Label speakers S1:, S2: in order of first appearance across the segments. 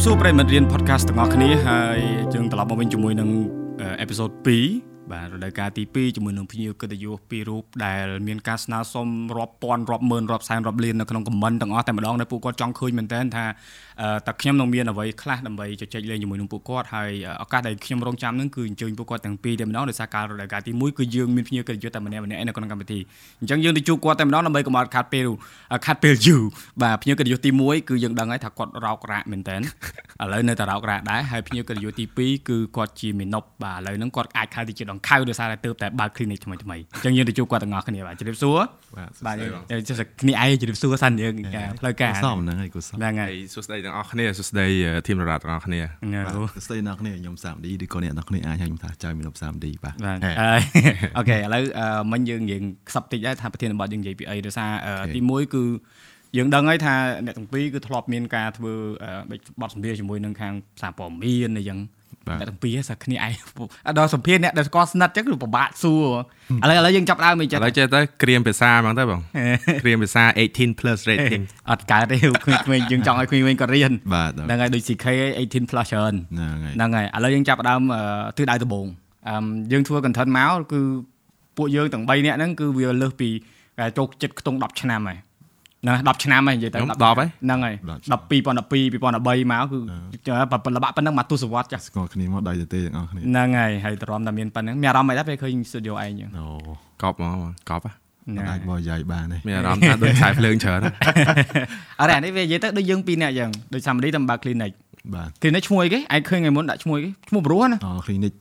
S1: បសួរប្រិយមិត្តរៀន podcast ទាំងអស់គ្នាហើយយើងត្រឡប់មកវិញជាមួយនឹងអេពីសូត2បាទរដូវកាលទី2ជាមួយនឹងភ្ញៀវកិត្តិយសពីររូបដែលមានការស្នើសុំរាប់ពាន់រាប់ម៉ឺនរាប់សែនរាប់លាននៅក្នុងខមមិនទាំងអស់តែម្ដងដែលពួកគាត់ចង់ឃើញមែនតើថា តើខ្ញុំនឹងមានអ្វីខ្លះដើម្បីជជែកលេងជាមួយនឹងពួកគាត់ហើយឱកាសដែលខ្ញុំរងចាំនឹងគឺអញ្ជើញពួកគាត់ទាំងពីរតែម្ដងដោយសារការរដូវកាលទី1គឺយើងមានភ្ញៀវកិត្តិយសតែម្នាក់ម្នាក់នៅក្នុងកម្មវិធីអញ្ចឹងយើងទៅជួបគាត់តែម្ដងដើម្បីកុំឲ្យខាត់ពេលខាត់ពេលយូរបាទភ្ញៀវកិត្តិយសទី1គឺយើងដឹងហើយថាគាត់រោគរ៉ាក់មែនតើឥឡូវនៅតែរោគរ៉ាក់ដែរហើយភ្ញៀវកិត្តិយសទី2គឺគាត់ជាមីណុបបាទឥឡូវហ្នឹងគាត់អាចខៅទៅជាដង្ខៅដោយសារតែទើបតែបើក clinic ថ្មីថ្មីអញ្ចឹងយើងទៅជួបគាត់ទាំងអស់គ្នាបាទជម្រាបសួរបាទគ្នាឯងជម្រាបសួរសិនយើងផ្លូវការ
S2: សមហ្នឹងហើយគូសម
S1: ហ្នឹងហើយ
S3: សួស្តីទាំងអស់គ្នាសួស្តីធីមរ៉ាទាំងអស់គ្នា
S2: សួស្តីអ្នកគ្នាខ្ញុំ 3D ឬក៏អ្នកនរគ្នាអាចហៅខ្ញុំថាចៅមាន 3D បាទ
S1: អូខេឥឡូវមិញយើងនិយាយខ្សឹបតិចដែរថាប្រធានបទយើងនិយាយពីអីដោយសារទី1គឺយើងដឹងហើយថាអ្នកទាំងពីរគឺធ្លាប់មានការធ្វើបទសម្ភាសជាមួយនឹងខាងសារព័ត៌មានអីចឹង អ្នកទាំងពីរសាគ្នាឯងដល់សម្ភារអ្នកដែលស្គាល់ស្និទ្ធចឹងគឺពិបាកសួរឥឡូវឥឡូវយើងចាប់ដើមមិន
S3: ចេះឥឡូវចេះទៅក្រៀមភាសាហ្មងទៅបងក្រៀមភាសា18 plus rating
S1: អត់កើតទេក្មេងៗយើងចង់ឲ្យក្មេងៗគាត់រៀន
S2: បាទ
S1: ហ្នឹងហើយដូច CK 18 plus ច្រើនហ្នឹងហើយឥឡូវយើងចាប់ដើមទិសដៅដំបូងអឺយើងធ្វើ content មកគឺពួកយើងទាំង3នាក់ហ្នឹងគឺវាលើសពីចូលចិត្តខ្ទង់10ឆ្នាំហើយ ហ្នឹង10ឆ្នាំហើយនិយាយទៅ
S3: 10ហើយ
S1: ហ្នឹងហើយ12 2012 2013មកគឺល្បាក់ប៉ុណ្ណឹងមកទស្សវត្សចាស់
S2: ស្គាល់គ្នាមកដៃទៅទេទាំងអស់គ្នា
S1: ហ្នឹងហើយហើយទ្រាំតែមានប៉ុណ្ណឹងមានអារម្មណ៍មិនដែរពេលឃើញ studio ឯងចឹង
S2: អូ
S3: កប់មកកប់
S2: អាចបរិយាយបានទេ
S3: មានអារម្មណ៍ថាដូចឆាយភ្លើងច្រើន
S1: អរ៉ានេះវានិយាយទៅដូចយើងពីរនាក់ចឹងដូចសាមឌីតែបើ clinic
S2: បាទ
S1: clinic ឈ្មោះអីគេឯងឃើញថ្ងៃមុនដាក់ឈ្មោះអីគេឈ្មោះព្រោះណា
S2: អូ clinic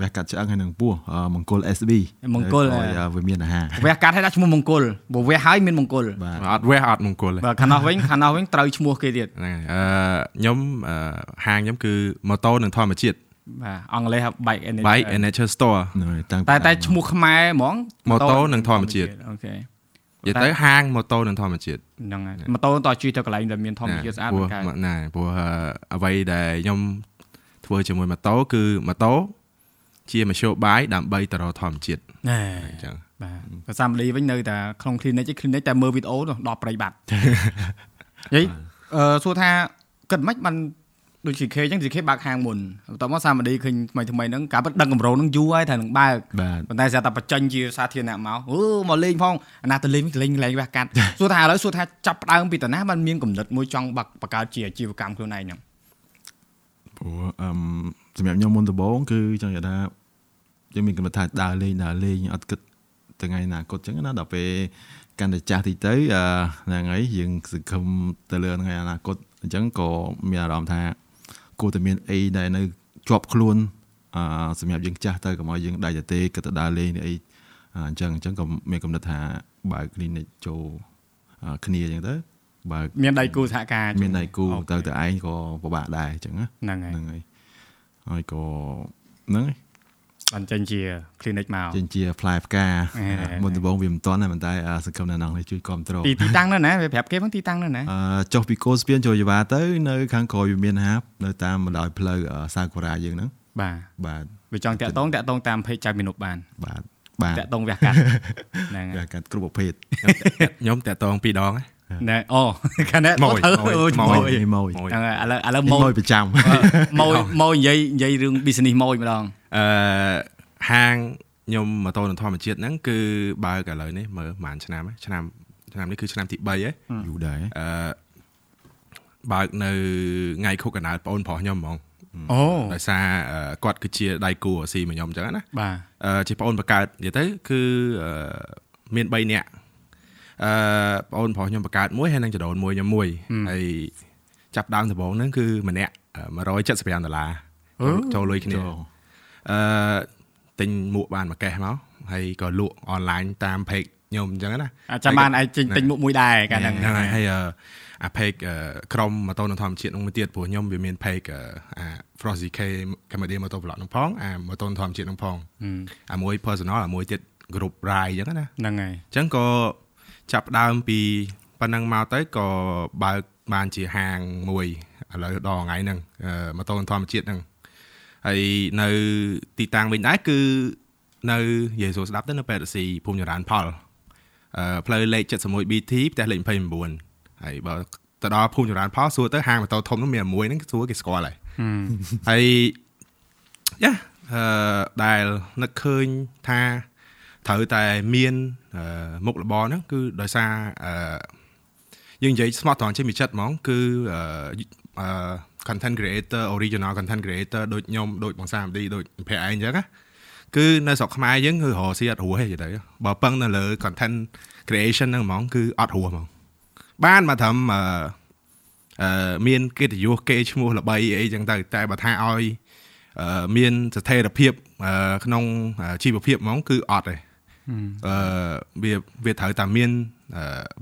S2: វះកាត់ឆ្អឹងហើយនឹងពោះមង្គល SB
S1: មង្គល
S2: វាមានអាហារ
S1: វះកាត់ឲ្យដាក់ឈ្មោះមង្គលបើវះហើយមានមង្គល
S3: អត់វះអត់មង្គល
S1: បាទខាងនោះវិញខាងនោះវិញត្រូវឈ្មោះគេទៀត
S3: ហ្នឹងហើយអឺខ្ញុំហាងខ្ញុំគឺម៉ូតូនិងធម្មជាតិ
S1: បាទអង់គ្លេស bike
S3: and bike and nature store
S1: តែតែឈ្មោះខ្មែរហ្មង
S3: ម៉ូតូនិងធម្មជាតិ
S1: អូខេ
S3: និយាយទៅហាងម៉ូតូនិងធម្មជាតិ
S1: ហ្នឹងហើយម៉ូតូតជិះទៅកន្លែងដែលមានធម្មជាតិស្អាត
S3: បង្កើតណាព្រោះអ្វីដែលខ្ញុំធ្វើជាមួយម៉ូតូគឺម៉ូតូជាមធ្យោបាយដើម្បីទៅរកធម្មជាតិ
S1: ណែអញ្ចឹងបាទភាសាបាលីវិញនៅតែក្នុង clinic clinic តែមើលវីដេអូដល់ប្រៃបាត់ហីអឺសួរថាគិតមិនបាន ដូច CK អញ្ចឹង CK បើកហាងមុនបន្ទាប់មកសាមាឌីឃើញថ្មីថ្មីហ្នឹងការពិតដឹងកម្រងហ្នឹងយូរហើយថានឹងបើកប៉ុន្តែស្រាប់តែបញ្ចេញជាសាធារណៈមកអូមកលេងផងអាណាទៅលេងលេងលេងវះកាត់សួរថាឥឡូវសួរថាចាប់ផ្ដើមពីតាណាបានមានកំណត់មួយចង់បាក់បង្កើតជាអាជីវកម្មខ្លួនឯងហ្នឹង
S2: ព្រោះអឺសម្រាប់ខ្ញុំមុនដំបូងគឺចង់និយាយថាយើងមានកំណត់ថាដើរលេងដើរលេងអត់គិតថ្ងៃអនាគតអញ្ចឹងណាដល់ពេលកាន់តែចាស់តិចទៅហ្នឹងហើយយើងសង្ឃឹមទៅលើថ្ងៃអនាគតអញ្ចឹងក៏មានអារម្មណ៍ថា គួរតែមានអីដែលនៅជាប់ខ្លួនអឺសម្រាប់យើងចាស់ទៅកុំឲ្យយើងដៃទៅទេគិតទៅដើរលេងអីអញ្ចឹងអញ្ចឹងក៏មានកំណត់ថាបើក clinic ចូលគ្នាអញ្ចឹងទៅបើ
S1: មានដៃគូសហការ
S2: មានដៃគូទៅទៅឯងក៏ពិបាកដែរអញ្ចឹង
S1: ហ្នឹងហើយ
S2: ហ្នឹងហើយហើយក៏ហ្នឹងហើយ
S1: បានចេញជា clinic មក
S2: ចេញជាផ្លែផ្កាមុនដំបូងវាមិនទាន់តែប៉ុន្តែសង្គមនៅក្នុងនេះជួយគ្រប់គ្រង
S1: ទីទីតាំងនៅណាវាប្រាប់គេហ្នឹងទីតាំងនៅណា
S2: ចុះពីកូនស្ពានចូលយវ៉ាទៅនៅខាងក្រោយវិមានហាប់នៅតាមបណ្ដោយផ្លូវសាកូរ៉ាយើងហ្នឹង
S1: បាទ
S2: បាទ
S1: វាចង់តាក់តងតាក់តងតាមភេកចៅមីនុបបាន
S2: បាទបាទ
S1: តាក់តងវះកាត់
S2: ហ្នឹងវះកាត់គ្រប់ប្រភេទ
S3: ខ្ញុំតាក់តងពីរដង
S1: ណែអូខាងនេះ
S3: មក
S2: ម៉ួយម៉ួយ
S1: ហ្នឹងឥឡូវឥឡូវ
S2: ម៉ួយប្រចាំ
S1: ម៉ួយម៉ួយនិយាយនិយាយរឿង business ម៉ួយម្ដង
S3: អឺហាងខ្ញុំម៉ូតូនឹងធម្មជាតិហ្នឹងគឺបើកឥឡូវនេះមើលប្រហែលឆ្នាំឆ្នាំឆ្នាំនេះគឺឆ្នាំទី3ហ៎
S2: យូរដែរ
S3: អឺបើកនៅថ្ងៃខុកកណ្ដាលបងប្រុសខ្ញុំហ្មង
S1: អូ
S3: ដោយសារគាត់គឺជាដៃគូអាស៊ីមកខ្ញុំអញ្ចឹងណា
S1: បាទ
S3: អឺជាបងបង្កើតនិយាយទៅគឺមាន3នាក់អឺបងប្រុសខ្ញុំបង្កើតមួយហើយនឹងចដូនមួយខ្ញុំមួយហើយចាប់ដើមដំបូងហ្នឹងគឺម្នាក់175ដុល្លារចូលលុយគ្នា អឺទិញមួកបានមួយកេះមកហើយក៏លក់អនឡាញតាម page ខ្ញុំអញ្ចឹងណា
S1: ចាំបានឯងទិញមួកមួយដែរកាលហ្នឹង
S3: ហ្នឹងហើយហើយអា page ក្រុមម៉ូតូនៅធម្មជាតិនោះមួយទៀតព្រោះខ្ញុំវាមាន page អា Frosty K Cambodia Motor Vlog នោះផងអាម៉ូតូធម្មជាតិនោះផងអាមួយ personal អាមួយទៀត group ride អញ្ចឹងណា
S1: ហ្នឹងហើយ
S3: អញ្ចឹងក៏ចាប់ដើមពីប៉ុណ្ណឹងមកទៅក៏បើកបានជាហាងមួយឥឡូវដល់ថ្ងៃហ្នឹងម៉ូតូធម្មជាតិហ្នឹង ហើយនៅទីតាំងវិញដែរគឺនៅយេស៊ូស្ដាប់ទៅនៅប៉ែតស៊ីភូមិចរានផលអឺផ្លូវលេខ 71 BT ផ្ទះលេខ29ហើយបើទៅដល់ភូមិចម្រើនផលសួរទៅហាងម៉ូតូធំនោះមានមួយហ្នឹងសួរគេស្គាល់ហើយហើយយ៉ាអឺដែលនឹកឃើញថាត្រូវតែមានមុខរបរហ្នឹងគឺដោយសារអឺយើងនិយាយស្មោះត្រង់ជាមីចិត្តហ្មងគឺអឺ content creator original content creator ដូចខ្ញុំដូចបងសាមឌីដូចភ័ក្រឯងអញ្ចឹងណាគឺនៅស្រុកខ្មែរយើងគឺរកស៊ីអត់រស់ទេទៅបើពឹងនៅលើ content creation ហ្នឹងហ្មងគឺអត់រស់ហ្មងបានមកត្រឹមអឺអឺមានកិត្តិយសគេឈ្មោះល្បីអីចឹងទៅតែបើថាឲ្យមានស្ថិរភាពក្នុងជីវភាពហ្មងគឺអត់ទេអឺវាវាត្រូវតែមាន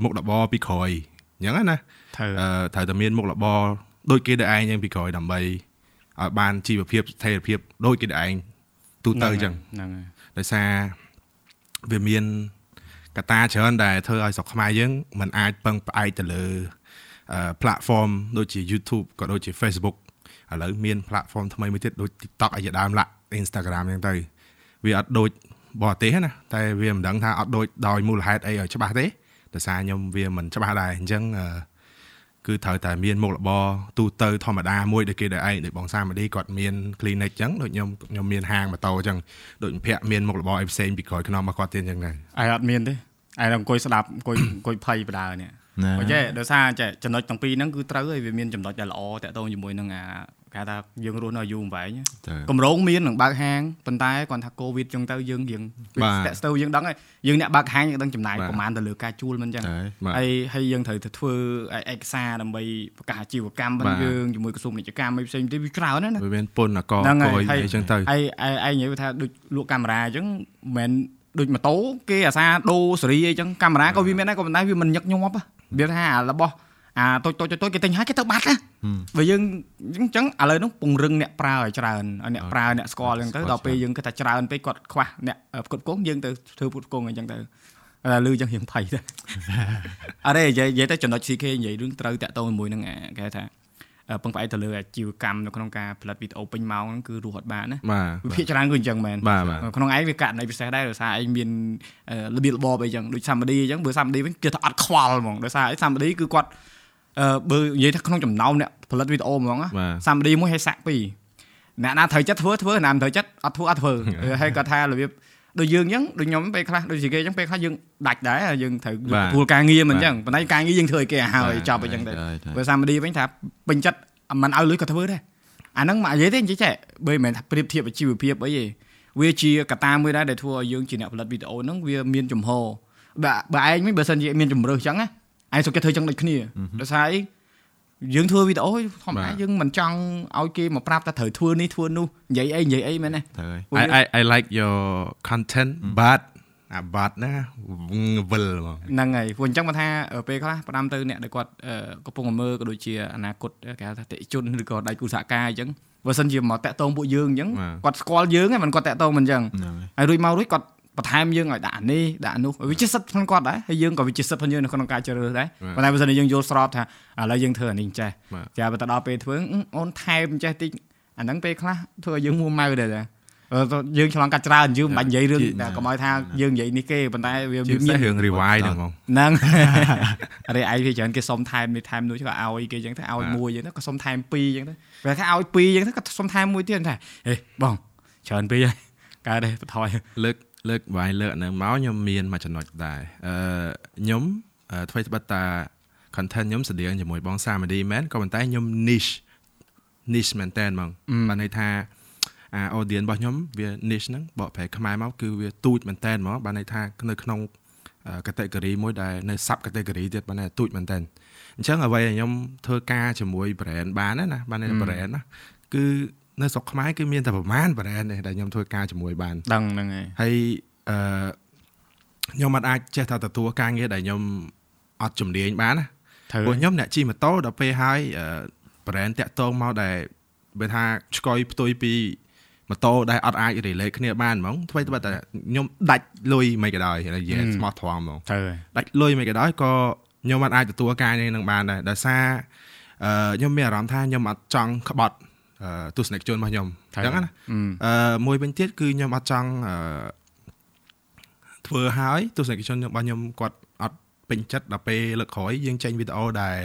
S3: មុខរបរពីក្រោយអញ្ចឹងណាត្រូវត្រូវតែមានមុខរបរ ដូចគេដែរឯងយ៉ាងពីក្រោយដើម្បីឲ្យបានជីវភាពស្ថិរភាពដូចគេដែរឯងទូទៅអញ្ចឹងហ្នឹងហើយដោយសារវាមានកត្តាច្រើនដែលធ្វើឲ្យស្រុកខ្មែរយើងมันអាចពឹងផ្អែកទៅលើ platform ដូចជា YouTube ក៏ដូចជា Facebook ឥឡូវមាន platform ថ្មីមួយទៀតដូច TikTok ឲ្យដើមឡាក់ Instagram អញ្ចឹងទៅវាអត់ដូចបរទេសណាតែវាមិនដឹងថាអត់ដូចដោយមូលហេតុអីឲ្យច្បាស់ទេដោយសារខ្ញុំវាមិនច្បាស់ដែរអញ្ចឹង គឺត្រូវតែមានមុខរបរទូទៅធម្មតាមួយដូចគេដែរឯងដូចបងសាមឌីគាត់មាន clinic អញ្ចឹងដូចខ្ញុំខ្ញុំមានហាងម៉ូតូអញ្ចឹងដូចភ័ក្រមានមុខរបរអីផ្សេងពីក្រោយខ្នងមកគាត់ទៀតអញ្ចឹងដែរ
S1: ឯអត់មានទេឯអង្គុយស្ដាប់អង្គុយអង្គុយភ័យបដានេះបើចេះដោយសារចេះចំណុចទាំងពីរហ្នឹងគឺត្រូវហើយវាមានចំណុចដែលល្អតាក់ទងជាមួយនឹងអា គេថាយើងរស់នៅយូរអង្វែងកម្រងមាននឹងបើកហាងប៉ុន្តែគាត់ថាកូវីដចឹងទៅយើងយើងតាក់ស្ទើយើងដឹងហើយយើងអ្នកបើកហាងយើងដឹងចំណាយប្រហែលទៅលើការជួលមិនចឹងហើយហើយយើងត្រូវទៅធ្វើឯកសារដើម្បីប្រកាសអាជីវកម្មរបស់យើងជាមួយក្រសួងពាណិជ្ជកម្មអីផ្សេងទៀតវាច្រើនណា
S3: វាមានពន្ធអកកយអីចឹងទៅ
S1: ហើយឯងនិយាយថាដូចលក់កាមេរ៉ាអញ្ចឹងមិនដូចម៉ូតូគេអាសាដូរសេរីអីចឹងកាមេរ៉ាក៏វាមានដែរក៏ប៉ុន្តែវាមិនញឹកញាប់វាថារបស់ អាតូចតូចតូចគេទិញហើយគេទៅបាត់ណាបើយើងអញ្ចឹងឥឡូវនោះពង្រឹងអ្នកប្រើឲ្យច្រើនអ្នកប្រើអ្នកស្គាល់អញ្ចឹងទៅដល់ពេលយើងគិតថាច្រើនពេកគាត់ខ្វះអ្នកផ្គត់ផ្គង់យើងទៅធ្វើផ្គត់ផ្គង់អញ្ចឹងទៅលឺចឹងរៀងភ័យទៅអរេនិយាយនិយាយទៅចំណុច CK និយាយរឿងត្រូវតាក់ទងជាមួយនឹងគេថាពឹងផ្អែកទៅលើអាជីវកម្មនៅក្នុងការផលិតវីដេអូពេញម៉ោងហ្នឹងគឺរស់អត់បានណាវិភាគច្រើនគឺអញ្ចឹងមែនក្នុងឯងវាករណីពិសេសដែរដោយសារឯងមានរបៀបរបបអីចឹងដូចសាមឌីអញ្ចឹងបើសាមឌីវិញគឺថាអត់ខ្វល់ហ្មងដោយសារឯងសាមឌីគឺគាត់ អឺបើនិយាយថាក្នុងចំណោមអ្នកផលិតវីដេអូហ្មងសាមឌីមួយឲ្យសាក់ពីរអ្នកណាត្រូវចិត្តធ្វើធ្វើអ្នកមិនត្រូវចិត្តអត់ធ្វើអត់ធ្វើហើយគាត់ថារបៀបដូចយើងអញ្ចឹងដូចខ្ញុំពេលខ្លះដូចជាគេអញ្ចឹងពេលខ្លះយើងដាច់ដែរយើងត្រូវព្រោះការងារមិនអញ្ចឹងប៉ុន្តែការងារយើងធ្វើឲ្យគេឲ្យហើយចប់អញ្ចឹងទៅបើសាមឌីវិញថាពេញចិត្តមិនឲ្យលុយក៏ធ្វើដែរអាហ្នឹងមកនិយាយទេនិយាយចេះបើមិនមែនថាប្រៀបធៀបជីវភាពអីទេវាជាកត្តាមួយដែរដែលធ្វើឲ្យយើងជាអ្នកផលិតវីដេអូហ្នឹងវាមានចំហបើបើឯងវិញបើសិនជាមានជំរើសអញ្ចឹងណា ឯងសុខចិត្តធ្វើចឹងដូចគ្នាដោយសារអីយើងធ្វើវីដេអូធម្មតាយើងមិនចង់ឲ្យគេមកប្រាប់ថាត្រូវធ្វើនេះធ្វើនោះនិយាយអីនិយាយអីមែនទេត្រូវ
S3: ហើយ I I like your content but អាបាត់ណាវិលហ្មង
S1: ហ្នឹងហើយព្រោះអញ្ចឹងមកថាពេលខ្លះផ្ដាំទៅអ្នកដែលគាត់កំពុងមើលក៏ដូចជាអនាគតគេហៅថាតិជនឬក៏ដៃគូសហការអញ្ចឹងបើសិនជាមកតាក់ទងពួកយើងអញ្ចឹងគាត់ស្គាល់យើងហ្នឹងមិនគាត់តាក់ទងមិនអញ្ចឹងហើយរួចមករួចគាត់ បន្ថែមយើងឲ្យដាក់នេះដាក់នោះវាជាសិទ្ធិផងគាត់ដែរហើយយើងក៏វាជាសិទ្ធិផងយើងនៅក្នុងការជ្រើសរើសដែរប៉ុន្តែបើសិនជាយើងយល់ស្របថាឥឡូវយើងធ្វើអានេះចេះចាបើទៅដល់ពេលធ្វើអូនថែមចេះតិចអាហ្នឹងពេលខ្លះធ្វើឲ្យយើងមួម៉ៅដែរយើងឆ្លងកាត់ច្រើនយើងមិនបាច់និយាយរឿងកុំឲ្យថាយើងនិយាយនេះគេប៉ុន្តែវា
S3: មានរឿង rewind ហ្នឹងហ្មង
S1: ហ្នឹងអរិយឯងវាច្រើនគេសុំថែមនេះថែមនោះក៏ឲ្យគេអញ្ចឹងទៅឲ្យមួយអញ្ចឹងទៅក៏សុំថែម2អញ្ចឹងទៅពេលថាឲ្យ2អញ្ចឹងទៅក៏សុំថែមមួយទៀតថាហេបងច្រើនពេកហើយកើតទេបថយ
S3: លើក លើកវាយលើកហ្នឹងមកខ្ញុំមានមួយចំណុចដែរអឺខ្ញុំធ្វើត្បិតតា content ខ្ញុំស្តៀងជាមួយបងសាមឌីមែនក៏ប៉ុន្តែខ្ញុំ niche niche មែនតើហ្មងបានន័យថាអា audience របស់ខ្ញុំវា niche ហ្នឹងបកប្រែខ្មែរមកគឺវាទូចមែនតើហ្មងបានន័យថានៅក្នុង category មួយដែលនៅ sub category ទៀតបានន័យទូចមែនតើអញ្ចឹងអ្វីដែលខ្ញុំធ្វើការជាមួយ brand បានណាបានន័យ brand ណាគឺ នៅស្រុកខ្មែរគឺមានតែប្រមាណ brand ទេដែលខ្ញុំធ្វើការជាមួយបាន
S1: ដឹងហ្នឹងហើយ
S3: ហើយអឺខ្ញុំអត់អាចចេះថាទទួលការងារដែលខ្ញុំអត់ជំនាញបានណាព្រោះខ្ញុំអ្នកជិះម៉ូតូដល់ពេលហើយ brand តាក់ទងមកដែលបើថាឆ្កុយផ្ទុយពីម៉ូតូដែលអត់អាច relate គ្នាបានហ្មងធ្វើតែខ្ញុំដាច់លុយមិនក៏ដោយនិយាយស្មោះត្រង់ហ្មងដាច់លុយមិនក៏ដោយក៏ខ្ញុំអត់អាចទទួលការងារនឹងបានដែរដោយសារអឺខ្ញុំមានអារម្មណ៍ថាខ្ញុំអត់ចង់ក្បត់ ទស្សនិកជនរបស់ខ្ញុំអញ្ចឹងណាអឺមួយវិញទៀតគឺខ្ញុំអត់ចង់អឺធ្វើហើយទស្សនិកជនរបស់ខ្ញុំគាត់អត់ពេញចិត្តដល់ពេលលើកក្រោយយើងចេញវីដេអូដែល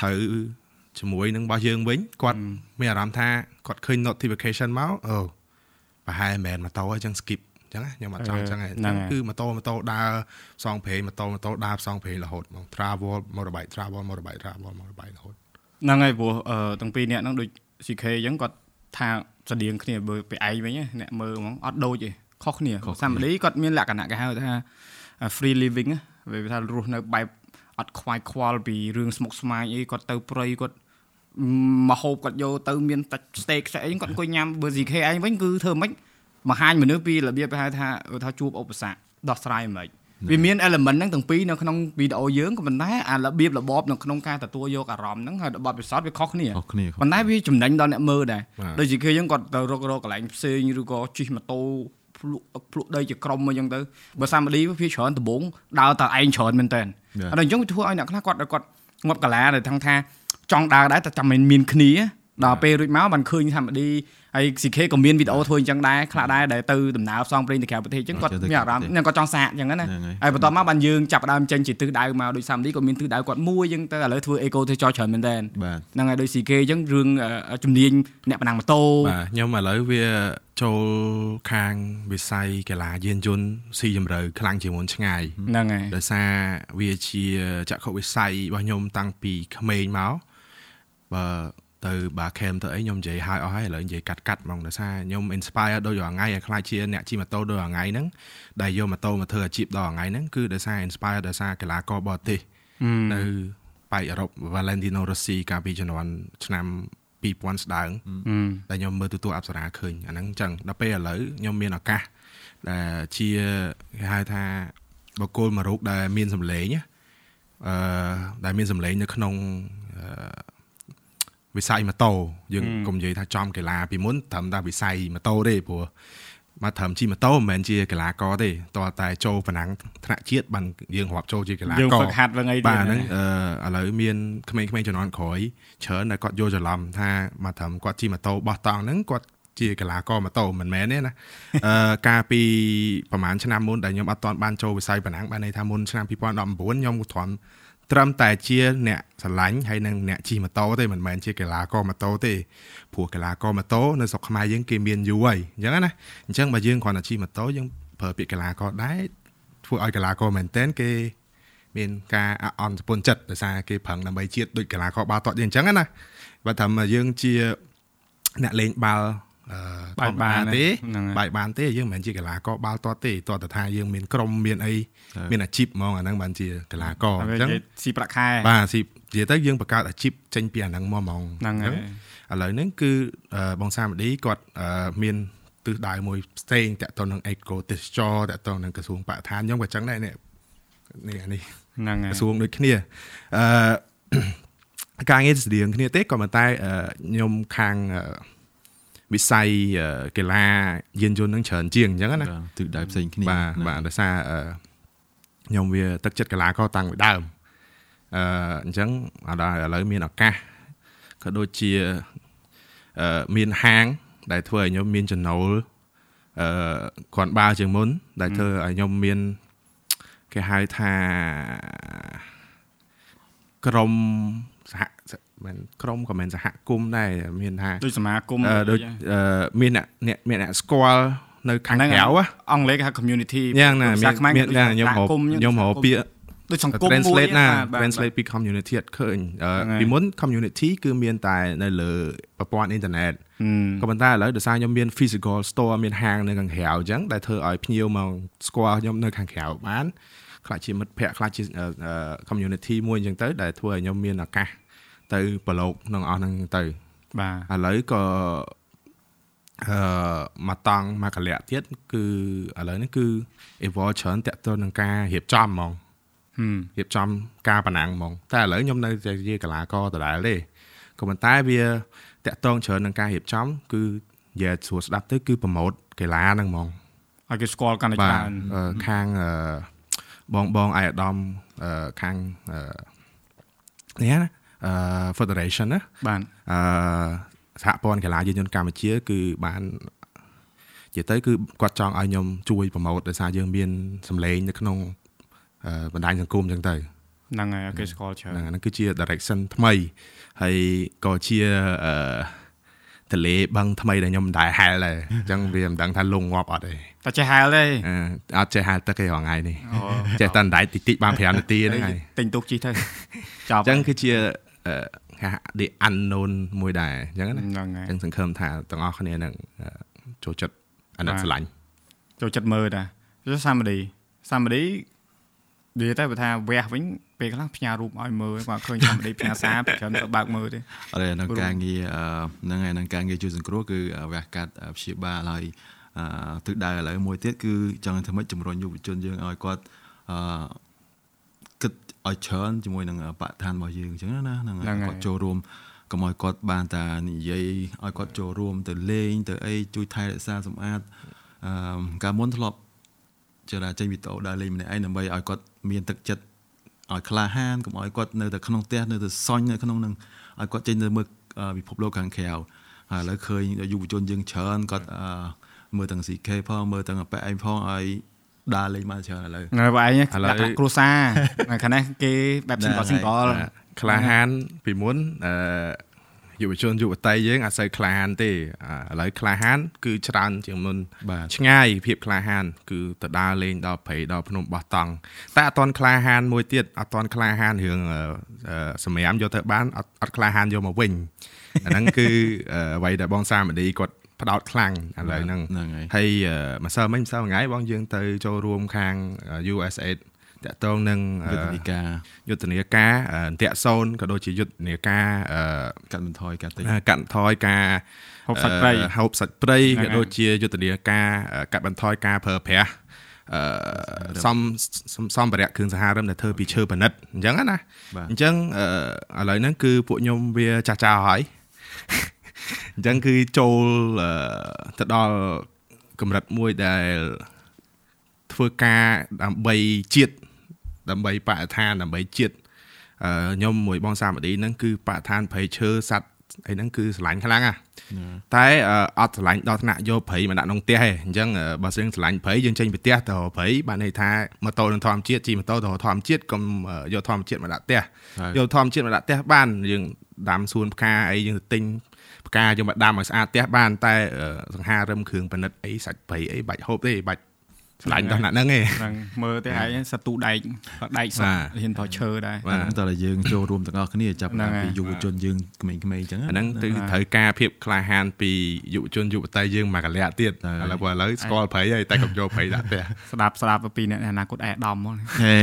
S3: ត្រូវជាមួយនឹងរបស់យើងវិញគាត់មានអារម្មណ៍ថាគាត់ឃើញ notification មកអូប្រហែលមិនមែនម៉ូតូអញ្ចឹង skip អញ្ចឹងណាខ្ញុំអត់ចង់អញ្ចឹងឯងគឺម៉ូតូម៉ូតូដើរផ្សងព្រេងម៉ូតូម៉ូតូដើរផ្សងព្រេងរហូតហ្មង travel motorbike travel motorbike travel motorbike រហូត
S1: ហ្នឹងហើយព្រោះអឺទាំងពីរអ្នកហ្នឹងដូច CK អញ្ចឹងគាត់ថាស្តៀងគ្នាបើពីឯងវិញណាអ្នកមើលហ្មងអត់ដូចទេខុសគ្នាសាមលីគាត់មានលក្ខណៈគេហៅថា free living ណាវាថារស់នៅបែបអត់ខ្វាយខ្វល់ពីរឿងស្មុគស្មាញអីគាត់ទៅព្រៃគាត់មកហូបគាត់យកទៅមានតាច់ steak ស្អីគាត់អង្គុយញ៉ាំបើ CK ឯងវិញគឺធ្វើម៉េចបង្ហាញមនុស្សពីរបៀបគេហៅថាថាជួបឧបសគ្គដោះស្រាយមិន វាមាន element ហ្នឹងទាំងពីរនៅក្នុងវីដេអូយើងក៏ប៉ុន្តែអារបៀបរបបនៅក្នុងការទទួលយកអារម្មណ៍ហ្នឹងហើយបទពិសោធន៍វាខុសគ្នា
S2: ខុសគ្នា
S1: ប៉ុន្តែវាចំណេញដល់អ្នកមើលដែរដូចជាគេយើងគាត់ទៅរករកកន្លែងផ្សេងឬក៏ជិះម៉ូតូភ្លុកភ្លុកដីជាក្រុមអញ្ចឹងទៅបើសាមឌីវាច្រើនដំបងដើរតែឯងច្រើនមែនតើអត់អញ្ចឹងធ្វើឲ្យអ្នកខ្លះគាត់គាត់ងាប់កាឡាដែលថងថាចង់ដើរដែរតែចាំមិនមានគ្នា ដល់ពេលរួចមកបានឃើញសាមឌីហើយ CK ក៏មានវីដេអូធ្វើអញ្ចឹងដែរខ្លះដែរដែលទៅដំណើរផ្សងព្រេងទៅក្រៅប្រទេសអញ្ចឹងគាត់មានអារម្មណ៍គាត់ចង់សាកអញ្ចឹងណាហើយបន្ទាប់មកបានយើងចាប់ដើមចេញជាទិសដៅមកដូចសាមឌីក៏មានទិសដៅគាត់មួយអញ្ចឹងទៅឥឡូវធ្វើអេកូធ្វើចោច្រើនមែនតើហ្នឹងហើយដូច CK អញ្ចឹងរឿងជំនាញអ្នកបណ្ដាំម៉ូតូ
S3: បាទខ្ញុំឥឡូវវាចូលខាងវិស័យកីឡាយានយន្តស៊ីជម្រៅខ្លាំងជាងមុនឆ្ងាយ
S1: ហ្នឹងហើយ
S3: ដោយសារវាជាចក្ខុវិស័យរបស់ខ្ញុំតាំងពីក្មេងមកបើ ទៅបាខេមទៅអីខ្ញុំនិយាយហើយអស់ហើយឥឡូវនិយាយកាត់កាត់ហ្មងដោយសារខ្ញុំ inspire ដូចរាល់ថ្ងៃឲ្យខ្លាចជាអ្នកជិះម៉ូតូដូចរាល់ថ្ងៃហ្នឹងដែលយកម៉ូតូមកធ្វើអាជីពដល់ថ្ងៃហ្នឹងគឺដោយសារ inspire ដោយសារកីឡាករបរទេសនៅប៉ែកអឺរ៉ុប Valentino Rossi កាលពីជំនាន់ឆ្នាំ2000ស្ដើងដែលខ្ញុំមើលទូទួលអប្សរាឃើញអាហ្នឹងអញ្ចឹងដល់ពេលឥឡូវខ្ញុំមានឱកាសដែលជាគេហៅថាបកគលមួយរូបដែលមានសម្លេងអឺដែលមានសម្លេងនៅក្នុង វិស័យម៉ូតូយើងកុំនិយាយថាចំកីឡាពីមុនត្រឹមតែវិស័យម៉ូតូទេព្រោះមកត្រឹមជិះម៉ូតូមិនមែនជាកីឡាករទេតើតែចូលប្រណាំងថ្នាក់ជាតិបានយើងរាប់ចូលជាកីឡាករយើង
S1: ហ្វឹកហាត់វិញអី
S3: ទៀតបាទហ្នឹងឥឡូវមានក្មេងៗជំនាន់ក្រោយច្រើនដែលគាត់យល់ច្រឡំថាមកត្រឹមគាត់ជិះម៉ូតូបោះតង់ហ្នឹងគាត់ជាកីឡាករម៉ូតូមិនមែនទេណាអឺកាលពីប្រហែលឆ្នាំមុនដែលខ្ញុំអត់ទាន់បានចូលវិស័យប្រណាំងបានន័យថាមុនឆ្នាំ2019ខ្ញុំទ្រាំ ត្រឹមតែជាអ្នកស្រឡាញ់ហើយនិងអ្នកជិះម៉ូតូទេមិនមែនជាកីឡាករម៉ូតូទេព្រោះកីឡាករម៉ូតូនៅស្រុកខ្មែរយើងគេមានយូរហើយអញ្ចឹងណាអញ្ចឹងបើយើងគ្រាន់តែជិះម៉ូតូយើងប្រើពាក្យកីឡាករដែរធ្វើឲ្យកីឡាករមែនតែនគេមានការអន់សពុនចិត្តដោយសារគេប្រឹងដើម្បីជាតិដូចកីឡាករបាល់ទាត់យើងអញ្ចឹងណាបើថាយើងជាអ្នកលេងបាល់
S1: បាយបានទេ
S3: បាយបានទេយើងមិនមែនជាកីឡាករបាល់ទាត់ទេតើតថាយើងមានក្រុមមានអីមានអាជីពហ្មងអាហ្នឹងបានជាកីឡាករ
S1: អញ្ចឹងស៊ីប្រាក់ខែ
S3: បាទស៊ីនិយាយទៅយើងបង្កើតអាជីពចេញពីអាហ្នឹងមកហ្មង
S1: ហ្នឹងហើយ
S3: ឥឡូវហ្នឹងគឺបងសាមឌីគាត់មានទិសដៅមួយផ្សេងតកតនឹងអេកូទេសចរតកតនឹងក្រសួងបរិស្ថានខ្ញុំក៏ចឹងដែរនេះនេះនេះ
S1: ហ្នឹងហើយ
S3: ក្រសួងដូចគ្នាអឺការងារស្តៀងគ្នាទេក៏ប៉ុន្តែខ្ញុំខាង វិស័យកីឡាយានយន្តនឹងច្រើនជាងអញ្ចឹងណា
S2: ទិសដៅផ្សេងគ្នា
S3: បាទបាទដោយសារខ្ញុំវាទឹកចិត្តកីឡាក៏តាំងពីដើមអឺអញ្ចឹងដល់ឥឡូវមានឱកាសក៏ដូចជាអឺមានហាង ដែលធ្វើឲ្យខ្ញុំមានចំណូលអឺគ្រាន់បើជាងមុន ដែលធ្វើឲ្យខ្ញុំមានគេហៅថាក្រុមសហ មិនក្រុមក៏មិនសហគមន៍ដែរមានថា
S1: ដូចសមាគម
S3: ដូចមានអ្នកមានអ្នកស្គាល់នៅខាងក្រៅ
S1: អង់គ្លេសគេហៅ community
S3: យ៉ាងណាមានខ្ញុំរកខ្ញុំរកពាក្យ
S1: ដូចសង្គមមួយ
S3: translate ណា translate ពី community អត់ឃើញពីមុន community គឺមានតែនៅលើប្រព័ន្ធអ៊ីនធឺណិតក៏ប៉ុន្តែឥឡូវដោយសារខ្ញុំមាន physical store មានហាងនៅខាងក្រៅអញ្ចឹងដែលធ្វើឲ្យភ្ញៀវមកស្គាល់ខ្ញុំនៅខាងក្រៅបានខ្លះជាមិត្តភ័ក្តិខ្លះជា community មួយអញ្ចឹងទៅដែលធ្វើឲ្យខ្ញុំមានឱកាស ទៅប្រឡូកក្នុងអស់ហ្នឹងទៅ
S1: បាទ
S3: ឥឡូវក៏អឺមកតង់មកកលៈទៀតគឺឥឡូវនេះគឺ evolve ច្រើនតកតទៅនឹងការរៀបចំហ្មងរៀបចំការប្រណាំងហ្មង តែឥឡូវខ្ញុំនៅតែជាកីឡាករដដែលទេក៏ប៉ុន្តែវាតកតងច្រើននឹងការរៀបចំ គឺនិយាយស្រួលស្ដាប់ទៅគឺប្រម៉ូតកីឡាហ្នឹងហ្មង
S1: ឲ្យគេស្គាល់កាន់តែច្រើន
S3: ខាងបងបងអាយអាដាមខាងនេះណា Federation ណា
S1: បាទ
S3: អឺសហព័ន្ធកីឡាយានយន្តកម្ពុជា គឺបាននិយាយទៅគឺគាត់ចង់ឲ្យខ្ញុំជួយប្រម៉ូទដោយសារយើងមានសម្លេងនៅក្នុងបណ្ដាញសង្គមអញ្ចឹងទៅ
S1: ហ្នឹងហើយគេស្គាល់ច្រើន
S3: ហ្នឹងអាហ្នឹងគឺជា direction ថ្មីហើយក៏ជាអឺទលេបឹងថ្មីដែលខ្ញុំមិនដែលហែលដែរអញ្ចឹងវាមិនដឹងថាលងងាប់អត់ទេ
S1: តែចេះហែលទេ
S3: អឺអត់ចេះហែលទឹកទេរហងៃនេះ
S1: អូ
S3: ចេះតែអណ្ដែតតិចតិចបាន5នាទីហ្នឹងហើយ
S1: ទិញទូកជីទៅចប់
S3: អញ្ចឹងគឺជាអឺគេ ហៅ the unknown មួយដែរអញ្ចឹងណា
S1: ហ្នឹងហើយ
S3: អញ្ចឹងសង្ឃឹមថាទាំងអស់គ្នានឹងអឺចូលចិត្តអាណិត
S1: បាទ
S3: ស្រឡាញ់
S1: ចូលចិត្តមើលតាចូលសាមឌីសាមឌីនិយាយទៅបើថាវះវិញពេលខ្លះផ្ញើរូបឲ្យមើលគាត់ឃើញសាមឌីផ្ញើសារប្រចាំទៅបើកមើលទេ
S2: អរេនៅការងារអឺហ្នឹងហើយនៅការងារជួយសង្គ្រោះគឺវះកាត់ព្យាបាលហើយអឺទិសដៅឥឡូវមួយទៀតគឺចង់ធ្វើម៉េចជំរុញយុវជនយើងឲ្យគាត់អឺគិត ឲ្យច្រើនជាមួយនឹងបរិស្ថានរបស់យើងអញ្ចឹងណាហ្នឹងហើយគាត់ចូលរួមកុំឲ្យគាត់បានតែនិយាយឲ្យគាត់ចូលរួមទៅលេងទៅអីជួយថែរក្សាសម្អាតអឺកាលមុនធ្លាប់ចេះថាចេញវីដេអូដើរលេងម្នាក់ឯងដើម្បីឲ្យគាត់មានទឹកចិត្តឲ្យក្លាហានកុំឲ្យគាត់នៅតែក្នុងផ្ទះនៅតែសន់នៅក្នុងនឹងឲ្យគាត់ចេញទៅមើលពិភពលោកខាងក្រៅហើយឥឡូវឃើញយុវជនយើងច្រើនគាត់អឺមើលទាំង CK ផងមើលទាំងអប៉ែឯងផងឲ្យ ដើរលេងមកច្រើនឥឡូវ
S1: នៅបើឯង
S3: ឥឡូវ
S1: ដាក់ដាក់គ្រួសារនៅខាងនេះគេបែប single single
S3: ក្លាហានពីមុនអឺយុវជនយុវតីយើងអត់សូវក្លាហានទេអាឥឡូវក្លាហាន គឺច្រើនជាងមុន
S2: បាទ
S3: ឆ្ងាយភាពក្លាហាន គឺទៅដើរលេងដល់ព្រៃដល់ភ្នំបោះតង់តែអត់តន់ក្លាហានមួយទៀតអត់តន់ក្លាហានរឿងអឺអឺសម្រាមយកទៅបានអត់អត់ក្លាហានយកមកវិញអាហ្នឹងគឺអឺអ្វីដែលបងសាមឌីគាត់ ផ្ដោតខ្លាំងឥឡូវហ្នឹង
S2: ហ្នឹងហើយ
S3: ហើយអឺម្សិលមិញម្សិលថ្ងៃបងយើងទៅចូលរួមខាង USAID តកតងនឹងអឺ
S2: យុទ្ធនាការ
S3: យុទ្ធនាការអឺអន្ទាក់សូនក៏ដូចជាយុទ្ធនាការអឺ
S2: កាត់បន្ថយការទិញ
S3: កាត់បន្ថយការ
S1: ហូបសាច់ព្រៃ
S3: អឺហូបសាច់ព្រៃ
S1: ហ្នឹង
S3: ក៏
S1: ហើយ
S3: ដូចជាយុទ្ធនាការអឺកាត់បន្ថយការប្រើប្រាស់អឺសំសំសម្ភារៈគ្រឿងសង្ហារឹមដែលធ្វើពីឈើប៉និតអញ្ចឹងណា
S2: បាទ
S3: អញ្ចឹងអឺឥឡូវហ្នឹងគឺពួកខ្ញុំវាចាស់ចាស់ហើយ អញ្ចឹងគឺចូលអឺទៅដល់កម្រិតមួយដែលធ្វើការដើម្បីជាតិដើម្បីបរិស្ថានដើម្បីជាតិអឺខ្ញុំមួយបងសាមឌីហ្នឹងគឺបរិស្ថានព្រៃឈើសัตว์អីហ្នឹងគឺស្រឡាញ់ខ្លាំងណាស់តែអឺអត់ស្រឡាញ់ដល់ថ្នាក់យកព្រៃមកដាក់ក្នុងផ្ទះទេអញ្ចឹងអឺបើស្រឿងស្រឡាញ់ព្រៃយើងចេញពីផ្ទះទៅរកព្រៃបានន័យថាម៉ូតូនឹងធម្មជាតិជិះម៉ូតូទៅរកធម្មជាតិកុំអឺយកធម្មជាតិមកដាក់ផ្ទះ
S2: ហើយ
S3: យកធម្មជាតិមកដាក់ផ្ទះបានយើងដាំសួនផ្កាអីយើងទៅទិញ ផ្កាយកមកដាំឲ្យស្អាតផ្ទះបានតែអឺសង្ហារឹមគ្រឿងប៉និតអីសាច់ព្រៃអីបាច់ហូបទេបាច់ ឆ្លាញ់ដល់ណាស់ហ្នឹងឯង
S1: ហ្នឹងមើលទៅឯងសតូដែកដែកស
S3: បា
S1: ត
S3: ទ
S1: ហ៊ានប្រើឈើដែរ
S3: បាទ
S2: តែតែយើងចូលរួមទាំងអស់គ្នាចាប់
S1: ហ្នឹង
S2: តាំង
S1: ហើយ
S2: ពីយុវជនយើងក្មេងៗអញ្ចឹង
S3: អាហ្នឹងគឺត្រូវការភាពក្លាហានពីយុវជនយុវតីយើងមកកលៈទៀត
S2: តែ
S3: ឥឡូវព្រោះឥឡូវស្គាល់ព្រៃហើយតែកុំយកព្រៃដាក់ផ្ទះ
S1: ស្ដាប់ស្ដាប់ពីអ្នកអនាគតអេដំហ្មង
S2: ហេ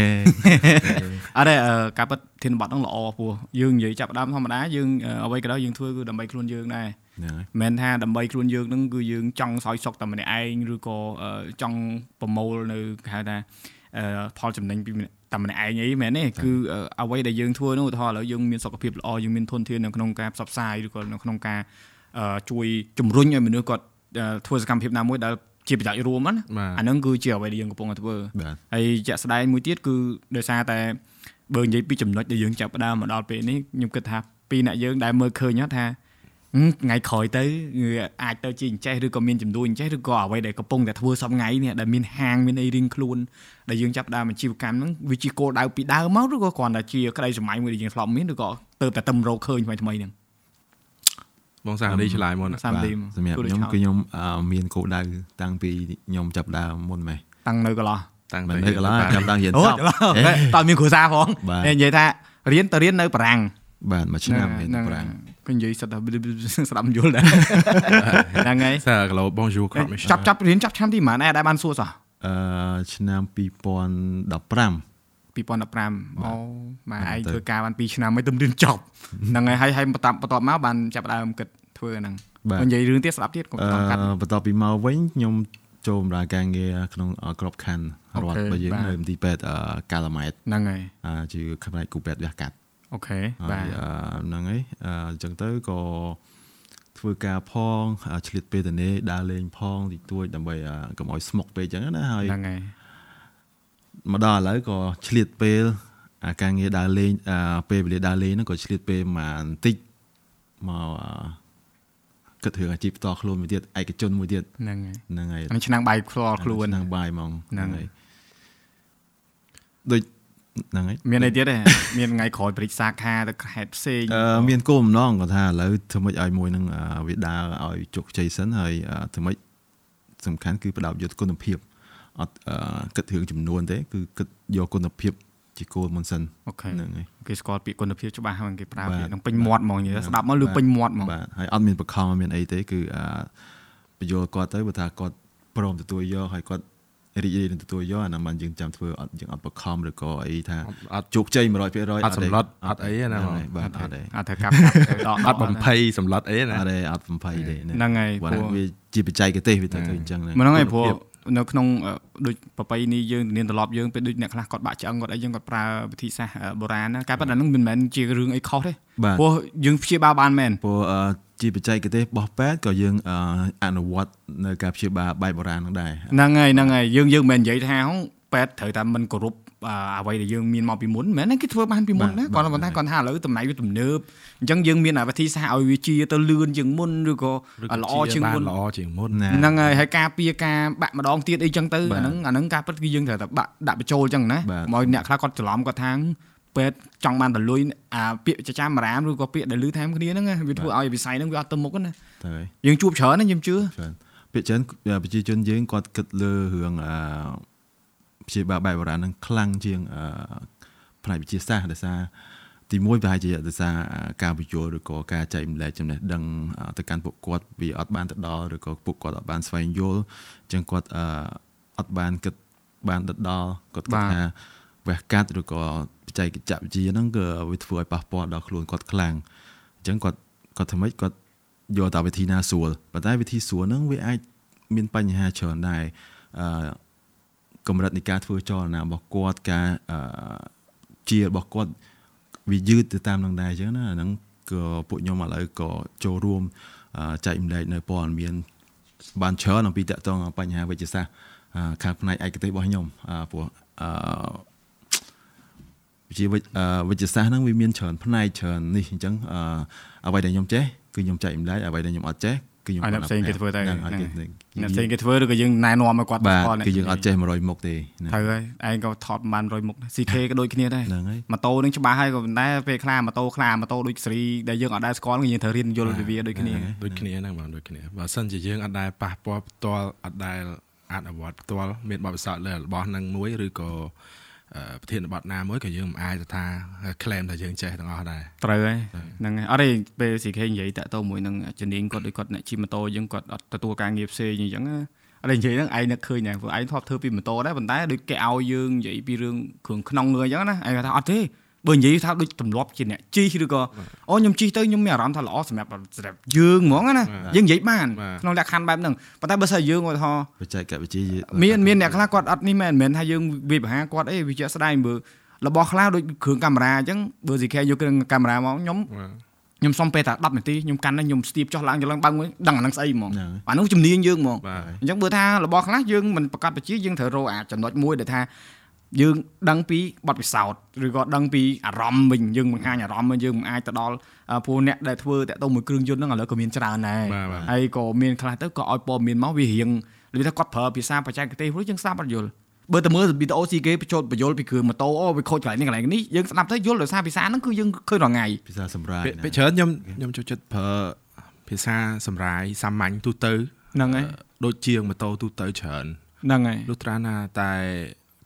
S1: អត់ទេអឺការពិតធានបត់ហ្នឹងល្អពោះយើងនិយាយចាប់ផ្ដើមធម្មតាយើងអឺអ្វីក៏ដោយយើងធ្វើគឺដើម្បីខ្លួនយើងដែរ
S2: ហ្នឹងហើយ
S1: មិនមែនថាដើម្បីខ្លួនយើងហ្នឹងគឺយើងចង់សោយសុខតែម្នាក់ឯងឬក៏អឺចង់ប្រមូលនៅគេហៅថាអឺផលចំណេញពីម្នាក់តែម្នាក់ឯងអីមែនទេគឺអឺអ្វីដែលយើងធ្វើនោះឧទាហរណ៍ឥឡូវយើងមានសុខភាពល្អយើងមានធនធាននៅក្នុងការផ្សព្វផ្សាយឬក៏នៅក្នុងការអឺជួយជំរុញឲ្យមនុស្សគាត់អឺធ្វើសកម្មភាពណាមួយដែលជាប្រយោជន៍រួមណា
S3: បាទ
S1: អាហ្នឹងគឺជាអ្វីដែលយើងកំពុងតែធ្វើ
S2: បាទ
S1: ហើយជាក់ស្ដែងមួយទៀតគឺដោយសារតែបើនិយាយពីចំណុចដែលយើងចាប់ផ្ដើមមកដល់ពេលនេះខ្ញុំគិតថាពីរអ្នកយើងដែលមើលឃើញហ្នឹងថាហឹម ថ្ងៃក្រោយទៅវាអាចទៅជាអញ្ចេះឬក៏មានចំនួនអញ្ចេះឬក៏អ្វីដែលកំពុងតែធ្វើសប្ងៃនេះដែលមានហាងមានអីរៀងខ្លួនដែលយើងចាប់ផ្ដើមអាជីវកម្មហ្នឹងវាជាគោលដៅពីដើមមកឬក៏គ្រាន់តែជាក្តីសម័យមួយដែលយើងធ្លាប់មានឬក៏ទៅតែតឹមរកឃើញថ្មីថ្មីៗហ្នឹង
S3: បងសាមឌីឆ្លើយមុន
S1: សាមឌី
S2: សម្រាប់ខ្ញុំគឺខ្ញុំអឺមានគោលដៅតាំងពីខ្ញុំចាប់ដើមមុនម៉េះ
S1: តាំងនៅកន្លោះ
S3: តាំង
S2: មិន
S3: ពី
S2: នៅកន្លះចាប់ដើមរៀន
S1: អូ
S2: ចប់
S1: ច្រឡំតើមានគ្រូសាផង
S2: បាទ
S1: និយាយថារៀនទៅរៀននៅបារាំង
S2: បាទមួយឆ្នាំរៀនទៅប្រាំង
S1: គឺនិយាយសិតថាស្ដាប់មិនយល់ដែរហ្នឹងហើយ
S3: សាគីឡូ bonjour crop mission
S1: ចាប់ចាប់រៀនចាប់ឆ្នាំទីប៉ុន្មានដែរបានសួរសោះ
S2: អឺឆ្នាំ2015
S1: 2015អូម៉ែឯងធ្វើការបាន2ឆ្នាំមិនទៅរៀនចប់ហ្នឹងហើយហើយហើយបន្តបន្តមកបានចាប់ដើមគិតធ្វើហ្នឹង
S2: បាទ
S1: និយាយរឿងទៀតស្ដាប់ទៀតកុំ
S2: អឺ
S1: តកាត់
S2: បន្ទាប់ពីមកវិញខ្ញុំចូលបម្រើការងារក្នុងក្របខណ្ឌ
S1: អូខេ
S2: រដ្ឋរបស់យើង
S1: បាទ
S2: នៅមន្ទីរពេទ្យអឺកាឡាម៉ែត
S1: ហ្នឹងហើយ
S2: អឺជាផ្នែកគូពេទ្យវះកាត់
S1: អូខេ
S2: ហើ
S1: បាទ
S2: យអឺហ្នឹងហើយអឺអញ្ចឹងទៅក៏ធ្វើការផងអឺឆ្លៀតពេលទៅនេះដើរលេងផងតិចតួចដើម្បីអឺកុំឲ្យស្មុកពេកអញ្ចឹងណាហើយ
S1: ហ្នឹងហើយ
S2: មកដល់ឥឡូវក៏ឆ្លៀតពេលអាការងារដើរលេងអឺពេលវេលាដើរលេងហ្នឹងក៏ឆ្លៀតពេលប្រហែលបន្តិចមកអឺគិតរឿងអាជីពផ្ទាល់ខ្លួនមួយទៀតឯកជនមួយទៀត
S1: ហ្នឹងហើយ
S2: ហ្នឹងហើយ
S1: អានេះឆ្នាំងបាយផ្ទាល់ខ្លួន
S2: ឆ្នាំងបាយហ្មង
S1: ហ្នឹង
S2: ហើយដូច ហ្នឹងហើយ
S1: មានអីទៀតទេមានថ្ងៃក្រោយព្រិចសាខាទៅខេត្តផ្សេង
S2: អឺមានគោលបំណងគាត់ថាឥឡូវធ្វើម៉េចឲ្យមួយនឹងអឺវាដើរឲ្យជោគជ័យសិនហើយអឺធ្វើម៉េចសំខាន់គឺផ្ដោតយកគុណភាពអត់អឺគិតរឿងចំនួនទេគឺគិតយកគុណភាពជាគោលមុនសិន
S1: អូខេ
S2: ហ្នឹងហើយ
S1: គេស្គាល់ពាក្យគុណភាពច្បាស់ហ្នឹងគេប្រើ
S2: បាទ
S1: ពាក្យហ្នឹងពេញមាត់ហ្មងនិយាយស្ដាប់មកលឺពេញមាត់ហ្មង
S2: បាទហើយអត់មានបខំអត់មានអីទេគឺអឺបញ្យល់គាត់ទៅបើថាគាត់ព្រមទទួលយកហើយគាត់ រីករាយនឹងទទួលយកអាហ្នឹងបានយើងចាំធ្វើអត់យើងអត់បខំឬក៏អីថា
S3: អត់
S2: ជោគជ័យ100%អ
S3: អត់សម្លុតអត់អីណា
S2: ហ្នឹងហើយបាទអត់ទេ
S1: អត់ត្រូវកាប់កាប់ទៅដក
S3: អត់បំភ័យសម្លុតអីណា
S2: អត់ទេអត់បំភ័យទេ
S1: ហ្នឹងហើយ
S2: ព្រោះ
S1: ព្រោះ
S2: វាជាបច្ចេកទេសវាទៅធ្វើអញ្ចឹង
S1: មិនហ្នឹងឯងព្រោះនៅក្នុងអឺដូចប្រពៃនេះយើងនានត្រឡប់យើងពេលដូចអ្នកខ្លះគាត់បាក់ឆ្អឹងគាត់អីយើងគាត់ប្រើវិធីសាស្ត្រអឺបុរាណណាការប៉ັດអាហ្នឹងមិនមែនជារឿងអីខុសទេ
S2: បាទ
S1: ព្រោះយើងព្យាបាលបានមែន
S2: ព្រោះអឺ ជាបច្ចេកទេសរបស់ពេទ្យក៏យើងអឺអនុវត្តនៅការព្យាបាលបែបបុរាណហ្នឹងដែរ
S1: ហ្នឹងហើយហ្នឹងហើយយើងយើងមិនមែននិយាយថាហងពេទ្យត្រូវតែមិនគោរពអឺអ្វីដែលយើងមានមកពីមុនមិនមែនទេគេធ្វើបានពីមុនណាគាត់ប៉ុន្តែគាត់ថាឥឡូវតំណែងវាទំនើបអញ្ចឹងយើងមានអាវិធីសាស្ត្រឲ្យវាជាទៅលឿនជាងមុនឬក៏ល្អជាងមុន
S3: ល្អជាងមុន
S2: ណា
S1: ហ្នឹងហើយហើយការពារការបាក់ម្ដងទៀតអីចឹងទៅអាហ្នឹងអាហ្នឹងការពិតគឺយើងត្រូវតែបាក់ដាក់បញ្ចូលចឹងណា
S2: បាទ
S1: មកអ្នកខ្លះគាត់ច្រឡំគាត់ថា ពេទ្យចង់បានតលុយអាពាក្យចចាមរាមឬក៏ពាក្យដែលលឺថែមគ្នាហ្នឹងណាវាធ្វើឲ្យវិស័យហ្នឹងវាអត់ទៅមុខណា
S2: ទៅហើយ
S1: យើងជួបច្រើនណាខ្ញុំជឿ
S2: ច្រើនពាក្យច្រើនប្រជាជនយើងគាត់គិតលើរឿងអឺព្យាបាលបែបបុរាណហ្នឹងខ្លាំងជាងអឺផ្នែកវិទ្យាសាស្ត្រដោយសារទីមួយប្រហែលជាដោយសារការបញ្យល់ឬក៏ការចែកម្លែកចំណេះដឹងអឺទៅកាន់ពួកគាត់វាអត់បានទៅដល់ឬក៏ពួកគាត់អត់បានស្វែងយល់អញ្ចឹងគាត់អឺអត់បានគិតបានទៅដល់គាត់គិតថាវះកាត់ឬក៏ បច្ចេកវិទ្យាហ្នឹងគឺវាធ្វើឲ្យប៉ះពាល់ដល់ខ្លួនគាត់ខ្លាំងអញ្ចឹងគាត់គាត់ធ្វើម៉េចគាត់យកតែវិធីណាស្រួលប៉ុន្តែវិធីស្រួលហ្នឹងវាអាចមានបញ្ហាច្រើនដែរអឺកម្រិតនៃការធ្វើចលនារបស់គាត់ការអឺជារបស់គាត់វាយឺតទៅតាមនឹងដែរអញ្ចឹងណាអាហ្នឹងក៏ពួកខ្ញុំឥឡូវក៏ចូលរួមអឺចែកម្លែកនៅព័ត៌មានបានច្រើនអំពីតកតងបញ្ហាវិទ្យាសាស្ត្រអឺខាងផ្នែកឯកទេសរបស់ខ្ញុំអឺព្រោះអឺ វិជាវិទ្យអឺវិទ្យាសាស្ត្រហ្នឹងវាមានច្រើនផ្នែកច្រើននេះអញ្ចឹងអឺអ្វីដែលខ្ញុំចេះគឺខ្ញុំចែកម្លែកអ្វីដែលខ្ញុំអត់ចេះគឺខ្ញុំ
S1: ឲ្យអ្នកផ្សេងគេធ្វើទៅ
S2: ហ្នឹងឲ្យ
S1: ហ្នឹង
S2: គេ
S1: អ្នកផ្សេងគេធ្វើឬក៏យើងណែនាំឲ្យគាត់
S2: បាទ
S1: ស្គាល់អ្នក
S2: គឺយើងអត់ចេះ100មុខទេណា
S1: ត្រូវហើយឯងក៏ថតប្រហែល100មុខដែរ CK ក៏ដូចគ្នាដែរ
S2: ហ្នឹងហើយ
S1: ម៉ូតូនឹងច្បាស់ហើយក៏ប៉ុន្តែពេលខ្លះម៉ូតូខ្លះម៉ូតូដូចសេរីដែលយើងអត់ដែរស្គាល់គឺយើងត្រូវរៀនយល់ពីវាដូចគ្នា
S3: ដូចគ្នាហ្នឹងបងដូចគ្នាបើសិនជាយើងអត់ដែលប៉ះពាល់ផ្ទាល់អត់ដែលអនុវត្តផ្ទាល់មានបទពិសោធន៍លើរបស់ហ្នឹងមួយឬក៏អឺ ប្រធានបទណាមួយក៏យើងមិនអាចទៅថា claim ថាយើងចេះទាំងអស់ដែរ
S1: ត្រូវហើយហ្នឹងហើយអត់ទេពេល CK និយាយតាក់ទងមួយនឹងជំនាញគាត់ដូចគាត់អ្នកជិះម៉ូតូយើងគាត់អត់ទទួលការងារផ្សេងអញ្ចឹងណាអត់ទេនិយាយហ្នឹងឯងនឹកឃើញដែរព្រោះឯងធ្លាប់ធ្វើពីម៉ូតូដែរប៉ុន្តែដូចគេឲ្យយើងនិយាយពីរឿងគ្រឿងក្នុងអញ្ចឹងណាឯងគាត់ថាអត់ទេ បើនិយាយថាដូចទម្លាប់ជាអ្នកជិះឬក៏អូខ្ញុំជិះទៅខ្ញុំមានអារម្មណ៍ថាល្អសម្រាប់សម្រាប់យើងហ្មងណាយើងនិយាយបានក្នុងលក្ខខណ្ឌបែបហ្នឹងប៉ុន្តែបើសិនយើងឧទាហរណ៍
S2: បច្ចេកវិទ្យា
S1: មានមានអ្នកខ្លះគាត់អត់នេះមែនមិនមែនថាយើងវាបហាគាត់អីវាជាក់ស្ដែងមើលរបស់ខ្លះដូចគ្រឿងកាមេរ៉ាអញ្ចឹងបើ CK យកគ្រឿងកាមេរ៉ាមកខ្ញុំខ្ញុំសុំពេលតែ10នាទីខ្ញុំកាន់ហើយខ្ញុំស្ទាបចុះឡើងចុះឡើងបើកមួយដឹងអាហ្នឹងស្អីហ្មង
S2: ហ្នឹង
S1: អានោះជំនាញយើងហ្មង
S3: បាទ
S1: អញ្ចឹងបើថារបស់ខ្លះយើងមិនប្រកាសបជាយើងត្រូវរកអាចំណុចមួយដែលថា យើងដឹងពីបទពិសោធន៍ឬក៏ដឹងពីអារម្មណ៍វិញយើងបង្ហាញអារម្មណ៍វិញយើងមិនអាចទៅដល់អ่าពួកអ្នកដែលធ្វើតាក់ទងមួយគ្រឿងយន្តហ្នឹងឥឡូវក៏មានច្រើនដែរ
S3: បាទបាទ
S1: ហើយក៏មានខ្លះទៅក៏ឲ្យព័ត៌មានមកវារៀងនិយាយថាគាត់ប្រើភាសាបច្ចេកទេសព្រោះយើងស្ដាប់អត់យល់បើទៅមើលវីដេអូស៊ីគេបញ្ចូលបញ្យល់ពីគ្រឿងម៉ូតូអូវាខូចកន្លែងនេះកន្លែងនេះយើងស្ដាប់ទៅយល់ដោយសារភាសាហ្នឹងគឺយើងឃើញរាល់ថ្ងៃ
S2: ភាសាសម្រាប់
S3: ពេលពេលច្រើនខ្ញុំខ្ញុំចូលចិត្តប្រើភាសាសម្រាយសាមញ្ញទូទៅ
S1: ហ្នឹងហើយ
S3: ដូចជាងម៉ូតូទូទៅច្រើន
S1: ហ្នឹងហើយ
S3: លុះត្រាណាតែ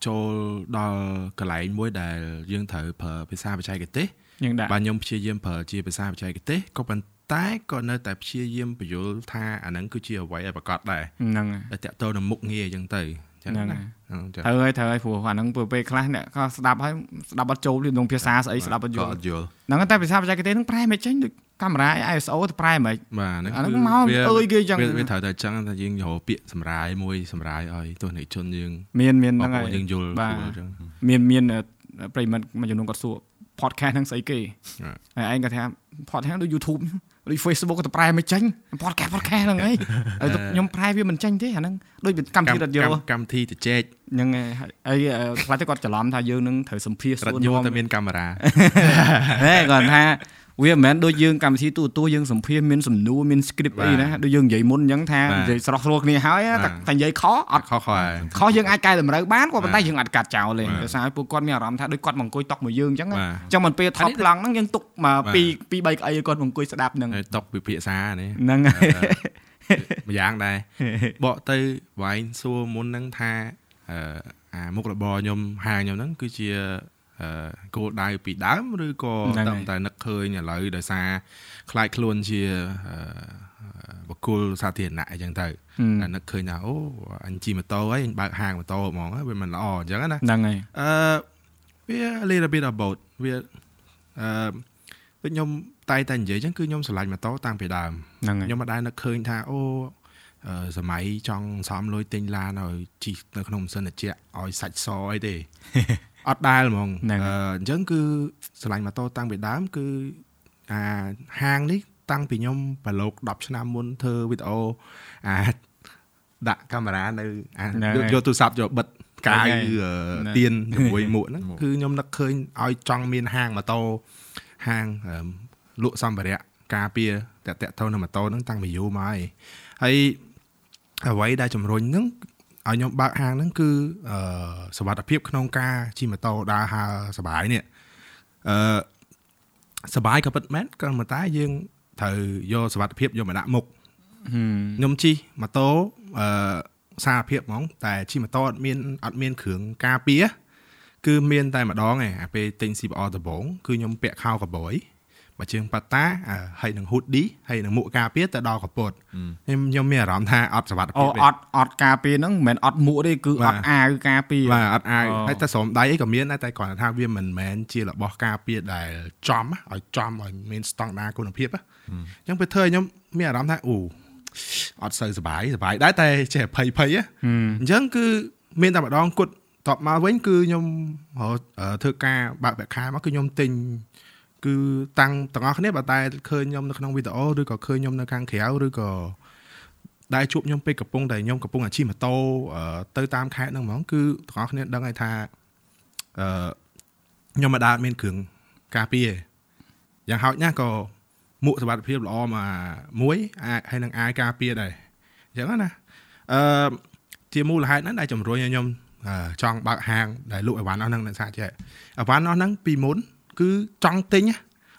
S3: ចូលដល់កន្លែងមួយដែលយើងត្រូវប្រើភាសាបច្ចេកទេស
S1: យើងដាក់
S3: បាទខ្ញុំព្យាយាមប្រើជាភាសាបច្ចេកទេសក៏ប៉ុន្តែក៏នៅតែព្យាយាមបញ្យល់ថាអាហ្នឹងគឺជាអ្វីឲ្យប្រកបដែរ
S1: ហ្នឹងហើយ
S3: តែតកតទៅនឹងមុខងារអញ្ចឹងទៅអញ្ចឹង
S1: ហ្នឹង
S3: ណា
S1: ហើយ
S3: ហ្នឹងចឹង
S1: ត្រូវហើយត្រូវហើយព្រោះអាហ្នឹងពេលខ្លះអ្នកក៏ស្ដាប់ហើយស្ដាប់អត់ចូលទេក្នុងភាសាស្អីស្ដាប់អត់យ
S2: ក៏
S1: ល់
S2: អត់យល់
S1: ហ្នឹងហើយតែភាសាបច្ចេកទេសហ្នឹងប្រែមិនចេញដូចកាមេរ៉ា ISO ទៅប្រែមិន
S3: បាទហ្នឹង
S1: អាហ្នឹង
S3: គឺ
S1: មក
S3: វា
S1: អើយគេអញ្ចឹង
S3: វាវាត្រូវតែអញ្ចឹងថាយើងរកពាក្យសម្រាយមួយសម្រាយឲ្យទស្សនិកជនយើង
S1: មានមាន
S3: ប
S1: ហ្នឹង
S3: ក
S1: ហើយ
S3: យើងយល់
S1: បាទ
S3: យល់អញ្ចឹង
S1: មានមានអឺប្រិយមិត្តមួយចំនួនគាត់សួរ podcast ហ្នឹងស្អីគេ
S3: បាទ
S1: ហើយឯងគាត់ថា podcast ដូច YouTube ដូច Facebook ក៏ទៅប្រែមិនចេញ podcast podcast ហ្នឹងហីហើយទៅខ្ញុំប្រែវាមិនចេញទេអាហ្នឹងដូចកម្មវិធីរត់យ
S3: កម្ម
S1: ល់
S3: កម្មវិធីទៅចែក
S1: ហ្នឹងហើយហើយអឺខ្លះទៅគាត់ច្រឡំថាយើងនឹងត្រូវសម្ភាស
S3: រត់
S1: សួរ
S3: យល់
S1: នាំ
S3: តែមានកាមេរ៉ា
S1: ហេគាត់ថា វាមិនមែនដូចយើងកម្មវិធីទូរទស្សន៍យើងសម្ភាសន៍មានសំណួរមាន script អីណាដូចយើងនិយាយមុនអញ្ចឹងថា
S3: បាទ
S1: និយាយស្រស់ស្រួលគ្នាហើយណា
S3: បាទ
S1: តែតែនិយាយខុសអត់
S3: ខុសខុសហើយ
S1: ខុសយើងអាចកែតម្រូវបានក៏ប៉ុន្តែ
S3: បាទ
S1: យើងអាចកាត់ចោលទេ
S3: បាទ
S1: ដោយសារពួកគាត់មានអារម្មណ៍ថាដូចគាត់មកអង្គុយតុកមកយើងអញ្ចឹងណា
S3: បាទ
S1: អញ្ចឹងមិនពេលថត
S3: អានេះ
S1: ប្លង់ហ្នឹងយើងទុកមក
S3: បាទ
S1: ពីពី3ក្អីឲ្យគាត់មកអង្គុយស្ដាប់ហ្នឹង
S3: ហើយຕົកពិភាក្សានេះ
S1: ហ្នឹងហើយ
S3: ម្យ៉ាងដែរបកទៅវាយសួរមុនហ្នឹងថាអឺអាមុខរបរខ្ញុំហាងខ្ញុំហ្នឹងគឺជាអឺ គោលដៅពីដើមឬក៏
S1: ហ្នឹងហើយ
S3: តាមតែនឹកឃើញឥឡូវដោយសារខ្លាចខ្លួនជាអឺបកគលសាធារណៈអញ្ចឹងទៅតែនឹកឃើញថាអូអញជិះម៉ូតូហើយអញបើកហាងម៉ូតូហ្មងហើយវាមិនល្អអញ្ចឹងណា
S1: ហ្នឹងហើយ
S3: អឺវា a little bit about វាអឺដូចខ្ញុំតែងតែនិយាយអញ្ចឹងគឺខ្ញុំឆ្លាញ់ម៉ូតូតាំងពីដើម
S1: ហ្នឹងហើយ
S3: ខ្ញុំមិនដែលនឹកឃើញថាអូអឺសម័យចង់សំលុយទិញឡានឲ្យជីកនៅក្នុងម៉ាស៊ីនត្រជាក់ឲ្យសាច់សអីទេ អត់ដែលហ្មង
S1: ហ្នឹង
S3: អឺអញ្ចឹងគឺឆ្លាញ់ម៉ូតូតាំងពីដើមគឺអាហាងនេះតាំងពីខ្ញុំប្រឡូក10ឆ្នាំមុនធ្វើវីដេអូអាដាក់កាមេរ៉ានៅអា
S1: ហ្នឹង
S3: យក
S1: ហើយ
S3: យកទូរស័ព្ទយកបិទកាយ
S1: ហ្នឹងហើយ
S3: អឺ
S1: ហ្នឹង
S3: ទៀនជាមួយមួកហ្នឹង
S2: មួក
S3: គឺខ្ញុំនឹកឃើញឲ្យចង់មានហាងម៉ូតូហាងអឺលក់សម្ភារៈការពារតាក់តាក់ទៅនឹងម៉ូតូហ្នឹងតាំងពីយូរមកហើយហើយអ្វីដែលជំរុញហ្នឹង ឲ្យខ្ញុំបើកហាងហ្នឹងគឺអឺសវត្ថភាពក្នុងការជិះម៉ូតូដើរហើរសប្បាយនេះអឺសប្បាយក៏ពិតមែនក៏ប៉ុន្តែយើងត្រូវយកសវត្ថភាពយកមកដាក់មុខខ្ញុំជិះម៉ូតូអឺសារភាពហ្មង តែជិះម៉ូតូអត់មានអត់មានគ្រឿងការពារគឺមានតែម្ដងឯងអាពេលទិញ CBR ដំបងគឺខ្ញុំពាក់ខោកបយ បើជើងប៉ាតាអឺហើយនឹង hoodie ហើយនឹងមួកការពារទៅដល់កពតខ្ញុំខ្ញុំមានអារម្មណ៍ថាអត់សុវត្ថិ
S1: អូ
S3: ភាពទេ
S1: អត់អត់ការពារហ្នឹងមិនមែនអត់មួកទេគឺ
S3: បា
S1: អ
S3: ទ
S1: ត់អាវការពារ
S3: បាទអត់អាវ
S1: អូ
S3: ហើយតែស្រោមដៃអីក៏មានដែរតែគ្រាន់តែថាវាមិនមែនជារបស់ការពារដែលចំណាឲ្យចំឲ្យមានស្តង់ដារគុណភាពណាអញ្ចឹងពេលធ្វើឲ្យខ្ញុំមានអារម្មណ៍ថាអូអត់សូវសុបាយសុបាយដែរតែចេះភ័យភ័យណាអញ្ចឹងគឺមានតែម្ដងគត់តបមកវិញគឺខ្ញុំរកអឺធ្វើការបើកប្រាក់ខែមកគឺខ្ញុំទិញ គឺតាំងទាំងអស់គ្នាបើតែឃើញខ្ញុំនៅក្នុងវីដេអូឬក៏ឃើញខ្ញុំនៅខាងក្រៅឬក៏ដែលជួបខ្ញុំពេលកំពុងតែខ្ញុំកំពុងតែជិះម៉ូតូអឺទៅតាមខេត្តហ្នឹងហ្មងគឺទាំងអស់គ្នាដឹងហើយថាអឺខ្ញុំមិនដែលមានគ្រឿងការពារទេយ៉ាងហោចណាស់ក៏មួកសុវត្ថិភាពល្អមកមួយអាចហើយនឹងអាយការពារដែរអញ្ចឹងណាអឺជាមូលហេតុហ្នឹងដែលជំរុញឲ្យខ្ញុំអឺចង់បើកហាងដែលលក់អីវ៉ាន់អស់ហ្នឹងនៅសាចេះអីវ៉ាន់អស់ហ្នឹងពីមុន គឺចង់ទិញណា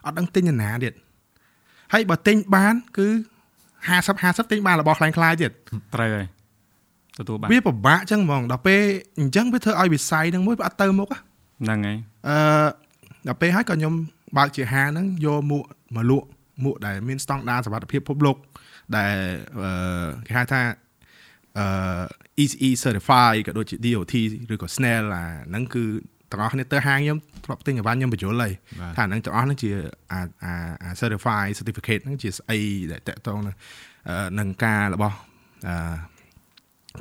S3: អត់ដឹងទិញនៅណាទៀតហើយបើទិញបាន គឺ50 50ទិញបានរបស់ខ្លាំងខ្លាយទៀត
S1: ត្រូវហើយទទួលបាន
S3: វាពិបាកចឹងហ្មងដល់ពេលអញ្ចឹងវាធ្វើឲ្យវិស័យហ្នឹងមួយវាអត់ទៅមុខណា
S1: ហ្នឹងហើយ
S3: អឺដល់ពេលហើយក៏ខ្ញុំបើកជាហាងហ្នឹងយកមួកមកលក់មួកដែលមានស្តង់ដារសុវត្ថិភាពពិភពលោកដែលអឺគេហៅថាអឺ ECE certify ក៏ដូចជា DOT ឬក៏ SNEL អាហ្នឹងគឺ ទាំងអស់គ្នាទៅហាងខ្ញុំធ្លាប់ទិញអីវ៉ាន់ខ្ញុំបញ្យល់ហើយ
S2: បាទ
S3: ថាហ្នឹងទាំងអស់ហ្នឹងជាអាអាអា certify certificate ហ្នឹងជាស្អីដែលតកតងនឹងអឺនឹងការរបស់អឺ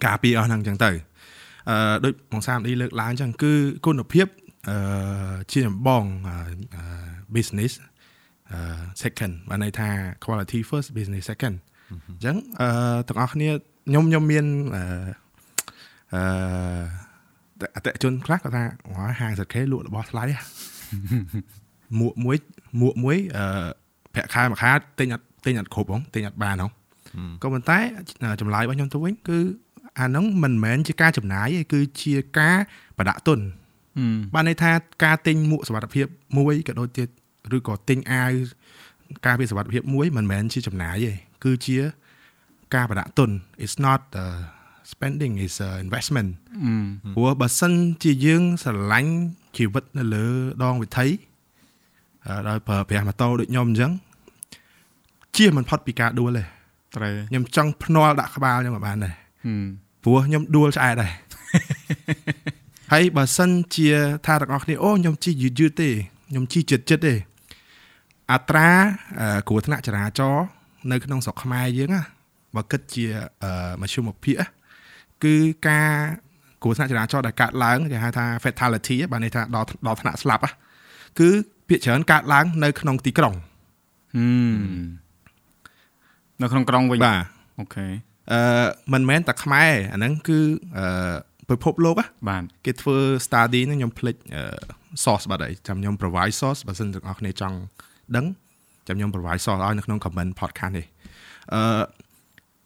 S3: ការពារអស់ហ្នឹងអញ្ចឹងទៅអឺដូចបងសាមឌីលើកឡើងអញ្ចឹងគឺគុណភាពអឺជាចម្បងអឺអឺ business អឺ second បានន័យថា quality first business second អញ្ចឹងអឺទាំងអស់គ្នាខ្ញុំខ្ញុំមានអឺ អឺអតិថិជនខ្លះគាត់ថាអូហាងសកេលក់របស់ថ្លៃហ៎មួកមួយមួកមួយអឺប្រាក់ខែមួយខែទិញអត់ទិញអត់គ្រប់ហងទិញអត់បានហងក៏ប៉ុន្តែចម្លើយរបស់ខ្ញុំទៅវិញគឺអាហ្នឹងមិនមែនជាការចំណាយទេគឺជាការប្រដាក់ទុនបានន័យថាការទិញមួកសុវត្ថិភាពមួយក៏ដូចជាឬក៏ទិញអាវការពារសុវត្ថិភាពមួយមិនមែនជាចំណាយទេគឺជាការប្រដាក់ទុន it's not uh, spending is uh, investment ព្រោះបើសិនជាយើងស្រឡាញ់ជីវិតនៅលើដងវិថីអឺដោយប្រើប្រាស់ម៉ូតូដូចខ្ញុំអញ្ចឹងជៀសមិនផុតពីការដួលទេ
S1: ត្រូវ
S3: ខ្ញុំចង់ភ្នាល់ដាក់ក្បាលខ្ញុំឲ្យបានដែរ
S1: ហឹម
S3: ព្រោះខ្ញុំដួលឆ្អែតដែរហើយបើសិនជាថាទាំងអស់គ្នាអូខ្ញុំជិះយឺតយឺតទេខ្ញុំជិះចិត្តចិត្តទេអត្រាអឺគ្រោះថ្នាក់ចរាចរណ៍នៅក្នុងស្រុកខ្មែរយើងណាបើគិតជាអឺមធ្យមភាគណា គឺការគ្រោះថ្នាក់ចរាចរណ៍ដែលកើតឡើងគេហៅថា fatality បានន័យថាដល់ដល់ថ្នាក់ស្លាប់ណាគឺភាគច្រើនកើតឡើងនៅក្នុងទីក្រុង
S1: ហឹមនៅក្នុងក្រុងវិញ
S3: បាទ
S1: អូខេ
S3: អឺមិនមែនតែខ្មែរអាហ្នឹងគឺអឺពិភពលោកណា
S1: បាទ
S3: គេធ្វើ study ហ្នឹងខ្ញុំភ្លេចអឺ source បាត់ហើយចាំខ្ញុំ provide source បើសិនទាំងអស់គ្នាចង់ដឹងចាំខ្ញុំ provide source ឲ្យនៅក្នុង comment podcast នេះអឺ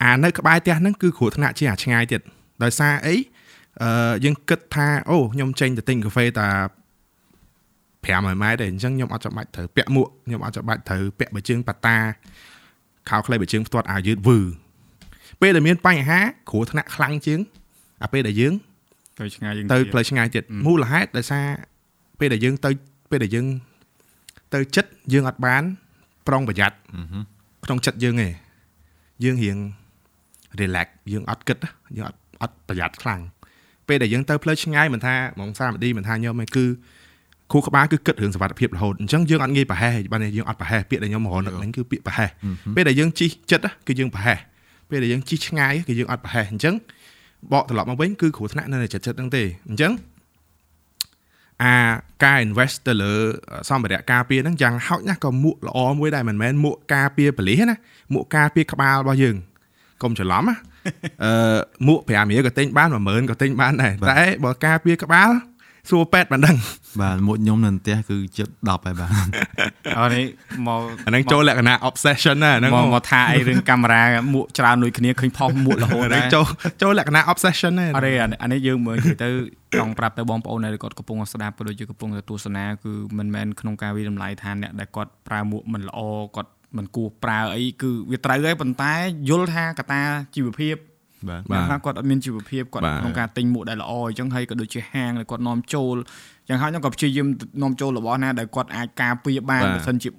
S3: អានៅក្បែរផ្ទះហ្នឹងគឺគ្រោះថ្នាក់ជាងអាឆ្ងាយទៀត ដោយសារអីអឺយើងគិតថាអូខ្ញុំចេញទៅទិញកាហ្វេតា500ម៉ែត្រទេអញ្ចឹងខ្ញុំអត់ចាំបាច់ត្រូវពាក់មួកខ្ញុំអត់ចាំបាច់ត្រូវពាក់បើជើងប៉ាតាខោខ្លីបើជើងផ្ទាត់អាវយឺតវឺពេលដែលមានបញ្ហាគ្រោះថ្នាក់ខ្លាំងជាងអាពេលដែលយើង
S1: ទៅឆ្ងាយយើង
S3: ទៅ
S1: ទៀត
S3: ផ្លូវឆ្ងាយទៀតមូលហេតុដោយសារពេលដែលយើងទៅពេលដែលយើងទៅចិត្តយើងអត់បាន ប្រុងប្រយ័ត្នក្នុងចិត្តយើងឯងយើងរៀង relax យើងអត់គិតណាយើងអត់ អត់ប្រយ័ត្នខ្លាំងពេលដែលយើងទៅផ្លូវឆ្ងាយមិនថាហ្មងសាមឌីមិនថាខ្ញុំឯងគឺគូក្បាលគឺគិតរឿងសុវត្ថិភាពរហូតអញ្ចឹងយើងអត់ងាយប្រហែសបានទេយើងអត់ប្រហែសពាក្យដែលខ្ញុំរហូតហ្នឹងគឺពាក្យប្រហែសពេលដែលយើងជិះចិត្តណាគឺយើងប្រហែសពេលដែលយើងជិះឆ្ងាយគឺយើងអត់ប្រហែសអញ្ចឹងបកត្រឡប់មកវិញគឺគ្រោះថ្នាក់នៅតែចិត្តចិត្តហ្នឹងទេអញ្ចឹងអាការ invest ទៅលើសម្ភារៈការពារហ្នឹងយ៉ាងហោចណាស់ក៏មួកល្អមួយដែរមិនមែនមួកការពារបលិសណាមួកការពារក្បាលរបស់យើងកុំច្រឡំណា អឺមួក5រៀលក៏ទិញបាន10000ក៏ទិញបានដែរតែបើការពារក្បាលសួរពេទ្យមិនដឹង
S2: បាទមួយខ្ញុំនៅផ្ទះគឺចិត្ត10ហើយបាទ
S1: អរនេះមក
S3: អាហ្នឹងចូលលក្ខណៈ obsession ណាហ្នឹង
S1: មកមកថាអីរឿងកាមេរ៉ាមួកច្រើនដូចគ្នាឃើញផុសមួករហូត
S3: អា
S1: ដែ
S3: ហ្នឹង
S1: រ
S3: ចូលចូលលក្ខណៈ obsession ណា
S1: អរេអានេះអានេះយើងមើលនិយាយទៅចង់ប្រាប់ទៅបងប្អូនដែលគាត់កំពុងស្ដាប់ក៏ដូចជាកំពុងតែទស្សនាគឺមិនមែនក្នុងការវិតម្លៃថាអ្នកដែលគាត់ប្រើមួកមិនល្អគាត់ មិនគួរប្រើអីគឺវាត្រូវហើយប៉ុន្តែយល់ថាកត្តាជីវភាព
S2: បាទ
S1: បាទថាគាត់អត់មានជីវភាពគាត់
S3: បាទ
S1: ក្នុងការទិញមួកដែលល្អអញ្ចឹងហើយក៏ដូចជាហាងដែលគាត់នាំចូលយ៉ាងហោចខ្ញុំក៏ព្យាយាមនាំចូលរបស់ណាដែលគាត់អាចការពារបាន
S3: បាទ
S1: បើសិនជា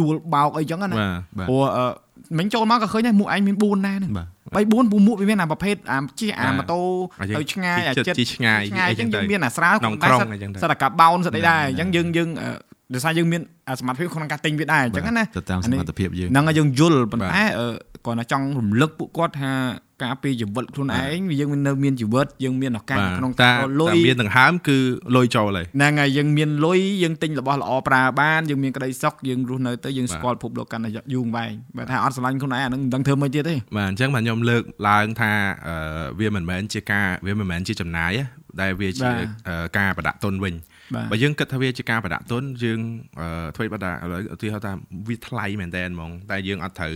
S1: ដួលបោកអីចឹងណា
S3: បាទ
S2: បាទ
S1: ព្រោះអឺមិញចូលមកក៏ឃើញដែរមួកឯងមាន4ដែរហ្នឹង
S2: បាទ
S1: 3 4ពូមួកវាមានអាប្រភេទអាជិះអា
S3: បាទ
S1: ម៉ូតូ
S3: អាយើង
S1: ទៅឆ្ងាយអា
S3: ជិត
S1: ចិត្ត
S3: ជិះឆ្ងាយ
S1: ឆ្ងាយអញ្ចឹង
S3: អីចឹ
S1: យើង
S3: ងទៅ
S1: មានអាស្រាវ
S3: ក្នុង
S1: តែ
S3: ក្រុង
S1: សិត
S3: អីចឹងទៅ
S1: សិតតែកាបោនសិតអីដែរ
S2: បាទ
S1: អញ្ចឹងយើងយើងអឺ ដោយសារយើងមានអាសមត្ថភាពក្នុងការទិញវាដែរអញ្ចឹងណា
S2: ទៅតាមសមត្ថភាពយើង
S1: ហ្នឹងហើយយើងយល់ប៉ុន្បា
S3: ទ
S1: តែអឺគាត់ថាចង់រំលឹកពួកគាត់ថាការពារជីវិតខ្លួនឯងយើងមាននៅមានជីវិតយើងមានឱកាស
S3: បាទ
S1: ក្នុង
S3: តា
S1: ការលុ
S3: តា
S1: យ
S3: មានដង្ហើមគឺលុយចូលហើយ
S1: ហ្នឹងហើយយើងមានលុយយើងទិញរបស់ល្អប្រើបានយើងមានក្តីសុខយើងរស់នៅទៅយើង
S3: បាទ
S1: ស្គាល់ភពលោកកាន់តែយូរអង្វែងបើថាអត់ស្រឡាញ់ខ្លួនឯងអាហ្នឹងមិនដឹងធ្វើម៉េចទៀតទេ
S3: បាទអញ្ចឹងបាទខ្ញុំលើកឡើងថាអឺវាមិនមែនជាការវាមិនមែនជាចំណាយទេដែលវាជា
S1: បាទ
S3: អឺការប្រដាក់ទុនវិញ
S1: បាទ
S3: បើយើងគិតថាវាជាការប្រដាក់ទុនយើងអឺធ្វើបាត់ថាឥឡូវឧទាហរណ៍ថាវាថ្លៃមែនតើហ្មងតែយើងអត់ត្រូវ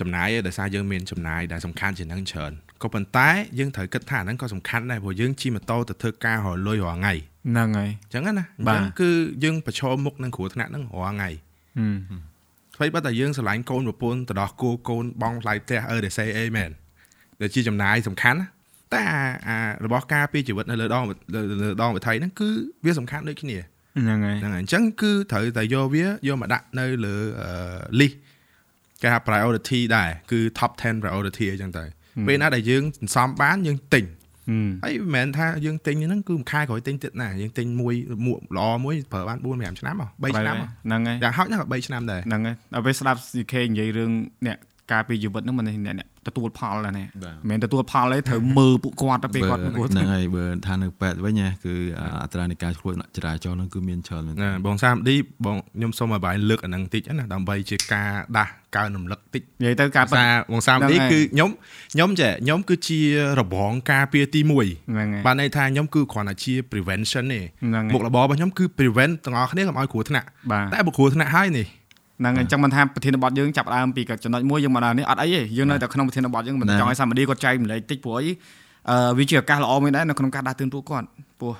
S3: ចំណាយទេដោយសារយើងមានចំណាយដែលសំខាន់ជាងហ្នឹងច្រើនក៏ប៉ុន្តែយើងត្រូវគិតថាហ្នឹងក៏សំខាន់ដែរព្រោះយើងជិះម៉ូតូទៅធ្វើការរលុយរាល់ថ្ងៃ
S1: ហ្នឹងហើយ
S3: អញ្ចឹងណាអញ្បា
S1: ទ
S3: ចឹងគឺយើងប្រឈមមុខនឹងគ្រោះថ្នាក់ហ្នឹងរាល់ថ្ងៃ
S1: ហឹម
S3: ថ្មីបើតែយើងស្រឡាញ់កូនប្រពន្ធទៅដោះគោកូនបងថ្លៃផ្ទះអឺដេសេអីមែនដែលជាចំណាយសំខាន់ណា តែអាអារបស់ការពារជីវិតនៅលើដងលើលើដងវិថីហ្នឹងគឺវាសំខាន់ដូចគ្នា
S1: ហ្នឹងហើយ
S3: ហ្នឹងហើយអញ្ចឹងគឺត្រូវតែយកវាយកមកដាក់នៅលើអឺ list គេហៅ priority ដែរគឺ top 10 priority អញ្ចឹងទៅពេលណាដែលយើងសន្សំបានយើងទិញ
S1: ហឹម
S3: ហើយមិនមែនថាយើងទិញហ្នឹងគឺមួយខែក្រោយទិញទៀតណាយើងទិញមួយមួកល្អមួយប្រើបាន4 5ឆ្នាំហ៎3ឆ្នាំហ៎
S1: ហ្នឹងហើយ
S3: យ៉ាងហោចណាស់ក៏3ឆ្នាំដែរ
S1: ហ្នឹងហើយដល់ពេលស្ដាប់ CK និយាយរឿងអ្នក ការពារជីវិតហ្នឹងមិនអ្នកអ្នកទទួលផលដែរណា
S2: បាទ
S1: មិនមែនទទួលផលទេត្រូវមើលពួកគាត់ទៅពេល
S2: បើ
S1: គាត់ព្រោះ
S2: ហ្នឹងហើយបើថានៅពេទ្យវិញណាគឺអាអត្រានៃការឆ្លួយចរាចរណ៍ហ្នឹងគឺមានច្រើនមែនទែ
S3: ណា
S2: ន
S3: បងសាមឌីបងខ្ញុំសូមឲ្យបាយលើកអាហ្នឹងតិចណាដើម្បីជាការដាស់កើនរំលឹកតិច
S1: និយាយទៅការប៉ັດ
S3: សាបងសាមឌី
S1: ហ្នឹងហើយ
S3: គឺខ្ញុំខ្ញុំចេះខ្ញុំគឺជារបងការពារទី1
S1: ហ្នឹងហើយ
S3: បានន័យថាខ្ញុំគឺគ្រាន់តែជា prevention ទេ
S1: ហ្នឹងហើយ
S3: មុខរបររបស់ខ្ញុំគឺ prevent ទាំងអស់គ្នាកុំឲ្យគ្រោះថ្នាក់
S1: បាទ
S3: តែបើគ្រោះថ្នាក់ហើយនេះ
S1: ហ្នឹងហើយអញ្ចឹងមិនថាប្រធានបទយើងចាប់ផ្ដើមពីចំណុចមួយយើងមកដល់នេះអត់អីទេយើងនៅតែក្នុងប្រធានបទយើងមិនចង់ឲ្យសាមឌីគាត់ចែកម្លែកតិចព្រោះអីអឺវាជាឱកាសល្អមួយដែរនៅក្នុងការដាស់តឿនពួកគាត់ព្រោះ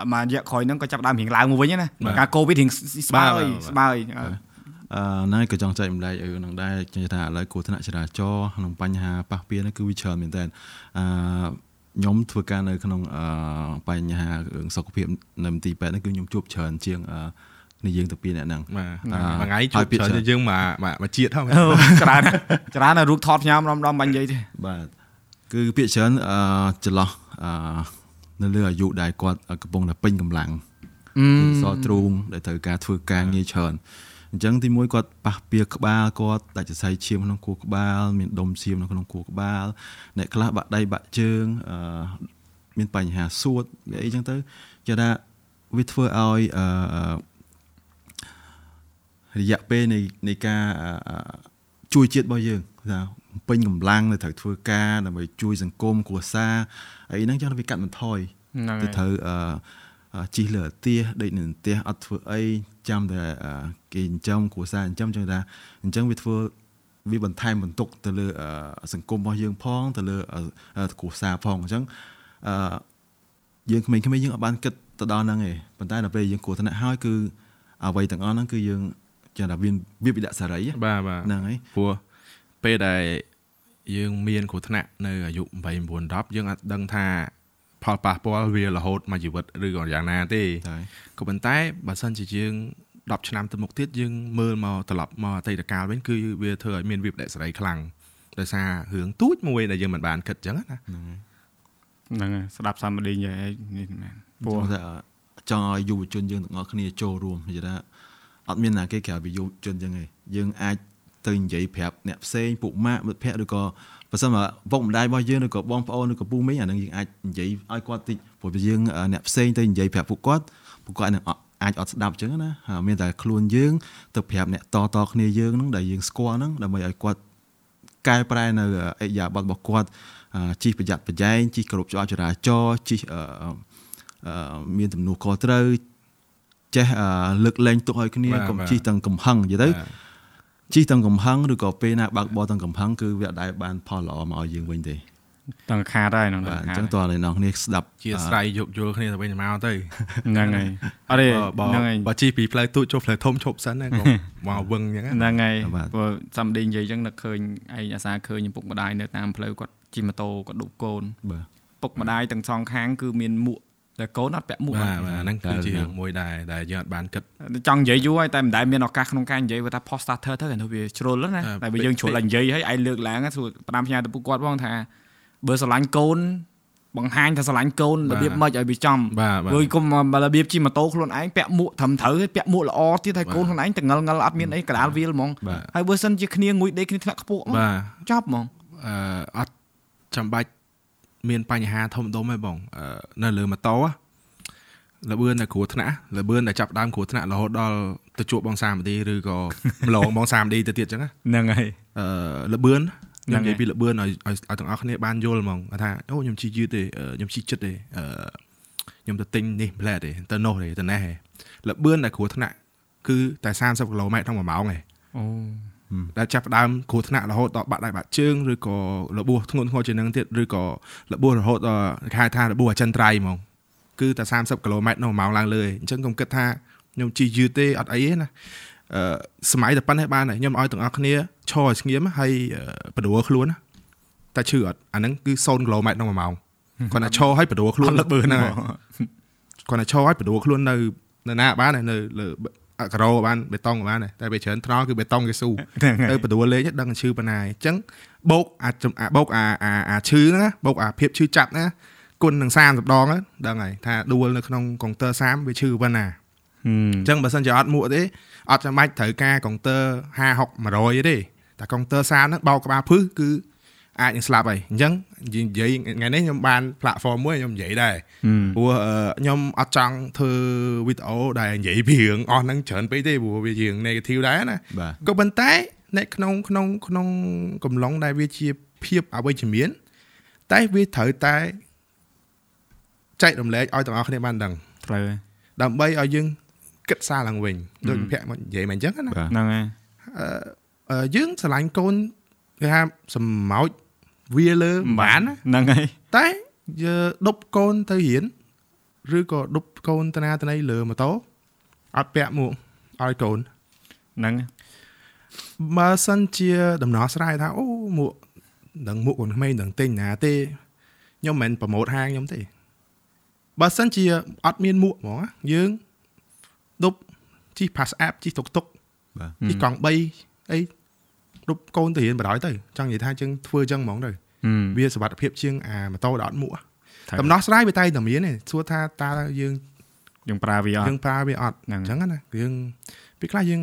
S1: អឺមួយរយៈក្រោយហ្នឹងក៏ចាប់ផ្ដើមរៀងឡើងមកវិញណាការកូវីដរៀងស្បើយស្បើយអឺ
S2: អឺហ្នឹងក៏ចង់ចែកម្លែកឲ្យនឹងដែរខ្ញុំថាឥឡូវគ្រោះថ្នាក់ចរាចរណ៍ក្នុងបញ្ហាប៉ះពាល់នេះគឺវាច្រើនមែនតើអឺខ្ញុំធ្វើការនៅក្នុងអឺបញ្ហារឿងសុខភាពនៅមន្ទីរពេទ្យហ្នឹងគឺខ្ញុំជួបច្រើនជាងអឺ នេះយើងទៅពីអ្នកហ្នឹង
S3: បាទ
S2: អឺ
S3: មួយថ្ងៃ
S2: ហើ
S3: ជួប
S2: យពាក្យ
S3: ច្រើន
S2: ច្រើន
S3: យើងមកមកមកជាតិហ្នឹង
S1: អូច្រើនណាស់ច្រើនណាស់រូបថតផ្ញើម្ដងម្ដងបាញ់និយាយទេ
S2: បាទគឺពាក្យច្រើនអឺចន្លោះអឺនៅលើអាយុដែលគាត់កំពុងតែពេញកម្លាំង
S1: អឺ
S2: សល់ទ្រូងដែលត្រូវការធ្វើការងារច្រើនអញ្ចឹងទីមួយគាត់ប៉ះពាល់ក្បាលគាត់ដាច់សរសៃឈាមក្នុងខួរក្បាលមានដុំឈាមនៅក្នុងខួរក្បាលអ្នកខ្លះបាក់ដៃបាក់ជើងអឺមានបញ្ហាសួតវាអីចឹងទៅគេថាវាធ្វើឲ្យអឺ រយៈពេលនៃនៃការអឺជួយជាតិរបស់យើងថាពេញកម្លាំងនៅត្រូវធ្វើការដើម្បីជួយសង្គមគ្រួសារអីហ្នឹងចឹងវាកាត់បន្ថយ
S1: ហ្នឹង
S2: ទៅ
S1: ហើយ
S2: ត្រូវអឺអឺជីលើផ្ទះដេកនៅផ្ទះអត់ធ្វើអីចាំតែអឺគេចិញ្ចឹមគ្រួសារចិញ្ចឹមចឹងថាអញ្ចឹងវាធ្វើវាបន្ថែមបន្ទុកទៅលើអឺសង្គមរបស់យើងផងទៅលើអឺគ្រួសារផងអញ្ចឹងអឺយើងក្មេងៗយើងអត់បានគិតទៅដល់ហ្នឹងទេប៉ុន្តែដល់ពេលយើងគ្រោះថ្នាក់ហើយគឺអ្វីទាំងអស់ហ្នឹងគឺយើង ចឹងថាវាវាវិដសេរី
S3: បាទបាទ
S2: ហ្នឹងហើយ
S3: ព្រោះពេលដែលយើងមានគ្រោះថ្នាក់នៅអាយុ8 9 10យើងអាចដឹងថាផលប៉ះពាល់វារហូតមកជីវិតឬក៏យ៉ាងណាទេ
S2: តែ
S3: ក៏ប៉ុន្តែបើសិនជាយើង10ឆ្នាំទៅមុខទៀតយើងមើលមកត្រឡប់មកអតីតកាលវិញគឺវាធ្វើឲ្យមានវិបត្តិសេរីខ្លាំងដោយសាររឿងទូចមួយដែលយើងមិនបានគិតអញ្ចឹងណា
S1: ហ្នឹងហើយស្ដាប់សាមឌីនិយាយនេះមែន
S2: ព្រោះតែចង់ឲ្យយុវជនយើងទាំងអស់គ្នាចូលរួមនិយាយថា អត់មានណាគេក្រៅពីយុវជនចឹងទេយើងអាចទៅនិយាយប្រាប់អ្នកផ្សេងពួកម៉ាក់មិត្តភ័ក្តិឬក៏បើសិនមកពុកម្ដាយរបស់យើងឬក៏បងប្អូនឬក៏ពូមីងអានឹងយើងអាចនិយាយឲ្យគាត់តិចព្រោះបើយើងអ្នកផ្សេងទៅនិយាយប្រាប់ពួកគាត់ពួកគាត់នឹងអាចអត់ស្ដាប់ចឹងណាហើយមានតែខ្លួនយើងទៅប្រាប់អ្នកតតគ្នាយើងហ្នឹងដែលយើងស្គាល់ហ្នឹងដើម្បីឲ្យគាត់កែប្រែនៅអិយាប័តរបស់គាត់អឺជិះប្រយ័ត្នប្រយែងជិះគ្រប់ច្បាប់ចរាចរណ៍ជិះអឺអឺមានទំនួលខុសត្រូវ ចេះអឺលើកលែងទុកឲ្យគ្នា
S3: បាទ
S2: កុំ
S3: បាទ
S2: ជិះទាំងកំហឹងនិយាយទៅ
S3: បាទ
S2: ជិះទាំងកំហឹងឬក៏ពេលណាបើកបរទាំងកំហឹងគឺវាអត់ដែលបានផលល្អមកឲ្យយើងវិញទេ
S1: តឹងខាតហើយហ្នឹង
S2: បាទអញ្ខាចឹ
S1: ត
S2: ងតើអ្នកនរគ្នាស្ដាប់
S3: ជាស្រ័យយោគយល់គ្នាទៅវិញទៅមកទៅ
S1: ហ្នឹងហើយអត់ទេ
S3: បើ
S1: ហ្នឹងហើយ
S3: បើជិះពីផ្លូវទូចចូលផ្លូវធំឈប់សិនណាកុំមកវឹងអញ្ចឹងណា
S1: ហ្នឹងហើយ
S2: បាទ
S1: ព្រោះសាមឌីនិយាយអញ្ចឹងនឹកឃើញឯងអាសាឃើញឪពុកម្ដាយនៅតាមផ្លូវគាត់ជិះម៉ូតូគាត់ឌុបកូន
S2: បាទ
S1: ពុកម្ដាយទាំងសងខាងគឺមានមួក តែកូនអត់ពាក់មួក
S3: បាទបាទហ្នឹងគឺជា
S2: តែ
S3: រឿងមួយដែរដែលយើងអត់បានគិត
S1: ចង់និយាយយូរហើយតែមិនដែលមានឱកាសក្នុងការនិយាយគាត់ថា post starter ទៅទៅវាជ្រុលណា
S3: អ่า
S1: តែបើយើងជ្រុលតែនិយាយហើយឯងលើកឡើងហ្នឹងសួរផ្ដាំផ្ញើទៅពួកគាត់ផងថាបើស្រឡាញ់កូនបង្ហាញថាស្រឡាញ់កូនរបៀបម៉េចឲ្យវាចំ
S3: បាទបាទ
S1: ព្រោះគុំមករបៀបជិះម៉ូតូខ្លួនឯងពាក់មួកត្រឹមត្រូវហើយពាក់មួកល្អទៀតហើយកូនខ្លួនឯងតងល់ងល់អត់មានអីកដាលវាលហ្មង
S3: បាទ
S1: ហើយបើសិនជាគ្នាងួយដេកគ្នាធ្លាក់ខ្ពស់
S3: បាទ
S1: ចប់ហ្មង
S3: អឺអត់ចាំបាច់ មានបញ្ហាធំដុំទេបងអឺនៅលើម៉ូតូอะលបឿនតែគ្រោះថ្នាក់លបឿនតែចាប់ដើមគ្រោះថ្នាក់រហូតដល់ទៅជួបបងសាមឌីឬក៏ម្លងបងសាមឌីទៅទៀតអញ្ចឹងណា
S1: ហ្នឹងហើយ
S3: អឺលបឿន
S1: ហ្នឹង
S3: ខ្ញុំនិយាយ
S1: ហើយ
S3: ពីលបឿនឲ្យឲ្យឲ្យទាំងអស់គ្នាបានយល់ហ្មងថាអូខ្ញុំជិះយឺតទេអឺខ្ញុំជិះចិត្តទេអឺខ្ញុំទៅទិញនេះផ្លែទេទៅនោះទេទៅណេះទេលបឿនតែគ្រោះថ្នាក់គឺតែ30គីឡូម៉ែត្រក្នុង1ម៉ោងទេ
S1: អូ
S3: ដែលចាប់ផ្ដើមគ្រោះថ្នាក់រហូតដល់បាក់ដៃបាក់ជើងឬក៏របួសធ្ងន់ធ្ងរជាងនឹងទៀតឬក៏របួសរហូតដល់គេហៅថារបួសអចិន្ត្រៃយ៍ហ្មងគឺតែ30គីឡូម៉ែត្រនៅ1ម៉ោងឡើងលើឯងអញ្ចឹងខ្ញុំគិតថាខ្ញុំជិះយឺតទេអត់អីទេណាអឺសម័យតែប៉ុណ្ណេះបានហើយខ្ញុំឲ្យទាំងអស់គ្នាឈរឲ្យស្ងៀមហើយអឺបដួលខ្លួនណាតែឈឺអត់អាហ្នឹងគឺ0គីឡូម៉ែត្រក្នុង1ម៉ោងគាត់ថាឈរឲ្យបដួលខ្លួន
S1: អត់លបឿន
S3: ហ្នឹង
S1: ហ្ម
S3: ហើយ
S1: ង
S3: គាត់ថាឈរឲ្យបដួលខ្លួននៅនៅណាបានហើយនៅលើ អការ៉ូបានបេតុងក៏បានដែរតែពេលច្រើនថ្នល់គឺបេតុងគេស៊ូ
S1: ហ្នឹងហើយ
S3: ទៅបដួលលេងដឹងឈឺប៉ុណ្ណាអញ្ចឹងបោកអាចំអាបោកអាអាអាឈឺហ្នឹងណាបោកអាភាពឈឺចាប់ណាគុណនឹង30ដងហ្នឹងដឹងហើយថាដួលនៅក្នុងកុងទ័រ30វាឈឺប៉ុណ្ណា
S1: ហឹម
S3: អញ្ចឹងបើសិនជាអត់មួកទេអត់ចាំបាច់ត្រូវការកុងទ័រ50 60 100ទេតែកុងទ័រ30ហ្នឹងបោកក្បាលភឹសគឺ អាចនឹងស្លាប់ហើយអញ្ចឹងនិយាយថ្ងៃនេះខ្ញុំបាន platform មួយខ្ញុំនិយាយដែរ
S1: ហឹម
S3: ព្រោះអឺខ្ញុំអត់ចង់ធ្វើវីដេអូដែលនិយាយពីរឿងអស់ហ្នឹងច្រើនពេកទេព្រោះវារឿង negative ដែរណា
S2: បាទ
S3: ក៏ប៉ុន្តែនៅក្នុងក្នុងក្នុងកំឡុងដែលវាជាភាពអវិជ្ជមាន តែវាត្រូវតែចែករំលែកឲ្យទាំងអស់គ្នាបានដឹង
S1: ត្រូវហើយ
S3: ដើម្បីឲ្យយើងគិតសារឡើងវិញដូចភ័ក្រមកនិយាយមកអញ្ចឹងណា
S2: បាទ
S1: ហ្នឹងហើយ
S3: អឺយើងស្រឡាញ់កូនគេថាសម្ោច វាលើមិនបានណា
S1: ហ្នឹងហើយ
S3: តែយើងដប់កូនទៅរៀនឬក៏ដប់កូនទៅណាទៅណីលើម៉ូតូអត់ពាក់មួកឲ្យកូន
S1: ហ្នឹងហើយ
S3: បើសិនជាដំណោះស្រាយថាអូមួកដឹងមួកកូនក្មេងដឹងទិញណាទេខ្ញុំមិនមែនប្រម៉ូតហាងខ្ញុំទេបើសិនជាអត់មានមួកហ្មងណាយើងដប់ជិះ pass app ជិះតុកតុក
S2: បាទ
S3: ជិះកង់3អីដប់កូនទៅរៀនបណ្ដោយទៅចង់និយាយថាយើងធ្វើអញ្ចឹងហ្មងទៅ
S1: ហឹម
S3: វាសុវត្ថិភាពជាងអាម៉ូតូដែលអត់មួក
S1: ត្រូវ
S3: ដំណោះស្រាយវាតែតែមានទេសួរថាតើយើង
S1: យើងប្រើវាអ
S3: យើ
S1: ត់
S3: ងប្រើវាអត់
S1: ហ្នឹង
S3: អញ្ចឹងណាយើងពេលខ្លះយើង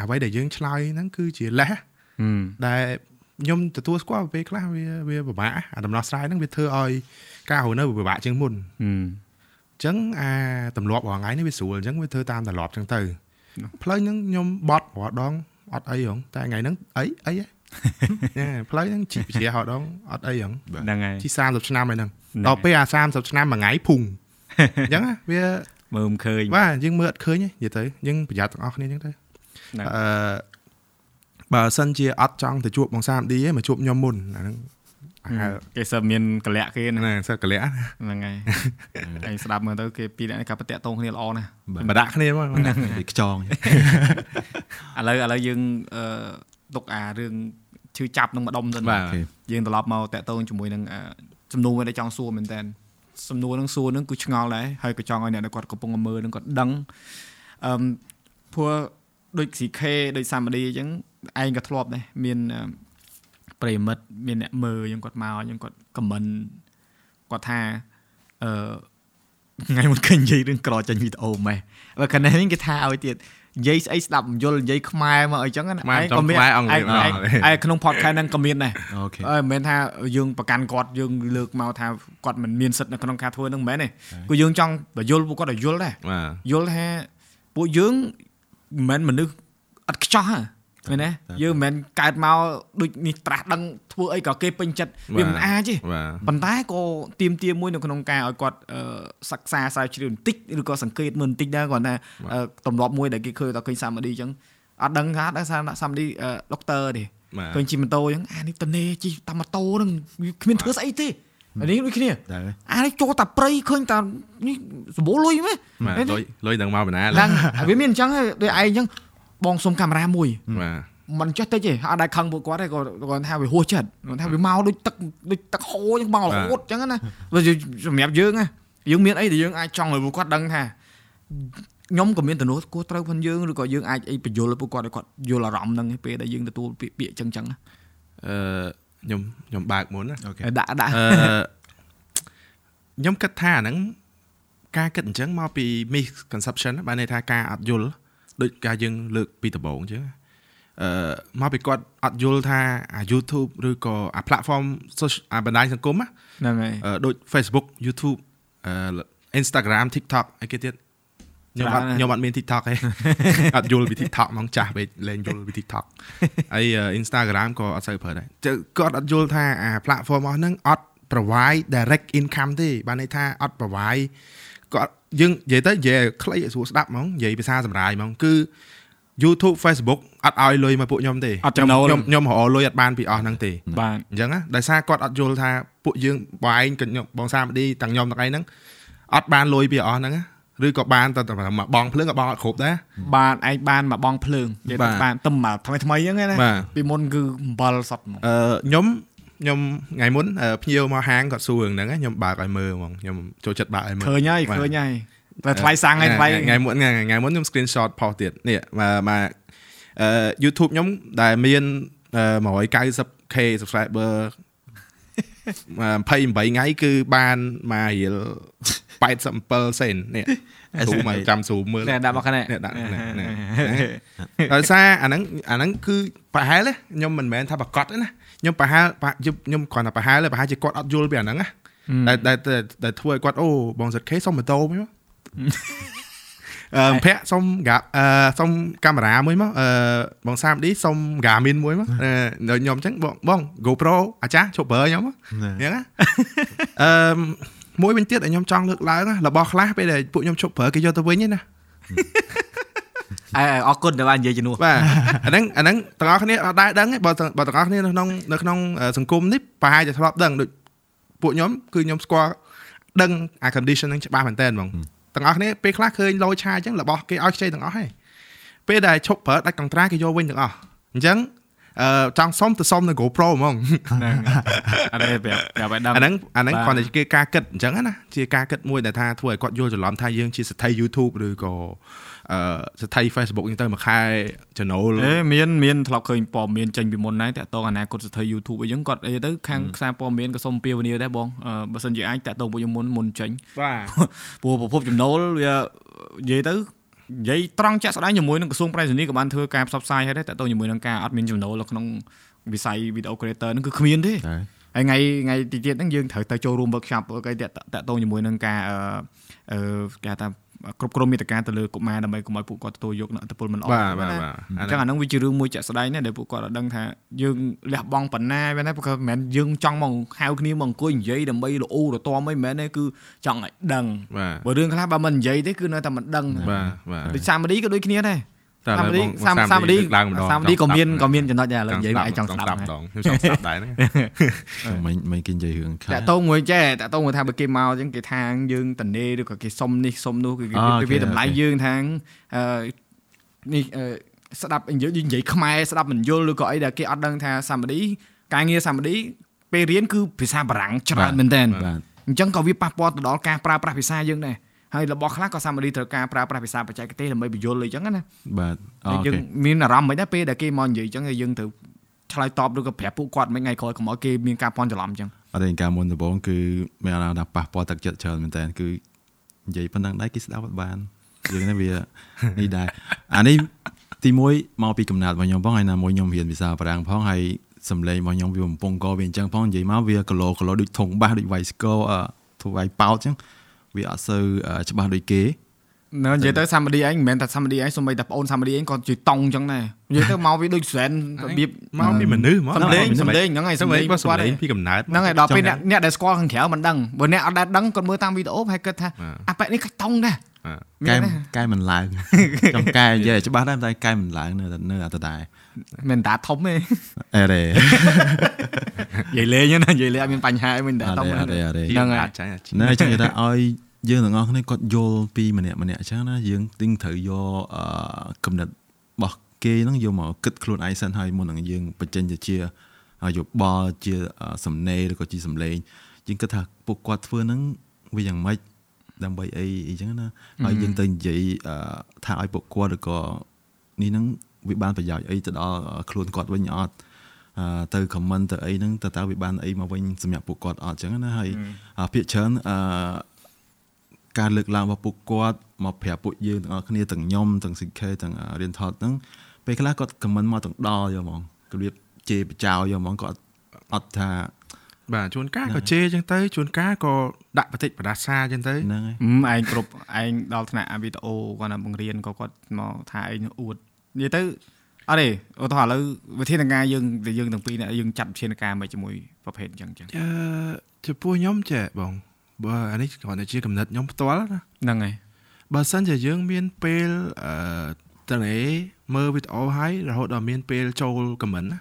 S3: អ្វីដែលយើងឆ្លើយហ្នឹងគឺជាលេស
S1: ហឹម
S3: ដែលខ្ញុំទទួលស្គាល់ពេលខ្លះវាវាពិបាកអាដំណោះស្រាយហ្នឹងវាធ្វើឲ្យការរស់នៅវាពិបាកជាងមុន
S1: ហឹម
S3: អញ្ចឹងអាទម្លាប់រាល់ថ្ងៃនេះវាស្រួលអញ្ចឹងវាធ្វើតាមទម្លាប់អញ្ចឹងទៅផ្លូវហ្នឹងខ្ញុំបត់រាល់ដងអត់អីហងតែថ្ងៃហ្នឹងអីអីហ៎ ណែផ្លូវហ្នឹងជីកជ្រះរាល់ដងអត់អីហង
S1: ហ្នឹងហើយ
S3: ជី30ឆ្នាំហើយហ្នឹង
S1: ហ្នឹង
S3: ដល់ពេលអា30ឆ្នាំមួយថ្ងៃភុងអញ្ចឹងណាវា
S1: មើលមិនឃើញ
S3: បាទយើងមើលអត់ឃើញទេនិយាយទៅយើងប្រយ័ត្នទាំងអស់គ្នាអញ្ចឹងទៅ
S1: ហ្នឹង
S3: អឺបើសិនជាអត់ចង់ទៅជួបបងសាមឌីទេមកជួបខ្ញុំមុនអាហ្នឹងប្រហែល
S1: គេសើមានកលៈគេណា
S3: ណាសិស្សកលៈ
S1: ហ្នឹងហើយឯងស្ដាប់មើលទៅគេពីរនាក់នេះកាបតាក់តងគ្នាល្អណាស់
S3: បដាក់គ្នាមក
S2: វាខ្ចង
S1: ឥឡូវឥឡូវយើងអឺ ទុកអារឿងឈឺចាប់នឹងម្ដុំទៅ
S3: បាទ
S1: យើងត្រឡប់មកតាក់ទងជាមួយនឹងអឺសំណួរមួយដែលចង់សួរមែនតើសំណួរនឹងសួរនឹងគឺឆ្ងល់ដែរហើយក៏ចង់ឲ្យអ្នកដែលគាត់កំពុងមើលនឹងគាត់ដឹងអឺព្រោះដូច CK ដូច Samadi អញ្ចឹងឯងក៏ធ្លាប់ដែរមានអឺប្រិមិត្តមានអ្នកមើលអញ្ចឹងគាត់មកអញ្ចឹងគាត់ comment គាត់ថាអឺថ្ងៃមុនឃើញនិយាយរឿងក្រចេញវីដេអូម៉េះបើកាលនេះគេថាឲ្យទៀត និយាយស្អីស្ដាប់មិនយល់និយាយខ្មែរមកអីចឹងណា
S3: ខ្មែរចំខ្មែរអង់គ្លេស
S1: ឯងឯងឯងក្នុង podcast ហ្នឹងក៏មានដែរ
S2: អូខេ
S1: អើមិនមែនថាយើងប្រកាន់គាត់យើងលើកមកថាគាត់មិនមានសិទ្ធិនៅក្នុងការធ្វើហ្នឹងមិនមែនទេគឺយើងចង់បញ្យល់ពួកគាត់ឲ្យយល់ដែរ
S3: បាទ
S1: យល់ថាពួកយើងមិនមែនមនុស្សអត់ខ្ចោះហ៎ មែនទេយើងមិនមែនកើតមកដូចនេះត្រាស់ដឹងធ្វើអីក៏គេពេញចិត្តវាមិនអាចទេ
S3: បាទ
S1: ប៉ុន្តែក៏ទៀមទាមួយនៅក្នុងការឲ្យគាត់អឺសិក្សាស្រាវជ្រាវបន្តិចឬក៏សង្កេតមើលបន្តិចដែរគាត់ថាអឺទម្លាប់មួយដែលគេឃើញដល់ឃើញសាមាឌីអញ្ចឹងអត់ដឹងថាដឹងថាសាមាឌីដុកទ័រទេ
S3: បាទ
S1: ឃើញជិះម៉ូតូអញ្ចឹងអានេះតនេជិះតាមម៉ូតូហ្នឹងវាគ្មានធ្វើស្អីទេអានេះដូចគ្នា
S2: ដែរ
S1: អានេះចូលតាព្រៃឃើញតានេះសម្បូរលុយមែន
S3: បាទលុយលុយនឹងមកបណ្ណា
S1: ឡើងវាមានអញ្ចឹងហើយដូចឯងអញ្ចឹង បងសុំកាមេរ៉ាមួយ
S3: បាទ
S1: មិនចេះតិចទេអត់ដែរខឹងពួកគាត់ទេក៏គាត់ថាវាហួសចិត្តគាត់ថាវាមកដូចទឹកដូចទឹកហូរអញ្ចឹងបងរហូតអញ្ចឹងណាវាសម្រាប់យើងណាយើងមានអីដែលយើងអាចចង់ឲ្យពួកគាត់ដឹងថាខ្ញុំក៏មានទំនួលគួរត្រូវផងយើងឬក៏យើងអាចអីបញ្យល់ឲ្យពួកគាត់ឲ្យគាត់យល់អារម្មណ៍ហ្នឹងឯពេលដែលយើងទទួលពាក្យពាក្យអញ្ចឹងអញ្ចឹងណា
S3: អឺខ្ញុំខ្ញុំបើកមុនណា
S2: អូខេ
S1: ដាក់ដាក់
S3: អឺខ្ញុំគិតថាអាហ្នឹងការគិតអញ្ចឹងមកពី misconception ណាបានន័យថាការអត់យល់ ដូចការយើងលើកពីដំបូងអញ្ចឹងអឺមកពីគាត់អត់យល់ថាអា YouTube ឬក៏អា platform social អាបណ្ដាញសង្គមណា
S1: ហ្នឹងហើយ
S3: អឺដូច Facebook YouTube អឺ Instagram TikTok អីគេទៀតខ្ញុំអត់
S1: ច្រើនណាស់
S3: ខ្ញុំអត់មាន TikTok ទេអត់យល់ពី TikTok ហ្មងចាស់ពេកលេងយល់ពី TikTok ហើយអឺ Instagram ក៏អត់សូវប្រើដែរចឹងគាត់អត់យល់ថាអា platform អស់ហ្នឹងអត់ provide direct income ទេបានន័យថាអត់ provide គាត់យើងនិយាយទៅនិយាយឲ្យខ្លីឲ្យស្រួលស្ដាប់ហ្មងនិយាយភាសាសម្រាយហ្មងគឺ YouTube Facebook អត់ឲ្យលុយមកពួកខ្ញុំទេ
S1: អត់ចំណូល
S3: ខ្ញុំខ្ញុំរកលុយអត់បានពីអស់ហ្នឹងទេ
S1: បាទ
S3: អញ្ចឹងណាដោយសារគាត់អត់យល់ថាពួកយើងបងឯងក៏ខ្ញុំបងសាមឌីទាំងខ្ញុំទាំងឯងហ្នឹងអត់បានលុយពីអស់ហ្នឹងណាឬក៏បានតែតែមកបងភ្លើងក៏បងអត់គ្រប់ដែរ
S1: បានឯងបានមកបងភ្លើងនិយាយ
S3: បា
S1: ទៅ
S3: ទ
S1: បានតែមកថ្មីថ្មីអញ្ចឹងណា
S3: បាទ
S1: ពីមុនគឺអំបិលសតហ្មង
S3: អឺខ្ញុំ ខ្ញុំថ្ងៃមុនអឺភ្ញៀវមកហាងគាត់សួររឿងហ្នឹងណាខ្ញុំបើកឲ្យមើលហ្មងខ្ញុំចូលចិត្តបើកឲ្យមើល
S1: ឃើញហើយ
S3: បាទ
S1: ឃើញហើយតែថ្លៃសាំងហើយថ្លៃ
S3: ថ្ងៃមុនថ្ងៃថ្ងៃមុនខ្ញុំ screenshot ផុសទៀតនេះមកមកអឺ YouTube ខ្ញុំដែលមានអឺ 190k subscriber 28ថ្ងៃគឺបានមករៀល87សេននេះ ស៊ូមកចាំស៊ូមើល
S1: នេះដាក់មកខាងនេះ
S3: នេះដាក់នេះនេះដោយសារអាហ្នឹងអាហ្នឹងគឺប្រហែលទេខ្ញុំមិនមែនថាប្រកាសទេណាខ្ញុំប្រហែលប្រហែលខ្ញុំគ្រាន់តែប្រហែលទេប្រហែលជាគាត់អត់យល់ពីអាហ្នឹងណាដែលដែលដែលដែលធ្វើឲ្យគាត់អូបងសិតខេសុំម៉ូតូមួយមកអឺភ័ក្រសុំកាអឺសុំកាមេរ៉ាមួយមកអឺបងសាមឌីសុំ Garmin មួយមកអឺដល់ខ្ញុំអញ្ចឹងបងបង GoPro អាចារ្យជប់ប្រើខ្ញុំមកអញ្ចឹងណាអឺ មួយវិញទៀតដែលខ្ញុំចង់លើកឡើងណារបស់ខ្លះពេលដែលពួកខ្ញុំជប់ប្រើគេយកទៅវិញឯណា
S1: អើអរគុណដែលបាននិយាយជំនួស
S3: បាទអាហ្នឹងអាហ្នឹងទាំងអស់គ្នាអត់ដែរដឹងទេបើទាំងបើទាំងអស់គ្នានៅក្នុងនៅក្នុងអឺសង្គមនេះប្រហែលជាធ្លាប់ដឹងដូចពួកខ្ញុំគឺខ្ញុំស្គាល់ដឹងអា condition ហ្នឹងច្បាស់មែនតើហ្មងទាំងអស់គ្នាពេលខ្លះឃើញលោឆាអញ្ចឹងរបស់គេឲ្យខ្ចីទាំងអស់ហើយពេលដែលឈប់ប្រើដាច់កន្ត្រាគេយកវិញទាំងអស់អញ្ចឹង អឺចង់សុំទៅសុំនៅ GoPro ហ្មង
S1: ហ្នឹងអត់ទេប្រាប់ប្រាប់ឲ្យដឹង
S3: អាហ្នឹងអាហ្នឹង
S1: បាទ
S3: គ្រាន់តែជាការគិតអញ្ចឹងណាជាការគិតមួយដែលថាធ្វើឲ្យគាត់យល់ច្រឡំថាយើងជាស្ថិ YouTube ឬក៏អឺស្ថិ Facebook អញ្ចឹងទៅមួយខែចំណូល
S1: អេមានមានធ្លាប់ឃើញព័ត៌មានចេញពីមុនដែរតាក់ទងអនាគតស្ថិ YouTube អីចឹងគាត់អីទៅខាងខ្សែព័ត៌មានក៏សូមពៀវនាដែរបងអឺបើសិនជាអាចតាក់ទងពួកខ្ញុំមុនមុនចេញ
S3: បាទ
S1: ព្រោះប្រភពចំណូលវានិយាយទៅ និយាយត្រង់ចាក់ស្ដែងជាមួយនឹងក្រសួងប្រៃសណីក៏បានធ្វើការផ្សព្វផ្សាយហើយដែរតាក់ទងជាមួយនឹងការអត់មានចំណូលនៅក្នុងវិស័យ video creator ហ្នឹងគឺគ្មានទេ
S2: ដែរ
S1: ហើយថ្ងៃថ្ងៃទីទៀតហ្នឹងយើងត្រូវទៅចូលរួម workshop គេតាក់តាក់ទងជាមួយនឹងការអឺអឺគេហៅថា គ្រប់គ្រងមេត្តាទៅលើកុមារដើម្បីកុំឲ្យពួកគាត់ទទួលយកនូវអត្តពលមិនល្អ
S3: បាទបាទបាទ
S1: អញ្ចឹងអាហ្នឹងវាជារឿងមួយជាក់ស្ដែងណាស់ដែលពួកគាត់អត់ដឹងថាយើងលះបង់ប៉ុណ្ណាមែនទេព្រោះមិនមែនយើងចង់មកហៅគ្នាមកអង្គុយនិយាយដើម្បីល្អរទាំអីមិនមែនទេគឺចង់ឲ្យដឹង
S3: បាទ
S1: បើរឿងខ្លះបើមិននិយាយទេគឺនៅតែមិនដឹង
S3: បាទបាទ
S1: ដូចសាមឌីក៏ដូចគ្នាដែរ
S3: តែឥ
S1: សាម
S3: ឡូវ
S1: ឌី
S3: បង
S1: សាមសាមឌី
S3: ឡើងម្ដង
S1: សាមឌីក៏មាន
S3: ចង់ស្ដាប់
S1: ក៏មានចំណុចដែរឥឡូវនិយាយមកឯងចង់ស្ដាប់
S3: ដ
S1: ហ្នឹង
S3: ងខ្ញុំចង់ស្ដាប់ដែរហ្នឹង
S2: មិនមិនគេនិយាយរឿងខា
S1: តាក់តងមួយចេះតាក់តងមួយថាបើគេមកអញ្ចឹងគេថាយើងតនេឬក៏គេសុំនេះសុំនោះគឺគេ
S2: អូខេ
S1: វាតម្លៃ
S2: អូខេ
S1: យើងថាអឺនេះអឺស្ដាប់និយាយនិយាយខ្មែរស្ដាប់មិនយល់ឬក៏អីដែលគេអត់ដឹងថាសាមឌីការងារសាមឌីពេលរៀនគឺភាសាបារាំងច្រើនមែនតើ
S2: បាទ
S1: អញ្ចឹងក៏វាប៉ះពាល់ទៅដល់ការប្រើប្រាស់ភាសាយើងដែរ ហើយរបស់ខ្លះក៏សាមឌីត្រូវការប្រើប្រាស់ភាសាបច្ចេកទេសដើម្បីបញ្យល់អីចឹងណា
S2: បាទអូ
S1: ហើយយើង
S2: ខេ
S1: មានអារម្មណ៍មិនដែរពេលដែលគេមកនិយាយចឹងហើយយើងត្រូវឆ្លើយតបឬក៏ប្រាប់ពួកគាត់មិនថ្ងៃក្រោយកុំឲ្យគេមានការពាន់ច្រឡំចឹង
S2: អត់ទេការមុនដំបូងគឺមានអារម្មណ៍ថាប៉ះពាល់ទឹកចិត្តច្រើនមែនតើគឺនិយាយប៉ុណ្ណឹងដែរគេស្ដាប់អត់បានយើងនេះវានេះដែរអានេះទី1មកពីកំណត់របស់ខ្ញុំផងហើយណាមួយខ្ញុំរៀនភាសាបារាំងផងហើយសំឡេងរបស់ខ្ញុំវាបំពង់កវាអញ្ចឹងផងនិយាយមកវាគីឡូគីឡូដូចធុងបាសដូចវាយស្គរអឺធុងវាយប៉ោតអញ្ចឹង វាអត់សូវអឺច្បាស់ដូចគេ
S1: នៅនិយាយទៅសាមឌីឯងមិនមែនតែសាមឌីឯងសូម្បីតែប្អូនសាមឌីឯងក៏ជួយតង់ចឹងដែរនិយាយទៅមកវាដូចស្រែនរបៀប
S3: មកពីមនុស្សមក
S1: សំលេងសំលេងហ្នឹងហើយ
S3: សំ
S1: សំ
S3: លេ
S1: លេ
S3: ង
S1: ង
S3: បើ
S1: គាត់
S3: សំលេង
S1: ឯង
S3: ពីកំណើត
S1: ហ្នឹងហើយដល់ពេល
S2: ចង់
S1: អ្នកអ្នកដែលស្គាល់ខាងក្រៅមិនដឹងបើអ្នកអត់ដែលដឹងគាត់មើលតាមវីដេអូហើយគិតថា
S3: បាទ
S1: អាប៉ែនេះកាច់តង់ដែរ
S2: កែ
S1: មាន
S2: កែមិនឡើងចង់កែនិយាយឲ្យច្បាស់ដែរតែកែមិនឡើងនៅតែនៅតែដែរ
S1: មិនតាធំទេ
S2: អេរេ
S1: និយាយលេងណានិយាយលេងអត់មានបញ្ហាអីមិនតា
S2: អ
S1: ធំ
S2: រេអរេអរេ
S1: ហ្នឹងហើយ
S3: អាចចាញ់
S2: ណែអញ្ចឹងនិយាយថាឲ្យយើងទាំងអស់គ្នាគាត់យល់ពីម្នាក់ម្នាក់អញ្ចឹងណាយើងទិញត្រូវយកអឺគំនិតរបស់គេហ្នឹងយកមកគិតខ្លួនឯងសិនហើយមុននឹងយើងបញ្ចេញទៅជាយោបល់ជាអឺសំណេរឬក៏ជាសំឡេងយើងគិតថាពួកគាត់ធ្វើហ្នឹងវាយ៉ាងម៉េច ដើម្បីអីអីចឹងណាហើយយើងទៅនិយាយអឺថាឲ្យពួកគាត់ឬក៏នេះហ្នឹងវាបានប្រយោជន៍អីទៅដល់ខ្លួនគាត់វិញអត់អឺទៅ comment ទៅអីហ្នឹងតើតើវាបានអីមកវិញសម្រាប់ពួកគាត់អត់ចឹងណាហើយអឺភាគច្រើនអឺការលើកឡើងរបស់ពួកគាត់មកប្រាប់ពួកយើងទាំងអស់គ្នាទាំងខ្ញុំទាំង CK ទាំងរៀនថតហ្នឹងពេលខ្លះគាត់ comment មកទាំងដល់យកហ្មងរបៀបជេរបចោយកហ្មងគាត់អត់ថា
S3: បាទជួនកាលក៏ជេរចឹងទៅជួនកាលក៏ដាក់បតិចបដាសាចឹងទៅ
S2: ហ្នឹងហើយ
S1: ហឹមឯងគ្រប់ឯងដល់ថ្នាក់អាវីដេអូគាត់ណាបង្រៀនក៏គាត់មកថាឯងអួតនិយាយទៅអត់ទេឧទាហរណ៍ឥឡូវវិធានការយើងដែលយើងទាំងពីរនាក់យើងចាត់វិធានការមកជាមួយប្រភេទអញ្ចឹងចឹង
S3: អឺចំពោះខ្ញុំចេះបងបើអានេះគ្រាន់តែជាកំណត់ខ្ញុំផ្ទាល់ណា
S1: ហ្នឹងហើយ
S3: បើសិនជាយើងមានពេលអឺតនេមើលវីដេអូហើយរហូតដល់មានពេលចូលខមមិនណា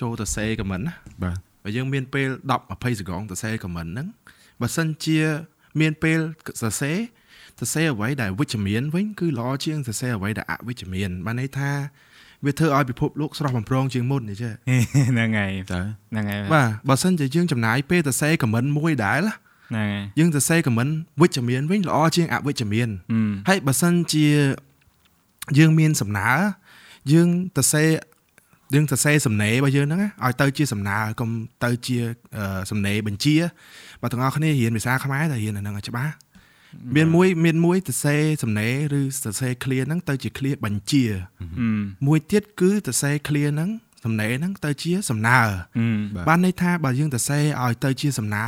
S3: ចូលទៅសេខមមិនណា
S2: បាទ
S3: បើយើងមានពេល10 20សកងទៅសេខមមិនហ្នឹងបើសិនជាមានពេលសរសេរសរសេរអ្វីដែលវិជ្ជមានវិញគឺល្អជាងសរសេរអ្វីដែលអវិជ្ជមានបានន័យថាវាធ្វើឲ្យពិភពលោកស្រស់បំព្រងជាងមុននេះចេះ
S1: ហ្នឹងហើយ
S2: តើ
S1: ហ្នឹងហើយ
S3: បាទបើសិនជាយើងចំណាយពេលទៅសេខមមិនមួយដែរណា
S1: ហ្នឹងហើយ
S3: យើងទៅសេខមមិនវិជ្ជមានវិញល្អជាងអវិជ្ជមាន
S1: ហឹម
S3: ហើយបើសិនជាយើងមានសំណើយើងទៅសេ យើងទៅសេសំណេររបស់យើងហ្នឹងណាឲ្យទៅជាសំណើកុំទៅជាអឺសំណេរបញ្ជាបើទាំងអស់គ្នារៀនភាសាខ្មែរតែរៀនអាហ្នឹងឲ្យច្បាស់មានមួយមានមួយទៅសេសំណេរឬទៅសេ clear ហ្នឹងទៅជា clear បញ្ជា
S1: ហឹម
S3: មួយទៀតគឺទៅសេ clear ហ្នឹងសំណេរហ្នឹងទៅជាសំណើ
S1: ហឹម
S2: បាទ
S3: បានន័យថាបើយើងទៅសេឲ្យទៅជាសំណើ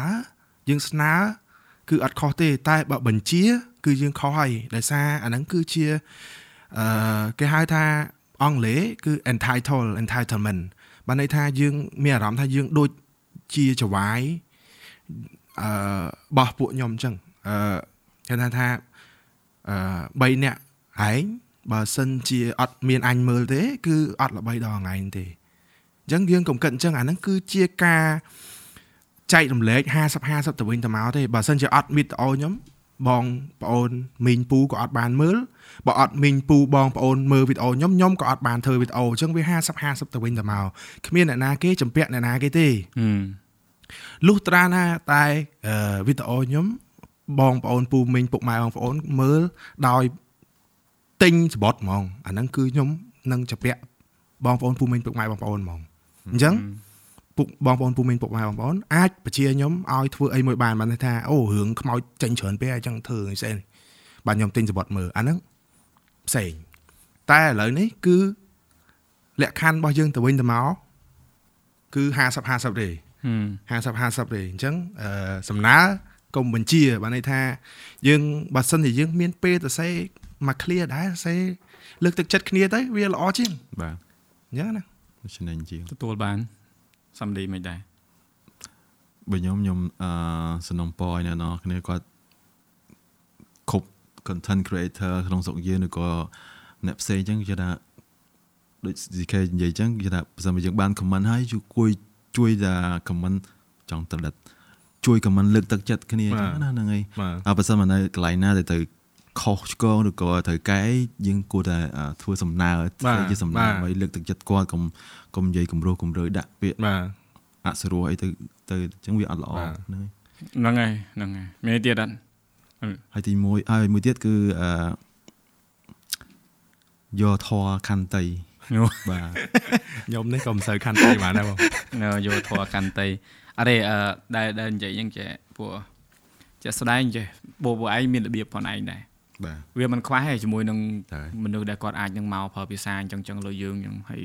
S3: យើងស្នើគឺអត់ខុសទេតែបើបញ្ជា គឺយើងខុសហើយដោយសារអាហ្នឹងគឺជាអឺគេហៅថា អង់គ្លេសគឺ entitle entitlement បានន័យថាយើង មានអារម្មណ៍ថាយើងដូចជាចវាយអឺបោះពួកខ្ញុំអញ្ចឹងអឺគេថាថាអឺ3នាក់ឯងបើសិនជាអត់មានអញមើលទេ គឺអត់ល្បីដល់ថ្ងៃនេះទេអញ្ចឹងយើងកុំគិតអញ្ចឹងអាហ្នឹងគឺជាការចែករំលែក50 50ទៅវិញទៅមកទេបើសិនជាអត់វីដេអូខ្ញុំបងប្អូនមីងពូក៏អត់បានមើល បើអត់មីងពូបងប្អូនមើលវីដេអូខ្ញុំខ្ញុំក៏អត់បានធ្វើវីដេអូអញ្ចឹងវា50 50ទៅវិញទៅមកគ្មានអ្នកណាគេចម្ពាក់អ្នកណាគេទេ
S1: ហឹម
S3: លុះត្រាណាតែអឺវីដេអូខ្ញុំបងប្អូនពូមីងពុកម៉ែបងប្អូនមើលដោយទិញសបត់ហ្មងអាហ្នឹងគឺខ្ញុំនឹងចម្ពាក់បងប្អូនពូមីងពុកម៉ែបងប្អូនហ្មងអញ្ចឹងពុកបងប្អូនពូមីងពុកម៉ែបងប្អូនអាចបជាខ្ញុំឲ្យធ្វើអីមួយបានបានន័យថាអូរឿងខ្មោចចេញច្រើនពេកអញ្ចឹងធ្វើផ្សេងបាទខ្ញុំទិញសបត់មើលអាហ្នឹង ផ្សេងតែឥឡូវនេះគឺលក្ខខណ្ឌរបស់យើងទៅវិញទៅមកគឺ50 50ទេ
S1: ហឹម
S3: 50 50ទេអញ្ចឹងអឺសំណើកុំបញ្ជាបានន័យថាយើងបើសិនជាយើងមានពេលទៅសេមក clear ដែរសេលើកទឹកចិត្តគ្នាទៅវាល្អជាង
S2: បាទ
S3: អញ្ចឹងណា
S2: ឆ្នៃជាង
S1: ទទួលបានសំដីមិនដែរ
S2: បើខ្ញុំខ្ញុំអឺសំណុំពរឲ្យអ្នកនរគ្នាគាត់គ្រប់ content creator ក្នុងស្រុកយើងឬក៏អ្នកផ្សេងអញ្ចឹងគេថាដូច CK និយាយអញ្ចឹងគេថាបើសិនបើយើងបាន comment ហើយជួយជួយថា comment ចង់ត្រដិតជួយ comment លើកទឹកចិត្តគ្នាអញ្ចឹងណាហ្នឹងហើយ
S3: បាទ
S2: អើបើសិនមកនៅកន្លែងណាដែលទៅខុសឆ្គងឬក៏ត្រូវកែយើងគួរតែអឺធ្វើសំណើធ្វើជាសំណើឲ្យលើកទឹកចិត្តគាត់កុំកុំនិយាយគំរោះគំរើយដាក់ពាក្យ
S3: បាទ
S2: អសរោះអីទៅទៅអញ្ចឹងវាអត់ល្អ
S3: បាទ
S2: ហ្នឹងហើយ
S1: ហ្នឹងហើយហ្នឹងហើយមានទៀតអត់
S2: ហើយទី1ហើយមួយទៀតគឺអឺយកធរខន្តី
S1: យោ
S2: បាទ
S3: ខ្ញុំនេះក៏មិនសូវខាន់ទេបានដែរបង
S1: នៅយកធរកាន់តីអរេអឺដែលដែលនិយាយអញ្ចឹងចេះពួកចេះស្ដែងចេះបូបឯងមានរបៀបផងឯងដែរ
S2: បាទ
S1: វាមិនខ្វះទេជាមួយនឹង
S2: តែ
S1: មនុស្សដែលគាត់អាចនឹងមកប្រើភាសាអញ្ចឹងចឹងលើយើងអញ្ចឹងហើយ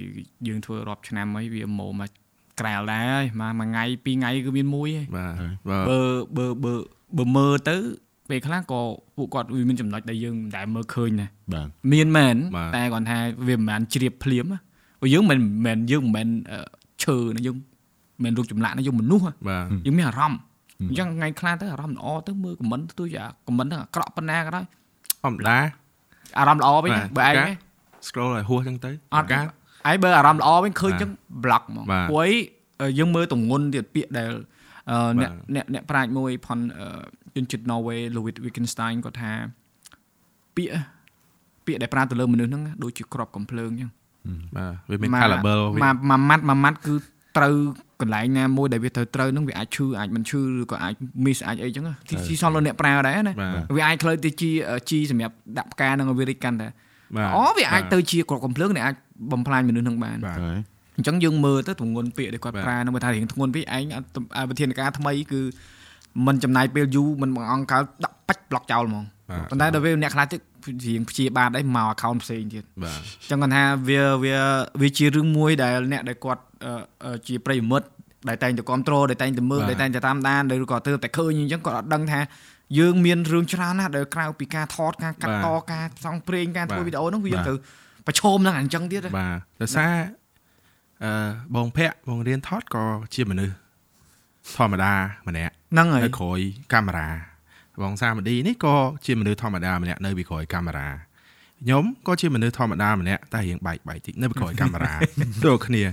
S1: យើងធ្វើរាប់ឆ្នាំហើយវាមកមកក្រែលដែរហើយមកមួយថ្ងៃពីរថ្ងៃគឺមានមួយហើយ
S3: បាទ
S2: ហើយ
S3: បាទ
S1: បើបើបើបើមើលទៅ ពេលខ្លះក៏ពួកគាត់វាមានចំណុចដែលយើងមិនដែលមើលឃើញដែរ
S2: បាទ
S1: មានមែន
S3: បាទ
S1: តែគាត់ថាវាមិនមែនជ្រាបភ្លាមណាព្រោះយើងមិនមែនយើងមិនមែនអឺឈើណាយើងមិនមែនរូបចម្លាក់ណាយើងមនុស្សណា
S3: បាទ
S1: យើងមានអារម្មណ៍អញ្ចឹងថ្ងៃខ្លះទៅអារម្មណ៍ល្អទៅមើលខមមិនទោះជាខមមិនទៅអាក្រក់ប៉ុណ្ណាក៏ដោយ
S3: ធម្មតា
S1: អារម្មណ៍ល្អវិញ
S3: បាទ
S1: ណាបើឯង
S3: ការ
S1: ទេ
S3: scroll ឲ្យហួសចឹងទៅ
S1: អត់
S3: ការ
S1: ឯងបើអារម្មណ៍ល្អវិញឃើញ
S3: បាទ
S1: ចឹង block ហ្មង
S3: បាទ
S1: ព្រោះអីយើងមើលទម្ងន់ទៀតពាក្យដែលអឺ
S3: បាទ
S1: អ្នកអ្នកអ្នកប្រាជ្ញមួយផនអឺ ជនជាតិ Norway Louis Wittgenstein គាត់ថាពាក្យពាក្យដែលប្រើទៅលើមនុស្សហ្នឹងដូចជាក្របកំភ្លើងចឹង
S3: បាទវាមាន
S1: មក
S3: caliber វា
S1: មកមួយម៉ាត់មួយម៉ាត់គឺត្រូវកន្លែងណាមួយដែលវាត្រូវត្រូវហ្នឹងវាអាចឈឺអាចមិនឈឺឬក៏អាច miss អាចអីចឹងទីទីសល់លើអ្នកប្រើដែរណា
S3: បាទ
S1: វាអាចខ្លើទៅជាជីសម្រាប់ដាក់ផ្កានឹងឲ្យវារីកកាន់តែ
S3: បាទ
S1: អូវាអាចទៅជាក្របកំភ្លើងដែលអាចបំផ្លាញមនុស្សហ្នឹងបាន
S3: បាទ
S2: ហើយ
S1: អញ្ចឹងយើងមើលទៅទម្ងន់ពាក្យដែលគាត់
S3: បាទ
S1: ប្រើហ្នឹងបើថារៀងធ្ងន់ពេកឯងអត់អាវិធានការថ្មីគឺ មិនចំណាយពេលយូរមិនបង្អង់កើតដាក់បាច់ block ចោលហ្មង
S3: ប៉ុ
S1: ន្តែដល់ពេលអ្នកខ្លះទៀតរៀងព្យាបាទឯងមក account ផ្សេងទៀត
S3: បាទ
S1: អញ្ចឹងគាត់ថាវាវាវាជារឿងមួយដែលអ្នកដែលគាត់ជាប្រិយមិត្តដែលតែងតែគ្រប់គ្រងដែលតែងតែមើលដែលតែងតែតាមដានឬក៏ទើបតែឃើញអញ្ចឹងគាត់អត់ដឹងថាយើងមានរឿងច្រើនណាស់ដែលក្រៅពីការថតការកាត់តការផ្សងព្រេងការធ្វើវីដេអូនោះវាត្រូវប្រឈមនឹងអញ្ចឹងទៀត
S3: បាទដោយសារអឺបងភ័ក្របងរៀនថតក៏ជាមនុស្ស ធម្មតា ម្នាក់
S1: ហ្នឹងហើយ
S3: នៅក្រោយកាមេរ៉ាបងសាមឌីនេះក៏ជាមនុស្សធម្មតាម្នាក់នៅពីក្រោយកាមេរ៉ាខ្ញុំក៏ជាមនុស្សធម្មតាម្នាក់តែរៀងបែកបែកតិចនៅពីក្រោយកាមេរ៉ាដូចគ្នា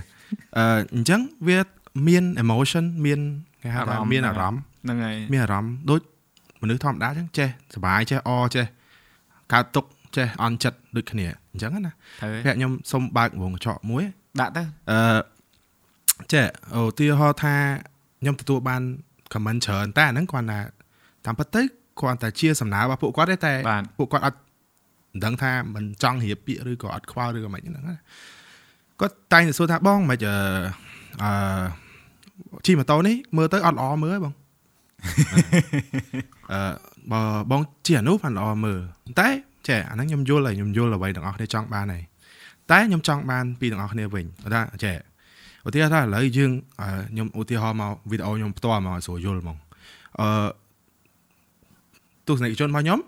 S3: អឺអញ្ចឹងវាមាន emotion មានគេហៅថាមានអារម្មណ៍
S1: ហ្នឹងហើយ
S3: មានអារម្មណ៍ដូចមនុស្សធម្មតាអញ្ចឹងចេះសប្បាយចេះអចេះកើតទុកចេះអន់ចិត្តដូចគ្នាអញ្ចឹងណា
S1: ត្រូវ
S3: ភ័ក្រខ្ញុំសុំបើកវងកញ្ចក់មួយ
S1: ដាក់ទៅ
S3: អឺចេះឧទាហរណ៍ថា ខ្ញុំទទួលបាន comment ច្រើនតែអាហ្នឹងគាត់ថាតាមពិតទៅគាត់តែជាសំណើរបស់ពួកគាត់ទេតែ
S1: បាទ
S3: ពួកគាត់អត់មិនដឹងថាមិនចង់រៀបពាក្យឬក៏អត់ខ្វល់ឬក៏មិនហ្នឹងណាគាត់តែងតែសួរថាបងមិនអឺអឺជិះម៉ូតូនេះមើលទៅអត់ល្អមើលហ៎បងអឺបើបងជិះអានោះបានល្អមើលតែចេះអាហ្នឹងខ្ញុំយល់ហើយខ្ញុំយល់អ្វីទាំងអស់គ្នាចង់បានហើយតែខ្ញុំចង់បានពីទាំងអស់គ្នាវិញគាត់ថាចេះ ឧទាហរណ៍ថាឥឡូវយើងអឺខ្ញុំឧទាហរណ៍មកវីដេអូខ្ញុំផ្ទាល់មកឲ្យស្រួលយល់ហ្មងអឺទស្សនិកជនរបស់ខ្ញុំ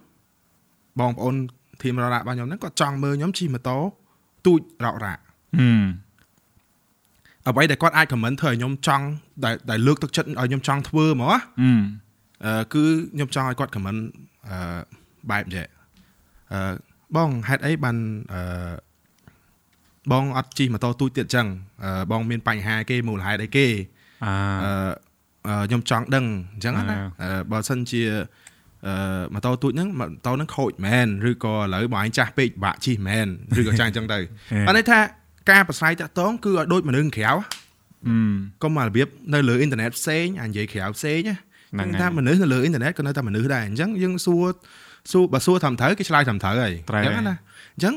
S3: បងប្អូនធីមរ៉ារបស់ខ្ញុំហ្នឹងគាត់ចង់មើលខ្ញុំជិះម៉ូតូទូចរ៉ោករ៉ា
S1: ហឹម
S3: អ្វីដែលគាត់អាច comment ធ្វើឲ្យខ្ញុំចង់ដែលដែលលើកទឹកចិត្តឲ្យខ្ញុំចង់ធ្វើហ្មងណា
S1: ហឹម
S3: អឺគឺខ្ញុំចង់ឲ្យគាត់ comment អឺបែបចេះអឺបងហេតុអីបានអឺ បងអត់ជិះម៉ូតូទូចទៀតចឹងអឺបងមានបញ្ហាគេមូលហេតុអីគេ
S1: អា
S3: អឺអឺខ្ញុំចង់ដឹងអញ្ចឹងណា
S1: អ่า
S3: អឺបើសិនជាអឺម៉ូតូទូចហ្នឹងម៉ូតូហ្នឹងខូចមែនឬក៏ឥឡូវបងឯងចាស់ពេកបាក់ជិះមែនឬក៏ចាស់អញ្ចឹងទៅបានន័យថាការប្រស្រ័យតាក់ទងគឺឲ្យដូចមនុស្សក្រៅ
S1: ហឹម
S3: កុំមករបៀបនៅលើអ៊ីនធឺណិតផ្សេងអានិយាយក្រៅផ្សេងណា
S1: ហ្នឹង
S3: គឺ
S1: ហើយ
S3: ថាមនុស្សនៅលើអ៊ីនធឺណិតក៏នៅតែមនុស្សដែរអញ្ចឹងយើងសួរសួរបើសួរត្រឹមត្រូវគេឆ្លើយត្រឹមត្រូវហើយ
S1: ត្រូវ
S3: អញ្ចឹងណាអញ្ចឹង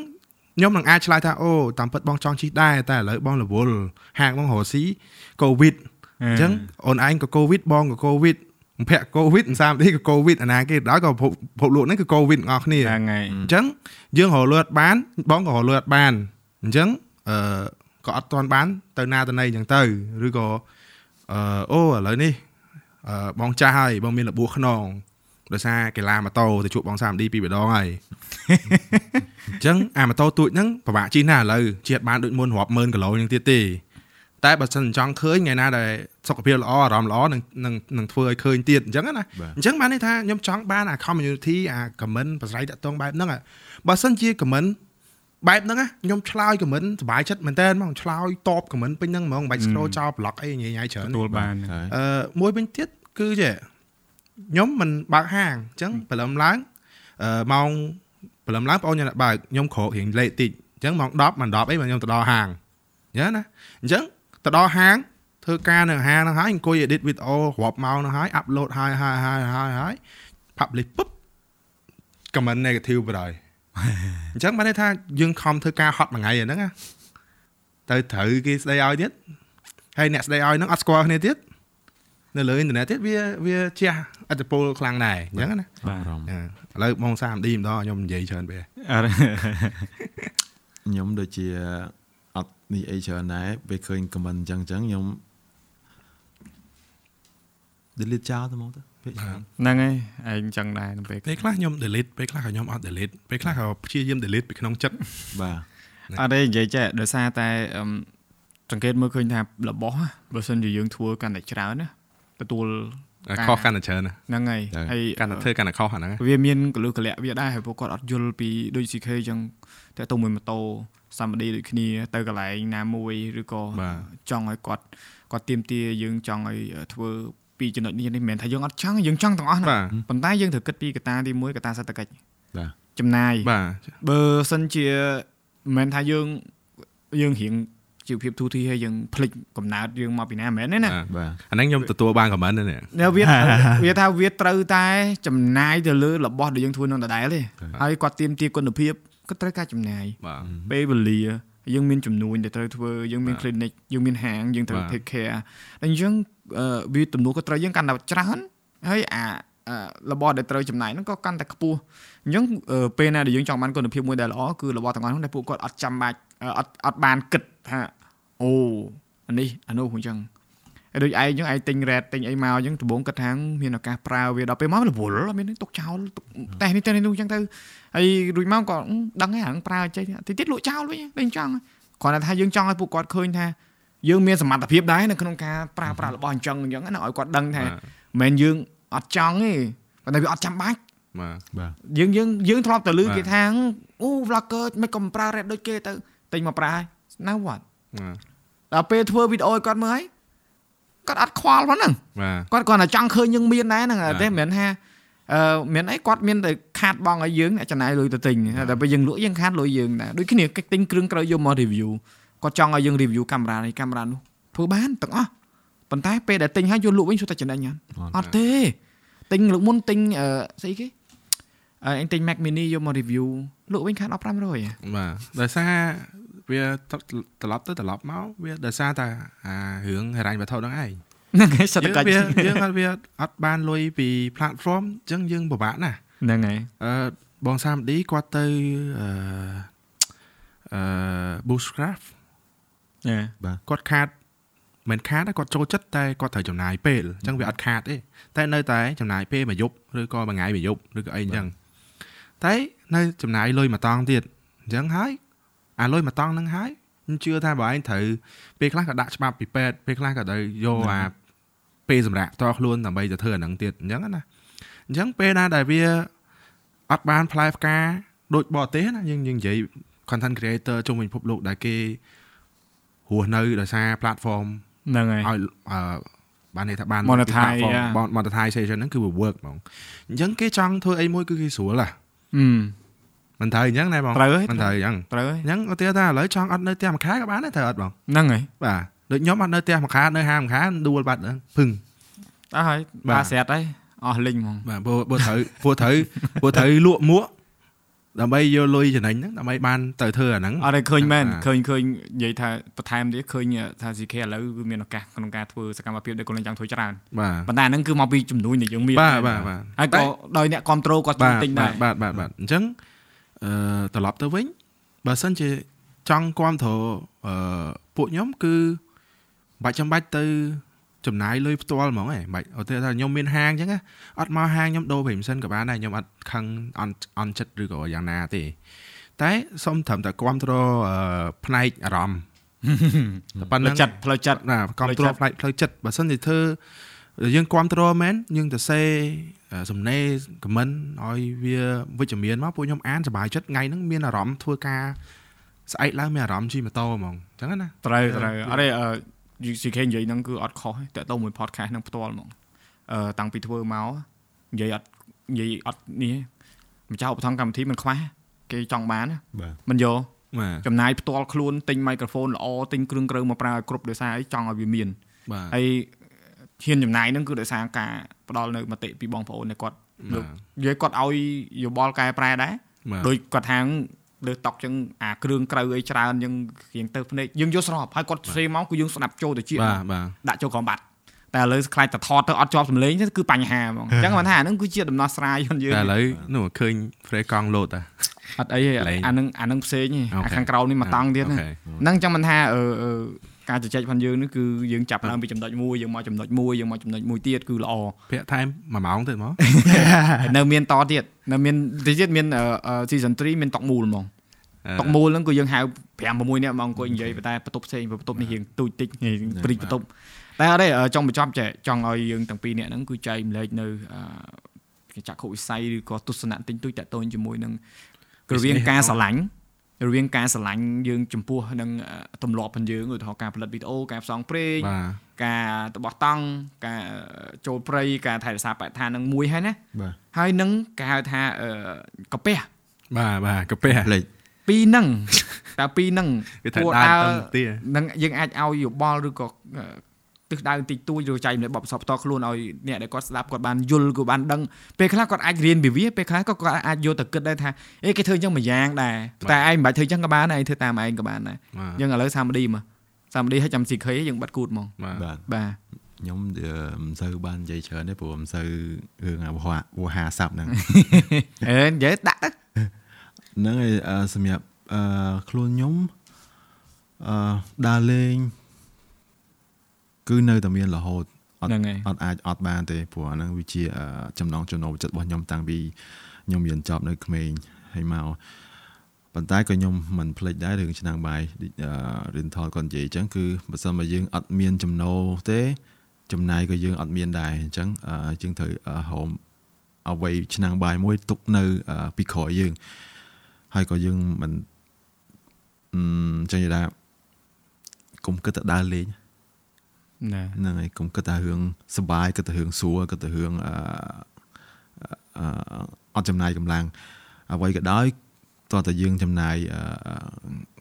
S3: ខ្ញុំនឹងអាចឆ្លើយថាអូតាមពិតបងចង់ជិះដែរតែឥឡូវបងរវល់ហាងបងរស់ស៊ីកូវីដអញ្ចឹងអូនឯងក៏កូវីដបងក៏កូវីដបំភាក់កូវីដសាមទីក៏កូវីដអាណាគេដល់ក៏ភពភពលោកហ្នឹងគឺកូវីដទាំងអស់គ្នា
S1: ហ្នឹងហើយ
S3: អញ្ចឹងយើងរលួតបាន បងក៏រលួតបានអញ្ចឹងអឺក៏អត់ទាន់បាន ទៅណាទៅណីអញ្ចឹងទៅឬក៏អឺអូឥឡូវនេះអឺបងចាស់ហើយបងមានរបួសខ្នង ដោយសារកីឡាម៉ូតូទៅជួបបងសាមឌីពីរម្ដងហើយអញ្ចឹងអាម៉ូតូទូចហ្នឹងពិបាកជិះណាស់ឥឡូវជិះអត់បានដូចមុនរាប់ម៉ឺនគីឡូហ្នឹងទៀតទេតែបើសិនចង់ឃើញថ្ងៃណាដែលសុខភាពល្អអារម្មណ៍ល្អនឹងនឹងនឹងធ្វើឲ្យឃើញទៀតអញ្ចឹងណា
S2: បាទ
S3: អញ្ចឹងបានន័យថាខ្ញុំចង់បានអា community អា comment ប្រស្រ័យតាក់ទងបែបហ្នឹងอะបើសិនជា comment បែបហ្នឹងណាខ្ញុំឆ្លើយ comment សប្បាយចិត្តមែនតើហ្មងឆ្លើយតប comment ពេញហ្នឹងហ្មងមិនបាច់ scroll ចោល block អីញ៉ៃញ៉ៃច្រើន
S1: ទទួលបាន
S2: ហើយ
S3: អឺមួយវិញទៀតគឺចេះ ខ្ញុំមិនបើកហាងអញ្ចឹងព្រលឹមឡើងអឺម៉ោងព្រលឹមឡើងបងអូនខ្ញុំបើកខ្ញុំក្រោករៀងលេតតិចអញ្ចឹងម៉ោង10មិន10អីបើខ្ញុំទៅដល់ហាងអញ្ចឹងណាអញ្ចឹងទៅដល់ហាងធ្វើការនៅហាងហ្នឹងហើយអង្គុយ edit video រាប់ម៉ោងហ្នឹងហើយ upload ហើយហើយហើយហើយហើយ publish ពុប comment negative បណ្ដោយអញ្ចឹងបានន័យថាយើងខំធ្វើការហត់មួយថ្ងៃអាហ្នឹងណាទៅត្រូវគេស្ដីឲ្យទៀតហើយអ្នកស្ដីឲ្យហ្នឹងអត់ស្គាល់គ្នាទៀត នៅលើអ៊ីនធឺណិតទៀតវាវាជះអត្តពលខ្លាំងដែរអញ្ចឹងណា
S1: បាទ
S2: អារម្មណ៍
S3: អឺឥឡូវបងសាមឌីម្ដងខ្ញុំនិយាយច្រើនពេក
S1: អរ
S2: ខ្ញុំដូចជាអត់នេះអីច្រើនដែរពេលឃើញ comment អញ្ចឹងអញ្ចឹងខ្ញុំ delete ចោលទៅមកទៅពេលច្រើន
S1: ហ្នឹងហើយឯងចឹងដែរនៅពេល
S3: ពេលខ្លះខ្ញុំ delete ពេលខ្លះក៏ខ្ញុំអត់ delete ពេលខ្លះក៏ព្យាយាម delete ពីក្នុងចិត្ត
S2: បាទ
S1: អត់ទេនិយាយចេះដោយសារតែអឹមសង្កេតមើលឃើញថារបស់ណាបើសិនជាយើងធ្វើកាន់តែច្រើនណា ទទួលការ
S3: ខុសកាន់តែច្រើនណា
S1: ហ្នឹងហើយហើយ
S3: កាន់តែធ្វើកាន់តែខុសអាហ្នឹងណា
S1: វាមានកលឹះកលាក់វាដែរហើយពួកគាត់អត់យល់ពីដូច CK ចឹងតែទៅមួយម៉ូតូសាមឌីដូចគ្នា ទៅកន្លែងណាមួយឬក៏
S3: បាទ
S1: ចង់ឲ្យគាត់គាត់ទៀមទាយើងចង់ឲ្យធ្វើពីចំណុចនេះនេះមិនមែនថាយើងអត់ចង់យើងចង់ទាំងអស់ណា
S3: បាទ
S1: ប៉ុន្តែយើងត្រូវគិតពីកត្តាទី1កត្តាសេដ្ឋកិច្ច
S2: បាទ
S1: ចំណាយ
S3: បាទ
S1: បើសិនជាមិនមែនថាយើងយើងរៀង ជីវភាពទូទីហើយយើងភ្លេចកំណើតយើងមកពីណាមិនមែនទេណា
S3: បាទ
S2: បាទ
S3: អាហ្នឹងខ្ញុំទទួលបាន comment ហ្នឹង
S1: នៅវាវាថាវាត្រូវតែចំណាយទៅលើរបស់ដែលយើងធ្វើនឹងដដែលទេហើយគាត់ទៀមទាគុណភាពក៏ត្រូវការចំណាយ
S3: បាទ
S1: ពេលវេលាយើងមានចំនួនដែលត្រូវធ្វើយើងមាន
S3: បាទ
S1: clinic យើងមានហាងយើងត្រូវ
S3: បាទ
S1: take care តែអញ្ចឹងអឺវាទំនួលក៏ត្រូវយើងកាន់តែច្រើនហើយអាអឺ របស់ដែលត្រូវចំណាយហ្នឹងក៏កាន់តែខ្ពស់អញ្ចឹងអឺពេលណាដែលយើងចង់បានគុណភាពមួយដែលល្អគឺរបស់ទាំងអស់ហ្នឹងដែលពួកគាត់អត់ចាំបាច់អឺអត់អត់បានគិតថាអូអានេះអានោះអញ្ចឹងហើយដូចឯងអញ្ចឹងឯងទិញ red ទិញអីមកអញ្ចឹងដំបូងគិតថាមានឱកាសប្រើវាដល់ពេលមករវល់អត់មានទុកចោលទុកតែនេះតែនេះនោះអញ្ចឹងទៅហើយរួចមកក៏អឺដឹងហើយហ្នឹងប្រើចេះតិចទៀតលក់ចោលវិញតែអញ្ចឹងគ្រាន់តែថាយើងចង់ឲ្យពួកគាត់ឃើញថាយើងមានសមត្ថភាពដែរនៅក្នុងការប្រើប្រាស់របស់អញ្ចឹងអញ្ចឹងណាឲ្យគាត់ដឹងថា
S3: បាទ
S1: មិនមែនយើង អត់ចង់ទេប៉ុន្តែវាអត់ចាំបាច់
S3: បាទ
S2: បាទ
S1: យើងយើងយើងធ្លាប់ទៅលឺ
S3: បាទ
S1: គេថាអូ vlogger មិនក៏មិនប្រើ red ដូចគេទៅទិញមកប្រើហើយ now what
S3: បាទ
S1: ដល់ពេលធ្វើវីដេអូឲ្យគាត់មើលហើយគាត់អត់ខ្វល់ប៉ុណ្ណឹង
S3: បាទ
S1: គាត់គ្រាន់តែចង់ឃើញយើងមានដែរហ្នឹង
S3: បាទ
S1: តែមិនមែនថាអឺមានអីគាត់មានតែខាតបងឲ្យយើងអ្នកចំណាយលុយទៅទិញតែពេលយើងលក់យើងខាតលុយយើងដែរដូចគ្នាកិច្ចទិញគ្រឿងក្រោយយកមក review គាត់ចង់ឲ្យយើង review កាមេរ៉ានេះកាមេរ៉ានោះធ្វើបានទាំងអស់ប៉ុន្តែពេលដែលទិញហើយយកលក់វិញសុទ្ធតែចំណេញហ្នឹងអត់ទេ ទិញលើកមុនទិញអឺស្អីគេអឺអញទិញ Mac mini យកមក review លក់វិញខាតអស់500ហ៎
S3: បាទដោយសារវាត្រឡប់ទៅត្រឡប់មកវាដោយសារតែអារឿងហិរញ្ញវត្ថុហ្នឹងឯង
S1: ហ្នឹងហើយសេដ្ឋកិច្ច
S3: យើងវាយើងអត់វាអត់បានលុយពី platform អញ្ចឹងយើងពិបាកណាស់
S1: ហ្នឹងហើយ
S3: អឺបងសាមឌីគាត់ទៅអឺអឺ Bushcraft
S1: ណែ
S3: គាត់ខាត មិនខាតទេគាត់ចូលចិត្តតែគាត់ត្រូវចំណាយពេលអញ្ចឹងវាអត់ខាតទេតែនៅតែចំណាយពេលមួយយប់ឬក៏មួយថ្ងៃមួយយប់ឬក៏អីអញ្ចឹងតែនៅចំណាយលុយមួយតង់ទៀតអញ្ចឹងហើយអាលុយមួយតង់ហ្នឹងហើយខ្ញុំជឿថាបើឯងត្រូវពេលខ្លះក៏ដាក់ច្បាប់ពីពេទ្យពេលខ្លះក៏ត្រូវយកអាពេលសម្រាប់តខ្លួនដើម្បីទៅធ្វើអាហ្នឹងទៀតអញ្ចឹងណាអញ្ចឹងពេលណាដែលវាអត់បានផ្លែផ្កាដូចបរទេសណាយើងយើងនិយាយ content creator ជុំវិញពិភពលោកដែលគេរស់នៅដោយសារ platform
S1: ហ្នឹងហើយ
S3: ឲ្យអឺបានន័យថាបាន
S1: Monetize
S3: ពី platform
S1: យ៉ា
S3: បង monetization ហ្នឹងគឺវា work ហ្មងអញ្ចឹងគេចង់ធ្វើអីមួយគឺគេស្រួលហ่ะ
S1: អឺ
S3: មិនត្រូវអញ្ចឹងណាបង
S1: ត្រូវហើយ
S3: មិនត្រូវអញ្ចឹង
S1: ត្រូវហើយ
S3: អញ្ចឹងឧទាហរណ៍ថាឥឡូវចង់អត់នៅផ្ទះមួយខែក៏បានដែរត្រូវអត់បង
S1: ហ្នឹងហើយ
S3: បាទដូចខ្ញុំអត់នៅផ្ទះមួយខែនៅហាងមួយខែដួលបាត់ហ្នឹងភឹង
S1: អស់ហើយ
S3: បាទ
S1: បាទស្រាត់ហើយអស់លិញហ្មង
S3: បាទព្រោះព្រោះត្រូវព្រោះត្រូវព្រោះត្រូវលក់មួក ដើម្បីយកលុយចំណេញហ្នឹងដើម្បីបានទៅធ្វើអាហ្នឹង
S1: អត់ឲ្យឃើញមែន
S3: បាទ
S1: ឃើញឃើញនិយាយថាបន្ថែមទៀតឃើញថា CK ឥឡូវគឺមានឱកាសក្នុងការធ្វើសកម្មភាពដែលខ្លួនចង់ធ្វើច្រើន
S3: បាទ
S1: ប៉ុន្តែអាហ្នឹងគឺមកពីចំនួនដែលយើងមាន
S3: បាទបាទបាទ
S1: ហើយក៏ដោយអ្នកគ្រប់គ្រងគាត់ជួយ
S3: បាទ
S1: ទិញ
S3: បា
S1: ដែរ
S3: ទបាទបាទបាទអញ្ចឹងអឺត្រឡប់ទៅវិញបើសិនជាចង់គ្រប់គ្រងអឺពួកខ្ញុំគឺបាច់ចាំបាច់ទៅ ចំណាយលុយផ្ទាល់ហ្មងឯងមិនឧទាហរណ៍ថាខ្ញុំមានហាងអញ្ចឹងណាអត់មកហាងខ្ញុំដូរប្រេមសិនក៏បានដែរខ្ញុំអត់ខឹងអន់អន់ចិត្តឬក៏យ៉ាងណាទេ តែសូមត្រឹមតែគ្រប់គ្រងអឺផ្នែកអារម្មណ៍តែប៉ុណ្្នឹង
S1: ចិត្តផ្លូវចិត្ត
S3: ណាគ្រប់គ្រងផ្នែកផ្លូវចិត្តបើសិនជាធ្វើយើងគ្រប់គ្រងមែនយើងទៅសេសំណេរខមមិនឲ្យវាវិជ្ជមានមកពួកខ្ញុំអានសប្បាយចិត្តថ្ងៃហ្នឹងមានអារម្មណ៍ធ្វើការស្អែកឡើងមានអារម្មណ៍ជិះម៉ូតូហ្មងអញ្ចឹងណា
S1: ត្រូវត្រូវអត់ទេអឺ CK និយាយហ្នឹងគឺអត់ខុសទេតើតើមួយ podcast ហ្នឹងផ្ទាល់ហ្មងអឺតាំងពីធ្វើមកនិយាយអត់និយាយអត់នេះម្ចាស់ឧបត្ថម្ភកម្មវិធីមិនខ្វះគេចង់បានណា
S2: បាទ
S1: មិនយក
S3: បាទ
S1: ចំណាយផ្ទាល់ខ្លួនទិញ microphone ល្អទិញគ្រឿងក្រៅមកប្រើឲ្យគ្រប់ដោយសារអីចង់ឲ្យវាមាន
S3: បាទ
S1: ហើយហ៊ានចំណាយហ្នឹងគឺដោយសារការផ្ដល់នៅមតិពីបងប្អូនដែលគាត់លើកនិយាយគាត់ឲ្យយោបល់កែប្រែដែរ
S3: បាទ
S1: ដោយគាត់ថា លើតុកចឹងអាគ្រឿងក្រៅអីច្រើនចឹងរៀងទៅភ្នែកយើងយកស្របហើយគាត់ផ្សេងមកគឺយើងស្ដាប់ចូលទៅជា
S3: បាទបាទ
S1: ដាក់ចូលក្រោមបាត់តែឥឡូវខ្លាចតែថតទៅអត់ជាប់សំឡេងទេគឺបញ្ហាហ្មងអញ្ចឹងគាត់ថាអាហ្នឹងគឺជាដំណោះស្រាយរបស់យើង
S3: តែឥឡូវនោះឃើញ frame កង់លោតតា
S1: អត់អីទេ
S3: លេង
S1: អាហ្នឹងអាហ្នឹងផ្សេងទេ
S3: អូខេ
S1: អាខាងក្រោមនេះមកតង់ទៀត
S3: អូ
S1: ណា
S3: ខេ
S1: ហ្នឹងចឹងមិនថាអឺអឺការជជែកផងយើងនេះគឺយើងចាប់ឡើងពីចំណុចមួយយើងមកចំណុចមួយយើងមកចំណុចមួយទៀតគឺល្អ
S3: ភាក់ថែម1ម៉ោងទៀតហ្មង
S1: ហើយនៅមានតទៀតនៅមានទីទៀតមាន season 3មានតុកមូលហ្មង តុកមូលហ្នឹងគឺយើងហៅ5 6នាក់មកអង្គុយនិយាយតែបន្ទប់ផ្សេងបន្ទប់នេះរៀងទូចតិចព្រីកបន្ទប់តែអត់ទេអឺចង់បញ្ចប់ចែកចង់ឲ្យយើងទាំងពីរនាក់ហ្នឹងគឺចែកម្លែកនៅអឺចក្ខុវិស័យឬក៏ទស្សនៈទិញទួយតាក់ទងជាមួយនឹងរវាងការស្រឡាញ់រវាងការស្រឡាញ់យើងចំពោះនឹងអឺទម្លាប់របស់យើងឧទាហរណ៍ការផលិតវីដេអូការផ្សងព្រេង
S3: បាទ
S1: ការតបោះតង់ការចូលព្រៃការថែរក្សាបរិស្ថាននឹងមួយហើយណា
S2: បាទ
S1: ហើយនឹងគេហៅថាអឺកាពះ
S3: បាទបាទកាពះ
S2: ផ្លេច
S1: ពីរហ្នឹងតែពីរហ្នឹង
S3: គេថាដើរទៅទី
S1: នឹងយើងអាចឲ្យយោបល់ឬក៏អឺទិសដៅតិចតួចឬចែកម្លែកបបផ្សព្វផ្ទាល់ខ្លួនឲ្យអ្នកដែលគាត់ស្ដាប់គាត់បានយល់គាត់បានដឹងពេលខ្លះគាត់អាចរៀនពីវាពេលខ្លះក៏គាត់អាចយកទៅគិតដែរថាអេគេធ្វើអញ្ចឹងមួយយ៉ាងដែរតែឯងមិនបាច់ធ្វើអញ្ចឹងក៏បានដែរឯងធ្វើតាមឯងក៏បានដែរ
S3: បាទ
S1: យើងឥឡូវសាមឌីមកសាមឌីឲ្យចាំ CK យើងបាត់គូតហ្មង
S3: បាទ
S2: បាទ
S1: បាទ
S2: ខ្ញុំអឺមិនសូវបាននិយាយច្រើនទេព្រោះមិនសូវរឿងអាវហវហាស័ព្ទហ្នឹង
S1: អេនិយាយដាក់ទៅ
S2: ហ្នឹងហើយអឺសម្រាប់អឺខ្លួនខ្ញុំអឺដើរលេងគឺនៅតែមានរហូតអត់
S1: ហ្នឹងហើយ
S2: អត់អាចអត់បានទេព្រោះអាហ្នឹងវាជាអឺចំណងចំណូលចិត្តរបស់ខ្ញុំតាំងពីខ្ញុំរៀនចប់នៅក្មេងហើយមកប៉ុន្តែក៏ខ្ញុំមិនភ្លេចដែររឿងឆ្នាំងបាយអឺរៀនថតគាត់និយាយអញ្ចឹងគឺបើសិនមកយើងអត់មានចំណូលទេចំណាយក៏យើងអត់មានដែរអញ្ចឹងអឺយើងត្រូវអឺហោមអ្វីឆ្នាំងបាយមួយទុកនៅអឺពីក្រោយយើង ហើយក៏យើងមិនអឺចឹងនិយាយថាកុំគិតតែដើរលេង
S1: ណា
S2: ហ្នឹងហើយកុំគិតតែរឿងសប្បាយគិតតែរឿងសួរគិតតែរឿងអឺអឺអត់ចំណាយកម្លាំងអ្វីក៏ដោយតោះតែយើងចំណាយអឺ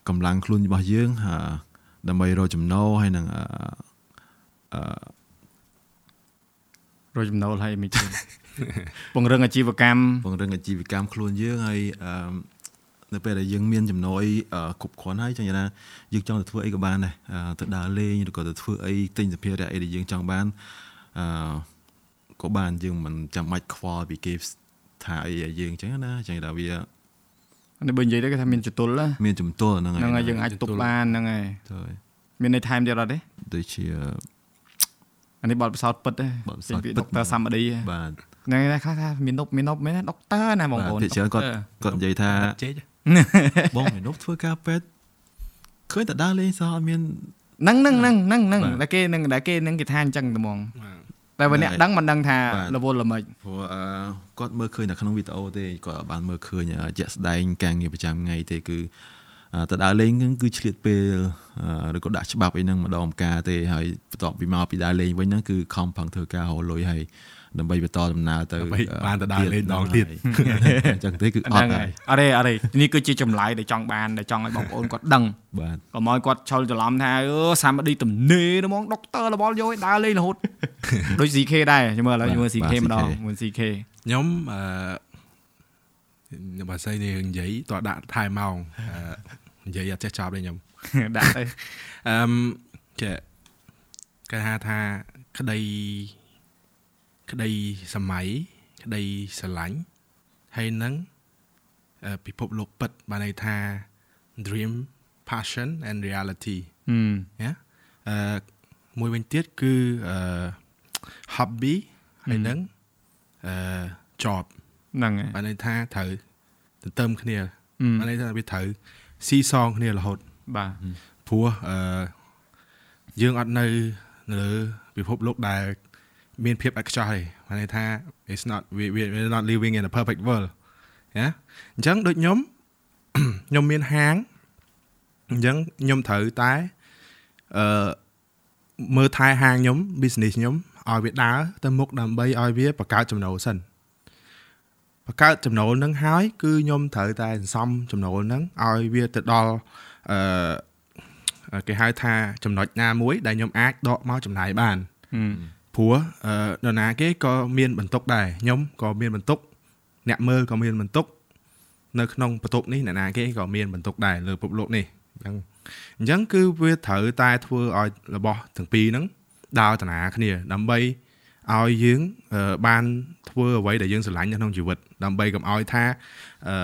S2: កម្លាំងខ្លួនរបស់យើងអឺដើម្បីរកចំណូលហើយនឹងអឺអឺ
S1: រកចំណូលឲ្យមិនទៀតពង្រឹងអាជីវកម្ម
S2: ពង្រឹងអាជីវកម្មខ្លួនយើងហើយអឺ នៅពេលដែលយើងមានចំណូលអីអឺគ្រប់គ្រាន់ហើយចឹងណាយើងចង់ទៅធ្វើអីក៏បានដែរអឺទៅដើរលេងឬក៏ទៅធ្វើអីទិញសម្ភារៈអីដែលយើងចង់បានអឺក៏បានយើងមិនចាំបាច់ខ្វល់ពីគេថាអីឲ្យយើងចឹងណាចឹងថាវា
S1: នេះបើនិយាយទៅគេថាមានចតុលណា
S2: មានជំទល់ហ្នឹង
S1: ហ្នឹងហើយយើងអាចទប់បានហ្នឹងហើយ
S2: ទៅហើយ
S1: មានន័យថែមទៀតអត់ទេ
S2: ដូចជា
S1: អានេះបទពិសោធន៍ពិតទេ
S2: បទពិសោធន៍
S1: ពី
S2: ពិ
S1: ដុ
S2: ត
S1: កទ័រសាំឌី
S2: បាទ
S1: ហ្នឹងហើយខ្លះថាមាននុបមាននុបមែនណាដុកទ័រណាបងប្អូន
S2: ភាគច្រើនគាត់គាត់និយាយថា
S3: ជេក
S2: បងឯនោះធ្វើការពេទ្យឃើញតែដើរលេងសោះអត់មាន
S1: ហ្នឹងហ្នឹងហ្នឹងហ្នឹងហ្នឹង
S2: បាទ
S1: តែគេហ្នឹងតែគេហ្នឹងគេថាអញ្ចឹងតែហ្មង
S3: បាទ
S1: តែបើអ្នក
S2: ហ្នឹងហើយ
S1: ដឹងមិនដឹងថា
S2: បាទ
S1: រវល់ល្មិច
S2: ព្រោះអឺគាត់មើលឃើញតែក្នុងវីដេអូទេគាត់អត់បានមើលឃើញអឺជាក់ស្ដែងការងារប្រចាំថ្ងៃទេគឺអឺទៅដើរលេងហ្នឹងគឺឆ្លៀតពេលអឺឬក៏ដាក់ច្បាប់អីហ្នឹងម្ដងម្កាលទេហើយបន្ទាប់ពីមកពីដើរលេងវិញហ្នឹងគឺខំប្រឹងធ្វើការរលុយហើយ ដើម្បីបន្តដំណើរទៅ
S3: ដើម្បី
S2: អឺ
S3: បានទៅដើរលេងម្ដងទៀត
S2: អញ្ចឹងទេគឺអ
S1: ហ្នឹង
S2: ត់
S1: ហើ
S2: ហើយយ
S1: អរេអរេនេះគឺជាចម្លើយដែលចង់បានដែលចង់ឲ្យបងប្អូនគាត់ដឹង
S2: បាទ
S1: កុំឲ្យគាត់ឆុលច្រឡំថាអឺសាមឌីទំនេរហ្មងដុកទ័ររបល់យកឲ្យដើរលេងរហូតដូច CK ដែរខ្ញុំមើលឥឡូវខ្ញុំមើល CK ម្ដងមើល CK
S3: ខ្ញុំអឺបើស្អីនេះនិយាយតោះដាក់ថែម៉ោងអឺនិយាយអត់ចេះចប់ទេខ្ញុំ
S1: ដាក់ទៅ
S3: អឺមចេះគេហៅថាក្តី ក្តីសម័យក្តីស្រឡាញ់ហើយនឹងអឺពិភពលោកពិតបានន័យថា dream passion and reality
S1: ហឹម
S3: ណាអឺមួយវិញទៀតគឺអឺ hobby ហើយនឹងអឺ job
S1: ហ្នឹងហើយ
S3: បានន័យថាត្រូវទន្ទឹមគ្នា
S1: អឺ
S3: បានន័យថាវាត្រូវស៊ីសងគ្នារហូត
S1: បាទ
S3: ព្រោះអឺយើងអត់នៅនៅលើពិភពលោកដែល មានភាពឥតខ្ចោះទេបានន័យថា it's not we we we're not living in a perfect world ណាអញ្ចឹងដូចខ្ញុំខ្ញុំមានហាងអញ្ចឹងខ្ញុំត្រូវតែអឺមើលថែហាងខ្ញុំ business ខ្ញុំឲ្យវាដើរទៅមុខដើម្បីឲ្យវាបង្កើតចំណូលសិនបង្កើតចំណូលនឹងហើយគឺខ្ញុំត្រូវតែសន្សំចំណូលនឹងឲ្យវាទៅដល់អឺគេហៅថាចំណុចណាមួយដែលខ្ញុំអាចដកមកចំណាយបាន
S1: អឺ
S3: ព្រោះអឺនរណាគេក៏មានបន្ទុកដែរខ្ញុំក៏មានបន្ទុកអ្នកមើលក៏មានបន្ទុកនៅក្នុងបន្ទប់នេះអ្នកណាគេក៏មានបន្ទុកដែរលើពិភពលោកនេះអញ្ចឹងអញ្ចឹងគឺវាត្រូវតែធ្វើឲ្យរបស់ទាំងពីរហ្នឹងដើរតាណាគ្នា ដើម្បីឲ្យយើងអឺបានធ្វើអ្វីដែលយើងស្រឡាញ់នៅក្នុងជីវិត ដើម្បីកុំឲ្យថាអឺ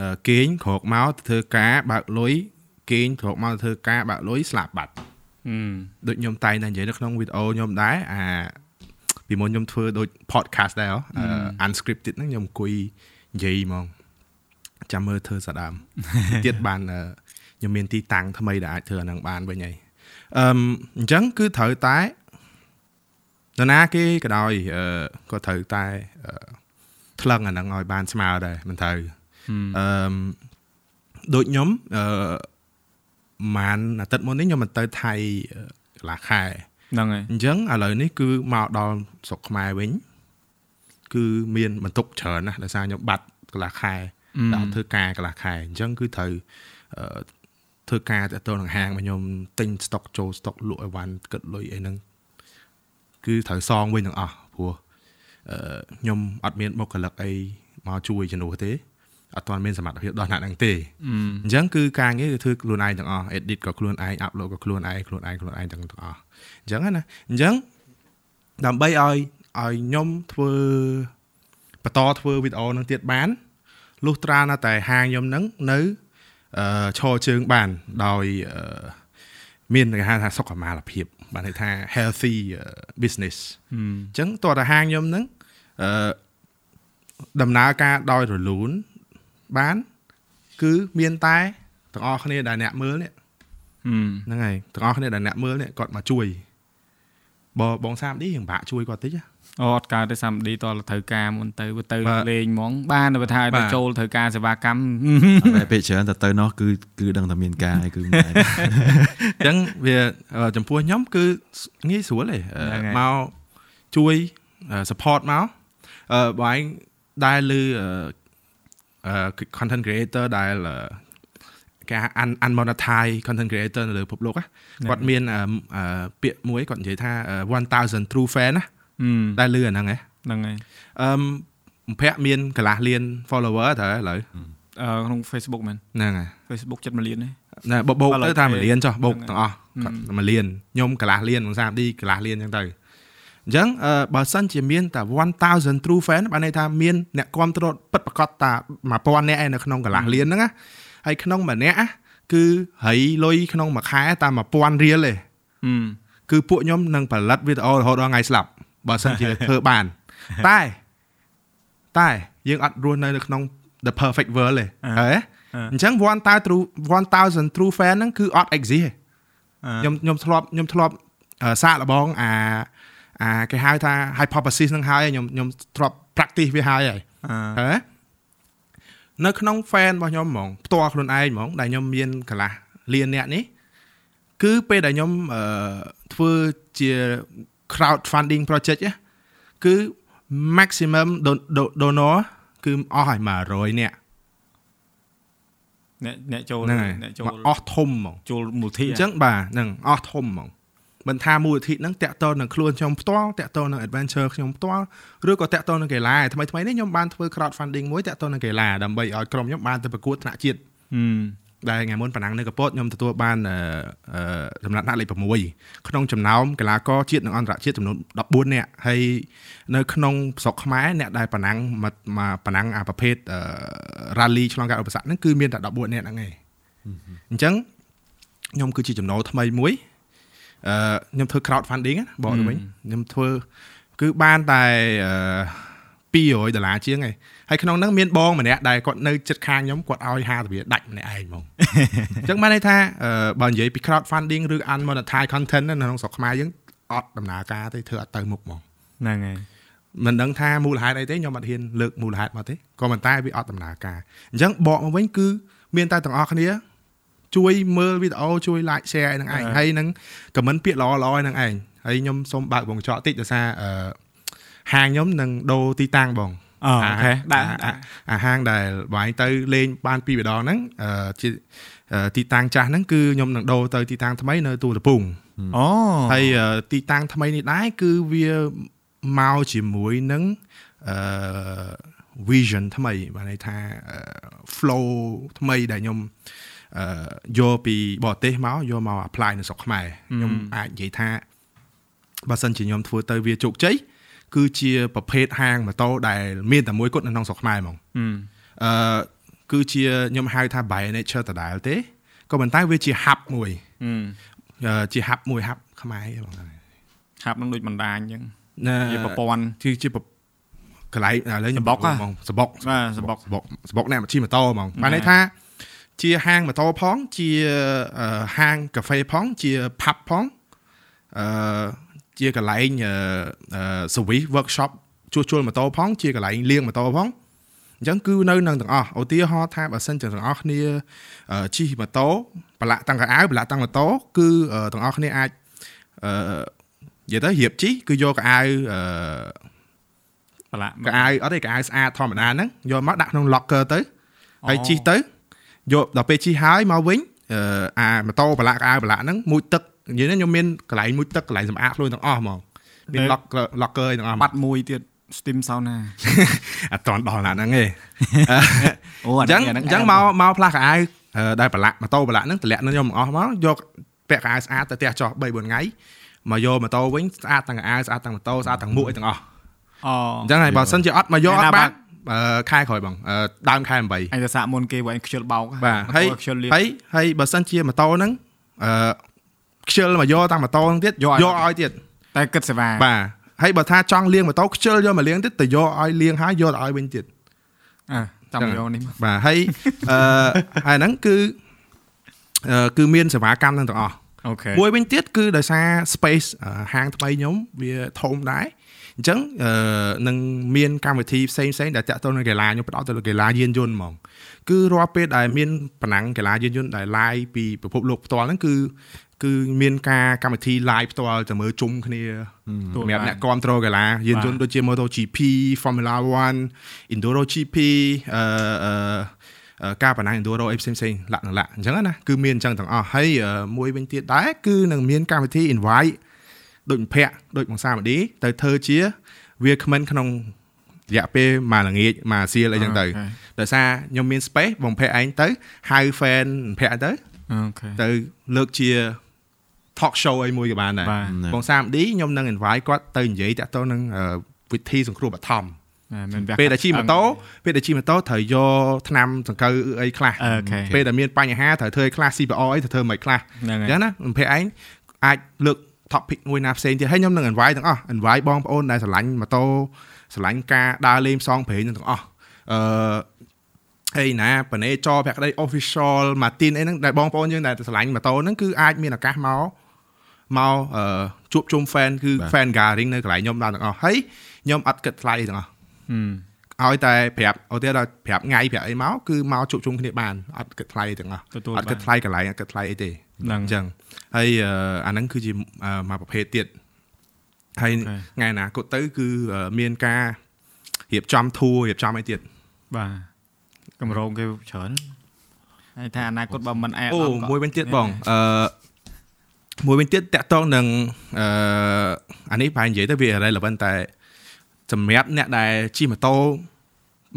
S3: អឺគេងក្រោកមកទៅធ្វើការបើកលុយគេងក្រោកមកទៅធ្វើការបើកលុយស្លាប់បាត់
S1: អឺ
S3: ដូចខ្ញុំតែងតែនិយាយនៅក្នុងវីដេអូខ្ញុំដែរអាពីមុនខ្ញុំធ្វើដូច podcast ដែរហ៎អឺ unscripted ហ្នឹងខ្ញុំអង្គុយនិយាយហ្មងចាំមើលធ្វើសាដើមទៀតបានអឺខ្ញុំមានទីតាំងថ្មីដែលអាចធ្វើអាហ្នឹងបានវិញហើយអឺអញ្ចឹងគឺត្រូវតែនរណាគេក៏ដោយអឺក៏ត្រូវតែអឺថ្លឹងអាហ្នឹងឲ្យបានស្មើដែរមិនត្រូវអឺដូចខ្ញុំអឺ ម៉ានអាទិត្យមុននេះខ្ញុំមិនទៅថៃអឺកន្លះខែ
S1: ហ្នឹងហើយ
S3: អញ្ចឹងឥឡូវនេះគឺមកដល់ស្រុកខ្មែរវិញ គឺមានបន្ទុកច្រើនណាស់ដោយសារខ្ញុំបាត់កន្លះខែដល់ធ្វើការកន្លះខែអញ្ចឹងគឺត្រូវអឺធ្វើការទៅទៅនឹងហាងមកខ្ញុំទិញស្តុកចូលស្តុកលក់អីវ៉ាន់គិតលុយអីហ្នឹងគឺត្រូវសងវិញទាំងអស់ព្រោះអឺខ្ញុំអត់មានបុគ្គលិកអីមកជួយជំនួសទេ អត់ទាន់មានសមត្ថភាពដល់ថ្នាក់ហ្នឹងទេអញ្ចឹងគឺការងារគឺធ្វើខ្លួនឯងទាំងអស់ edit ក៏ខ្លួនឯង upload ក៏ខ្លួនឯងខ្លួនឯងខ្លួនឯងទាំងទាំងអស់អញ្ចឹងណាអញ្ចឹងដើម្បីឲ្យឲ្យខ្ញុំធ្វើបន្តធ្វើវីដេអូនឹងទៀតបានលុះត្រាណាតែហាងខ្ញុំហ្នឹងនៅអឺឈរជើងបានដោយអឺមានគេហៅថាសុខុមាលភាពបានន័យថា healthy អឺ business អញ្ចឹងតើតាហាងខ្ញុំហ្នឹងអឺដំណើរការដោយរលូន បាន គឺមានតែទាំងអស់គ្នាដែលអ្នកមើលនេះ
S1: អឺ
S3: ហ្នឹងហើយទាំងអស់គ្នាដែលអ្នកមើលនេះគាត់មកជួយបងបងសាមឌីយើងបាក់ជួយគាត់តិចណា
S1: អូអត់កើតទេសាំឌីតលត្រូវការមុនទៅវាទៅ
S3: បាទ
S1: លេងហ្មង បានតែបើថា
S3: បា
S1: ទៅ
S3: ទ
S1: ចូលត្រូវការសេវាកម្ម
S2: តែពេលច្រើនតែទៅនោះគឺគឺដឹងតែមានការហើយគឺមិនដែរ
S3: អញ្ចឹងវាអឺចំពោះខ្ញុំគឺងាយស្រួលទេអឺ
S1: ហ្នឹងហើយ
S3: មកជួយអឺ support មកអឺបងឯងដែលលឺអឺអឺ content creator ដែលអឺគេហៅ un- unmonetize content creator នៅលើពិភពលោកណាគាត់មានអឺអឺពាក្យមួយគាត់និយាយថាអឺ1000 true fan ណា
S1: អឺ
S3: ដែលលឺអាហ្នឹងហ៎
S1: ហ្នឹងហើយ
S3: អឺបំភាក់មានកន្លះលាន follower តើឥឡូវ
S1: អឺក្នុង Facebook មែន
S3: ហ្នឹងហើយ
S1: Facebook ចិត្ត1លានទេ
S3: ណែបបោក
S1: ឥឡូវ
S3: ទៅថា
S1: គេ
S3: មួយលានចុះបោក
S1: ហ្នឹង
S3: ទាំងអស់
S1: ហើយ
S3: គាត់មួយលានខ្ញុំកន្លះលានបងសាមឌីកន្លះលានអញ្ចឹងទៅ អញ្ចឹងអឺបើសិនជាមានតែ1000 true fan បានន័យថាមានអ្នកគ្រប់គ្រងពិតប្រកបតា1000នាក់ឯនៅក្នុងកន្លះលានហ្នឹងណាហើយក្នុងម្នាក់ណាគឺហីលុយក្នុងមួយខែតែ1000រៀលទេ
S1: អឺ
S3: គឺពួកខ្ញុំនឹងផលិតវីដេអូរហូតដល់ថ្ងៃស្លាប់បើសិនជាធ្វើបានតែតែយើងអត់រស់នៅនៅក្នុង the perfect world ទេ
S1: អ่า
S3: ហើយ
S1: អ่า
S3: អញ្ចឹង1000 true 1000 true fan ហ្នឹងគឺអត់ exist ទេខ្ញុំខ្ញុំធ្លាប់ខ្ញុំធ្លាប់អឺសាកល្បងអា អាគេហៅថា hypothesis ហ្នឹងហើយខ្ញុំខ្ញុំធ្លាប់ practice វាហើយហើយ
S1: អឺ
S3: ហ៎នៅក្នុង fan របស់ខ្ញុំហ្មងផ្ទាល់ខ្លួនឯងហ្មងដែលខ្ញុំមានកន្លះលានអ្នកនេះគឺពេលដែលខ្ញុំអឺធ្វើជា crowd funding project ណាគឺ maximum don- do- donor គឺអស់ហើយ100នាក់
S1: អ្នកអ្នកចូល
S3: ហ្នឹងហើយ
S1: អ្នកចូល
S3: មកអស់ធំហ្មង
S1: ចូលមូលធិ
S3: អញ្ចឹងបាទហ្នឹងអស់ធំហ្មង មិនថាមូលនិធិហ្នឹងតាក់ទងនឹងខ្លួនខ្ញុំផ្ទាល់តាក់ទងនឹង adventure ខ្ញុំផ្ទាល់ឬក៏តាក់ទងនឹងកីឡាថ្មីថ្មីនេះខ្ញុំបានធ្វើ crowd funding មួយតាក់ទងនឹងកីឡាដើម្បីឲ្យក្រុមខ្ញុំបានទៅប្រកួតថ្នាក់ជាតិ
S1: អឺ
S3: ដែលថ្ងៃមុនប៉ណ្ណឹងនៅកពតខ្ញុំទទួលបានអឺអឺចំណាត់ថ្នាក់លេខ6ក្នុងចំណោមកីឡាករជាតិនិងអន្តរជាតិចំនួន14នាក់ហើយនៅក្នុងស្រុកខ្មែរអ្នកដែលប៉ណ្ណឹងមកមកប៉ណ្ណឹងអាប្រភេទអឺ rally ឆ្លងកាត់ឧបសគ្គហ្នឹងគឺមានតែ14នាក់ហ្នឹងឯងអញ្ចឹងខ្ញុំគឺជាចំណូលថ្មីមួយអឺ ខ្ញុំធ្វើ crowd funding ណាបងទៅវិញខ្ញុំធ្វើគឺបានតែអឺ200ដុល្លារជាងឯងហើយក្នុងហ្នឹងមានបងម្នាក់ដែលគាត់នៅចិត្តខាងខ្ញុំគាត់ឲ្យ50រៀលដាច់ម្នាក់ឯងហ្មងអញ្ចឹងបានន័យថាអឺបើនិយាយពី crowd funding ឬ unmonetized content នៅក្នុងស្រុកខ្មែរយើងអត់ដំណើរការទេធ្វើអត់ទៅមុខហ្មង
S1: ហ្នឹងហើយ
S3: មិនដឹងថាមូលហេតុអីទេខ្ញុំអត់ហ៊ានលើកមូលហេតុមកទេក៏ប៉ុន្តែវាអត់ដំណើរការអញ្ចឹងបកមកវិញគឺមានតែទាំងអស់គ្នា ជួយមើលវីដេអូជួយ like share ឲ្យនឹងឯងហើយនឹង comment ពាក្យល្អៗឲ្យនឹងឯងហើយខ្ញុំសូមបើកវងចោតិចដោយសារអឺហាងខ្ញុំនឹងដូរទីតាំងបង
S1: អូអូខេដាក់
S3: អាអាហាងដែលបងឯងទៅលេងបានពីរម្ដងហ្នឹងអឺជាអឺទីតាំងចាស់ហ្នឹងគឺខ្ញុំនឹងដូរទៅទីតាំងថ្មីនៅទូលពង
S1: អូ
S3: ហើយអឺទីតាំងថ្មីនេះដែរគឺវាមកជាមួយនឹងអឺ vision ថ្មីបានន័យថាអឺ flow ថ្មីដែលខ្ញុំអឺ យកពីបរទេសមកយកមក apply នៅស្រុកខ្មែរខ្ញុំអាចនិយាយថាបើសិនជាខ្ញុំធ្វើទៅវាជោគជ័យគឺជាប្រភេទហាងម៉ូតូដែលមានតែមួយគត់នៅក្នុងស្រុកខ្មែរហ្មង
S1: ហឹម
S3: អឺគឺជាខ្ញុំហៅថា by nature ដដែលទេក៏ប៉ុន្តែវាជា hub មួយ
S1: ហឹម
S3: អឺជា hub មួយ hub ខ្មែរបង
S1: ឆាប់នឹងដូចបណ្ដាញអញ្ចឹង
S3: ណា
S1: ជាប្រព័ន្ធ
S3: គឺជាប្រកន្លែងឥឡូវខ្ញុំ
S1: សបុកហ៎
S3: បងសបុក
S1: បាទសបុក
S3: សបុកសបុកអ្នកមកជិះម៉ូតូហ្មងបានន័យថា ជាហាងម៉ូតូផង ជាអឺហាងកាហ្វេផង ជា pub ផងអឺជាកន្លែងអឺអឺ service workshop ជួសជុលម៉ូតូផង ជាកន្លែងលាងម៉ូតូផងអញ្ចឹងគឺនៅនឹងទាំងអស់ឧទាហរណ៍ថាបើសិនជាទាំងអស់គ្នាអឺជិះម៉ូតូប្រឡាក់តាំងកៅអៅប្រឡាក់តាំងម៉ូតូគឺអឺទាំងអស់គ្នាអាចអឺនិយាយទៅរៀបជិះគឺយកកៅអៅអឺ
S1: ប្រឡាក់
S3: កៅអៅអត់ទេកៅអៅស្អាតធម្មតាហ្នឹងយកមកដាក់ក្នុង locker ទៅហើយជិះទៅ យកដល់ពេលជិះហើយមកវិញអឺអាម៉ូតូប្រឡាក់កៅអៅប្រឡាក់ហ្នឹងមួយទឹកនិយាយទៅខ្ញុំមានកន្លែងមួយទឹកកន្លែងសម្អាតខ្លួនទាំងអស់ហ្មងមាន locker locker ទាំងអស់
S1: បាត់មួយទៀត steam sauna
S3: អត់តន់ដល់ណាស់ហ្នឹងទេ
S1: អូ
S3: អញ្ចឹងអញ្ចឹងមកមកផ្លាស់កៅអៅអឺដែលប្រឡាក់ម៉ូតូប្រឡាក់ហ្នឹងតម្លាក់នឹងខ្ញុំអស់មកយកពាក់កៅអៅស្អាតទៅផ្ទះចោះ3 4ថ្ងៃមកយកម៉ូតូវិញស្អាតទាំងកៅអៅស្អាតទាំងម៉ូតូស្អាតទាំងមួកអីទាំងអស់
S1: អូ
S3: អញ្ចឹងហើយបើសិនជាអត់មកយកអ
S1: ថ្ងៃណា
S3: ត់បា
S1: បា
S3: នអឺ ខែក្រោយបងអឺដើមខែ8
S1: អញទៅសាកមុនគេបើអញខ្ជិលបោក
S3: បាទហើយ
S1: ខ្ជិលលៀន
S3: ហើយហើយបើសិនជាម៉ូតូហ្នឹងអឺខ្ជិលមកយកតាមម៉ូតូហ្នឹងទៀត
S1: យកឲ្យ
S3: យកឲ្យទៀត
S1: តែគិតសេវា
S3: បាទហើយបើថាចង់លាងម៉ូតូខ្ជិលយកមកលាងទៀតទៅយកឲ្យលាងហើយយកទៅឲ្យវិញទៀត
S1: អើតាម
S3: ចឹង
S1: យកនេះមក
S3: បាទហើយអឺហើយហ្នឹងគឺអឺគឺមានសេវាកម្មហ្នឹងទាំងអស់
S1: អូខេ
S3: មួយវិញទៀតគឺដោយសារ space អឺហាងថ្មីខ្ញុំវាធំដែរ អញ្ចឹងអឺនឹងមានកម្មវិធីផ្សេងផ្សេងៗដែលតាក់ទងនឹងកីឡាខ្ញុំផ្ដោតទៅលើកីឡាយានយន្តហ្មងគឺរាល់ពេលដែលមានប្រណាំងកីឡាយានយន្តដែល live ពីពិភពលោកផ្ទាល់ហ្នឹងគឺគឺមានការកម្មវិធី live ផ្ទាល់ទៅមើលជុំគ្នាសម្រាប់អ្នកគ្រប់គ្រងកីឡាយានយន្តដូចជា MotoGP Formula 1 Enduro GP អឺអឺអឺការប្រណាំង Enduro អីផ្សេងផ្សេងៗលក្ខណៈអញ្ចឹងណាគឺមានអញ្ចឹងទាំងអស់ហើយអឺមួយវិញទៀតដែរគឺនឹងមានកម្មវិធី invite ដូចមិត្តភ័ក្តិដូចបងសាមឌីទៅធ្វើជា វាគ្មិនក្នុងរយៈពេលមួយល្ងាចមួយអាសៀលអីចឹងទៅដោយសារខ្ញុំមាន space បងភ័ក្តិឯងទៅហៅ fan ភ័ក្តិទៅ
S1: អូខេ
S3: ទៅលើកជា talk show អីមួយក៏បានដែរ
S1: បាទ
S3: បងសាមឌីខ្ញុំនឹង invite គាត់ទៅនិយាយតាក់ទងនឹងអឺវិធីសង្គ្រោះបឋម
S1: មិនវា
S3: ពេលដែលជិះម៉ូតូពេលដែលជិះម៉ូតូត្រូវយកថ្នាំសង្កូវអីខ្លះ
S1: អូខេ
S3: ពេលដែលមានបញ្ហាត្រូវធ្វើឲ្យខ្លះ CPR អីត្រូវធ្វើមិនខ្លះ
S1: ហ្នឹង
S3: អ
S1: ហើយ
S3: ញ្ចឹងណាបំភ័យឯងអាចលើក topic មួយណាផ្សេងទៀតហើយខ្ញុំនឹង invite ទាំងអស់ invite បងប្អូនដែលស្រឡាញ់ម៉ូតូស្រឡាញ់ការដើរលេងផ្សងព្រេងទាំងអស់អឺហើយណាបណេចភក្តី official Martin អីហ្នឹងដែលបងប្អូនយើងដែលស្រឡាញ់ម៉ូតូហ្នឹងគឺអាចមានឱកាសមកមកអឺជួបជុំ fan គឺ fan gathering នៅកន្លែងខ្ញុំដល់ទាំងអស់ហើយខ្ញុំអត់គិតថ្លៃទាំងអស់
S1: ហឹម
S3: ឲ្យតែប្រាប់អូទៀតដល់ប្រាប់ថ្ងៃប្រាប់អីមកគឺមកជួបជុំគ្នាបានអត់គិតថ្លៃទាំងអស់
S1: ទទួល
S3: អត់គិតថ្លៃកន្លែងអត់គិតថ្លៃអីទេ
S1: ហ្នឹង
S3: អញ្ចឹងហើយអឺអាហ្នឹងគឺជាអឺមួយប្រភេទទៀតហើយ
S1: អូខេ
S3: ថ្ងៃអនាគតទៅគឺអឺមានការរៀបចំធួរៀបចំអីទៀត
S1: បាទកម្រងគេច្រើនហើយថាអនាគតបើមិនអែ
S3: អូមួយវិញទៀតបងអឺមួយវិញទៀតតាក់ទងនឹងអឺអានេះប្រហែលនិយាយទៅវា relevant តែសម្រាប់អ្នកដែលជិះម៉ូតូ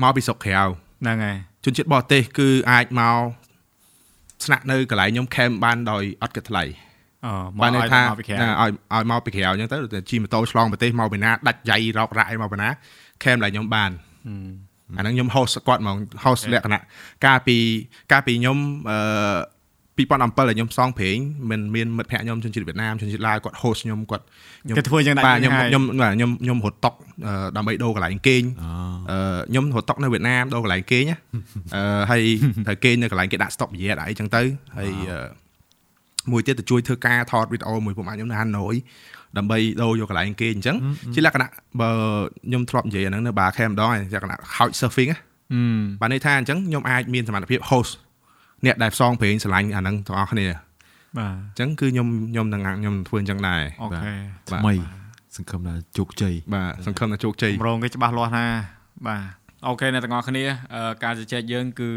S3: មកពីស្រុកក្រៅ
S1: ហ្នឹងហើយ
S3: ជនជាតិបរទេសគឺអាចមក ស្នាក់នៅកន្លែងខ្ញុំ camp បានដោយអត់គិតថ្លៃ
S1: អូមក
S3: បានន័យ
S1: ឲ្យ
S3: ថា
S1: មកពីក្រៅ
S3: ណាឲ្យឲ្យមកពីក្រៅអញ្ចឹងទៅដូចជិះម៉ូតូឆ្លងប្រទេសមកពីណាដាច់យ៉ៃរោករ៉ាក់អីមកពីណា camp ឡើងខ្ញុំបាន
S1: ហឹម
S3: អាហ្នឹងខ្ញុំ host គាត់ហ្មង host លក្ខណៈកាលពីកាលពីខ្ញុំអឺ 2007ដែលខ្ញុំផ្សងព្រេងមិនមានមិត្តភ័ក្ដិខ្ញុំជនជាតិវៀតណាមជនជាតិឡាវគាត់ host ខ្ញុំគាត់ខ្ញុំ
S1: គេធ្វើយ៉ាងណា
S3: បាទខ្ញុំ
S1: ហើយ
S3: ខ្ញុំបាទខ្ញុំខ្ញុំរត់តុកអឺដើម្បីដូរកន្លែងគេង
S2: អូ
S3: អឺខ្ញុំរត់តុកនៅវៀតណាមដូរកន្លែងគេងណាអឺហើយត្រូវគេងនៅកន្លែងគេដាក់ stop រយៈអីចឹងទៅហើយអឺមួយទៀតទៅជួយធ្វើការថតវីដេអូមួយពួកម៉ាក់ខ្ញុំនៅហាណូយដើម្បីដូរយកកន្លែងគេងអញ្ចឹងជាលក្ខណៈបើខ្ញុំធ្លាប់និយាយអាហ្នឹងនៅបារខេម្ដងហើយលក្ខណៈ couch surfing ណា
S1: អឺ
S3: បាទន័យថាអញ្ចឹងខ្ញុំអាចមានសមត្ថភាព host អ្នកដែលផ្សងព្រេងស្រឡាញ់អាហ្នឹងទាំងអស់គ្នាអ
S1: បាទ
S3: ញ្ចឹងគឺខ្ញុំខ្ញុំនឹងខ្ញុំធ្វើអញ្ចឹងដែរ
S1: អូខេ
S2: ថ្មីសង្ឃឹមថាជោគជ័យ
S3: បាទសង្ឃឹមថាជោគជ័យ
S1: កម្រងគេច្បាស់លាស់ណាបាទអូខេអ្នកទាំងអស់គ្នាអឺការជជែកយើងគឺ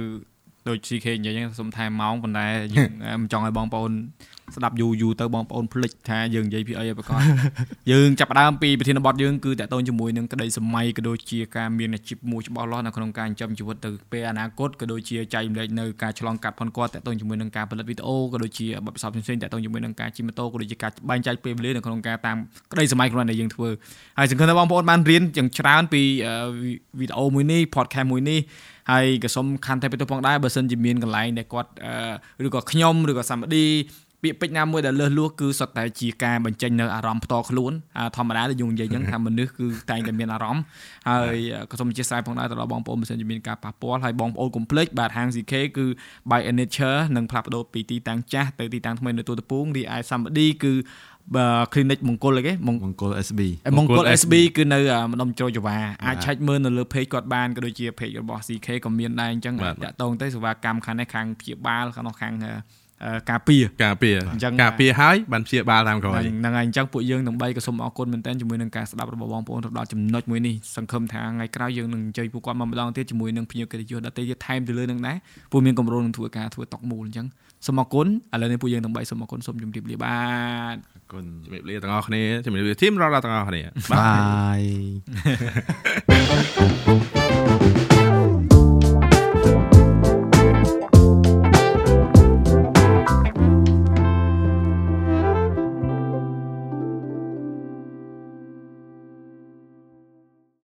S1: ដូច CK និយាយហ្នឹងសុំថែមម៉ោងប៉ុន្តែយើងមិនចង់ឲ្យបងប្អូន ស្ដាប់យូរយូរទៅបងប្អូនភ្លេចថាយើងនិយាយពីអីឲ្យប្រកបយើងចាប់ផ្ដើមពីប្រធានបទយើងគឺតកតងជាមួយនឹងក្តីសម័យក៏ដូចជាការមានអាជីពមួយច្បាស់លាស់នៅក្នុងការចិញ្ចឹមជីវិតទៅពេលអនាគតក៏ដូចជាចែកម្លែកនៅការឆ្លងកាត់ផនគាត់តកតងជាមួយនឹងការផលិតវីដេអូក៏ដូចជាបទពិសោធន៍ផ្សេងៗតកតងជាមួយនឹងការជិះម៉ូតូក៏ដូចជាការបែងចែកពេលវេលានៅក្នុងការតាមក្តីសម័យខ្លួនដែលយើងធ្វើហើយសង្ឃឹមថាបងប្អូនបានរៀនយ៉ាងច្រើនពីអឺវីដេអូមួយនេះ podcast មួយនេះហើយក៏សូមខាន់តែពីទៅផងដែរបើសិនជាមានកន្លែងដែលគាត់អឺឬក៏ខ្ញុំឬក៏សម្បតី ពាក្យពេចន៍ណាមួយដែលលើសលួសគឺសុទ្ធតែជាការបញ្ចេញនៅអារម្មណ៍ផ្ទាល់ខ្លួនអាធម្មតាដែលយើងនិយាយអញ្ចឹងថាមនុស្សគឺតែងតែមានអារម្មណ៍ហើយក៏សូមអធិស្ឋានផងដែរទៅដល់បងប្អូនបើសិនជាមានការប៉ះពាល់ហើយបងប្អូនកុំភ្លេចបាទហាង CK គឺ by nature នឹងផ្លាស់ប្ដូរពីទីតាំងចាស់ទៅទីតាំងថ្មីនៅទូតពូងរីឯ somebody គឺបើ clinic មង្គលអីគេមង្គ
S2: មង្គល SB
S1: មង្គល SB គឺនៅអាម្ដុំជ្រោយចង្វាអាចឆែកមើលនៅលើ page គាត់បានក៏ដូចជា page របស់ CK ក៏មានដែរអញ្ចឹង
S3: បាទ
S1: តាក់ទងទៅសេវាកម្មខាងនេះខាងព្យាបាលខាងនោះខាងអឺអឺ ការពារ
S3: ការពារ
S1: អញ្ចឹង
S3: ការពារហើយបានព្យាបាលតាមក្រោយ
S1: ហ្នឹងហ្នឹងហើយអញ្ចឹងពួកយើងទាំងបីក៏សូមអរគុណមែនទែនជាមួយនឹងការស្ដាប់របស់បងប្អូនទៅដល់ចំណុចមួយនេះសង្ឃឹមថាថ្ងៃក្រោយយើងនឹងអញ្ជើញពួកគាត់មកម្ដងទៀតជាមួយនឹងភ្ញៀវកិត្តិយសដទៃទៀតថែមទៅលើនឹងដែរពួកមានកម្រោនឹងធ្វើការធ្វើតុកមូលអញ្ចឹងសូមអរគុណឥឡូវនេះពួកយើងទាំងបីសូមអរគុណសូមជម្រាបលាបាទ
S2: អរគុណ
S3: ជំរាបលាទាំងអស់គ្នាជំរាបលាធីមរ៉ាទាំងអស់គ្នា
S2: បាយ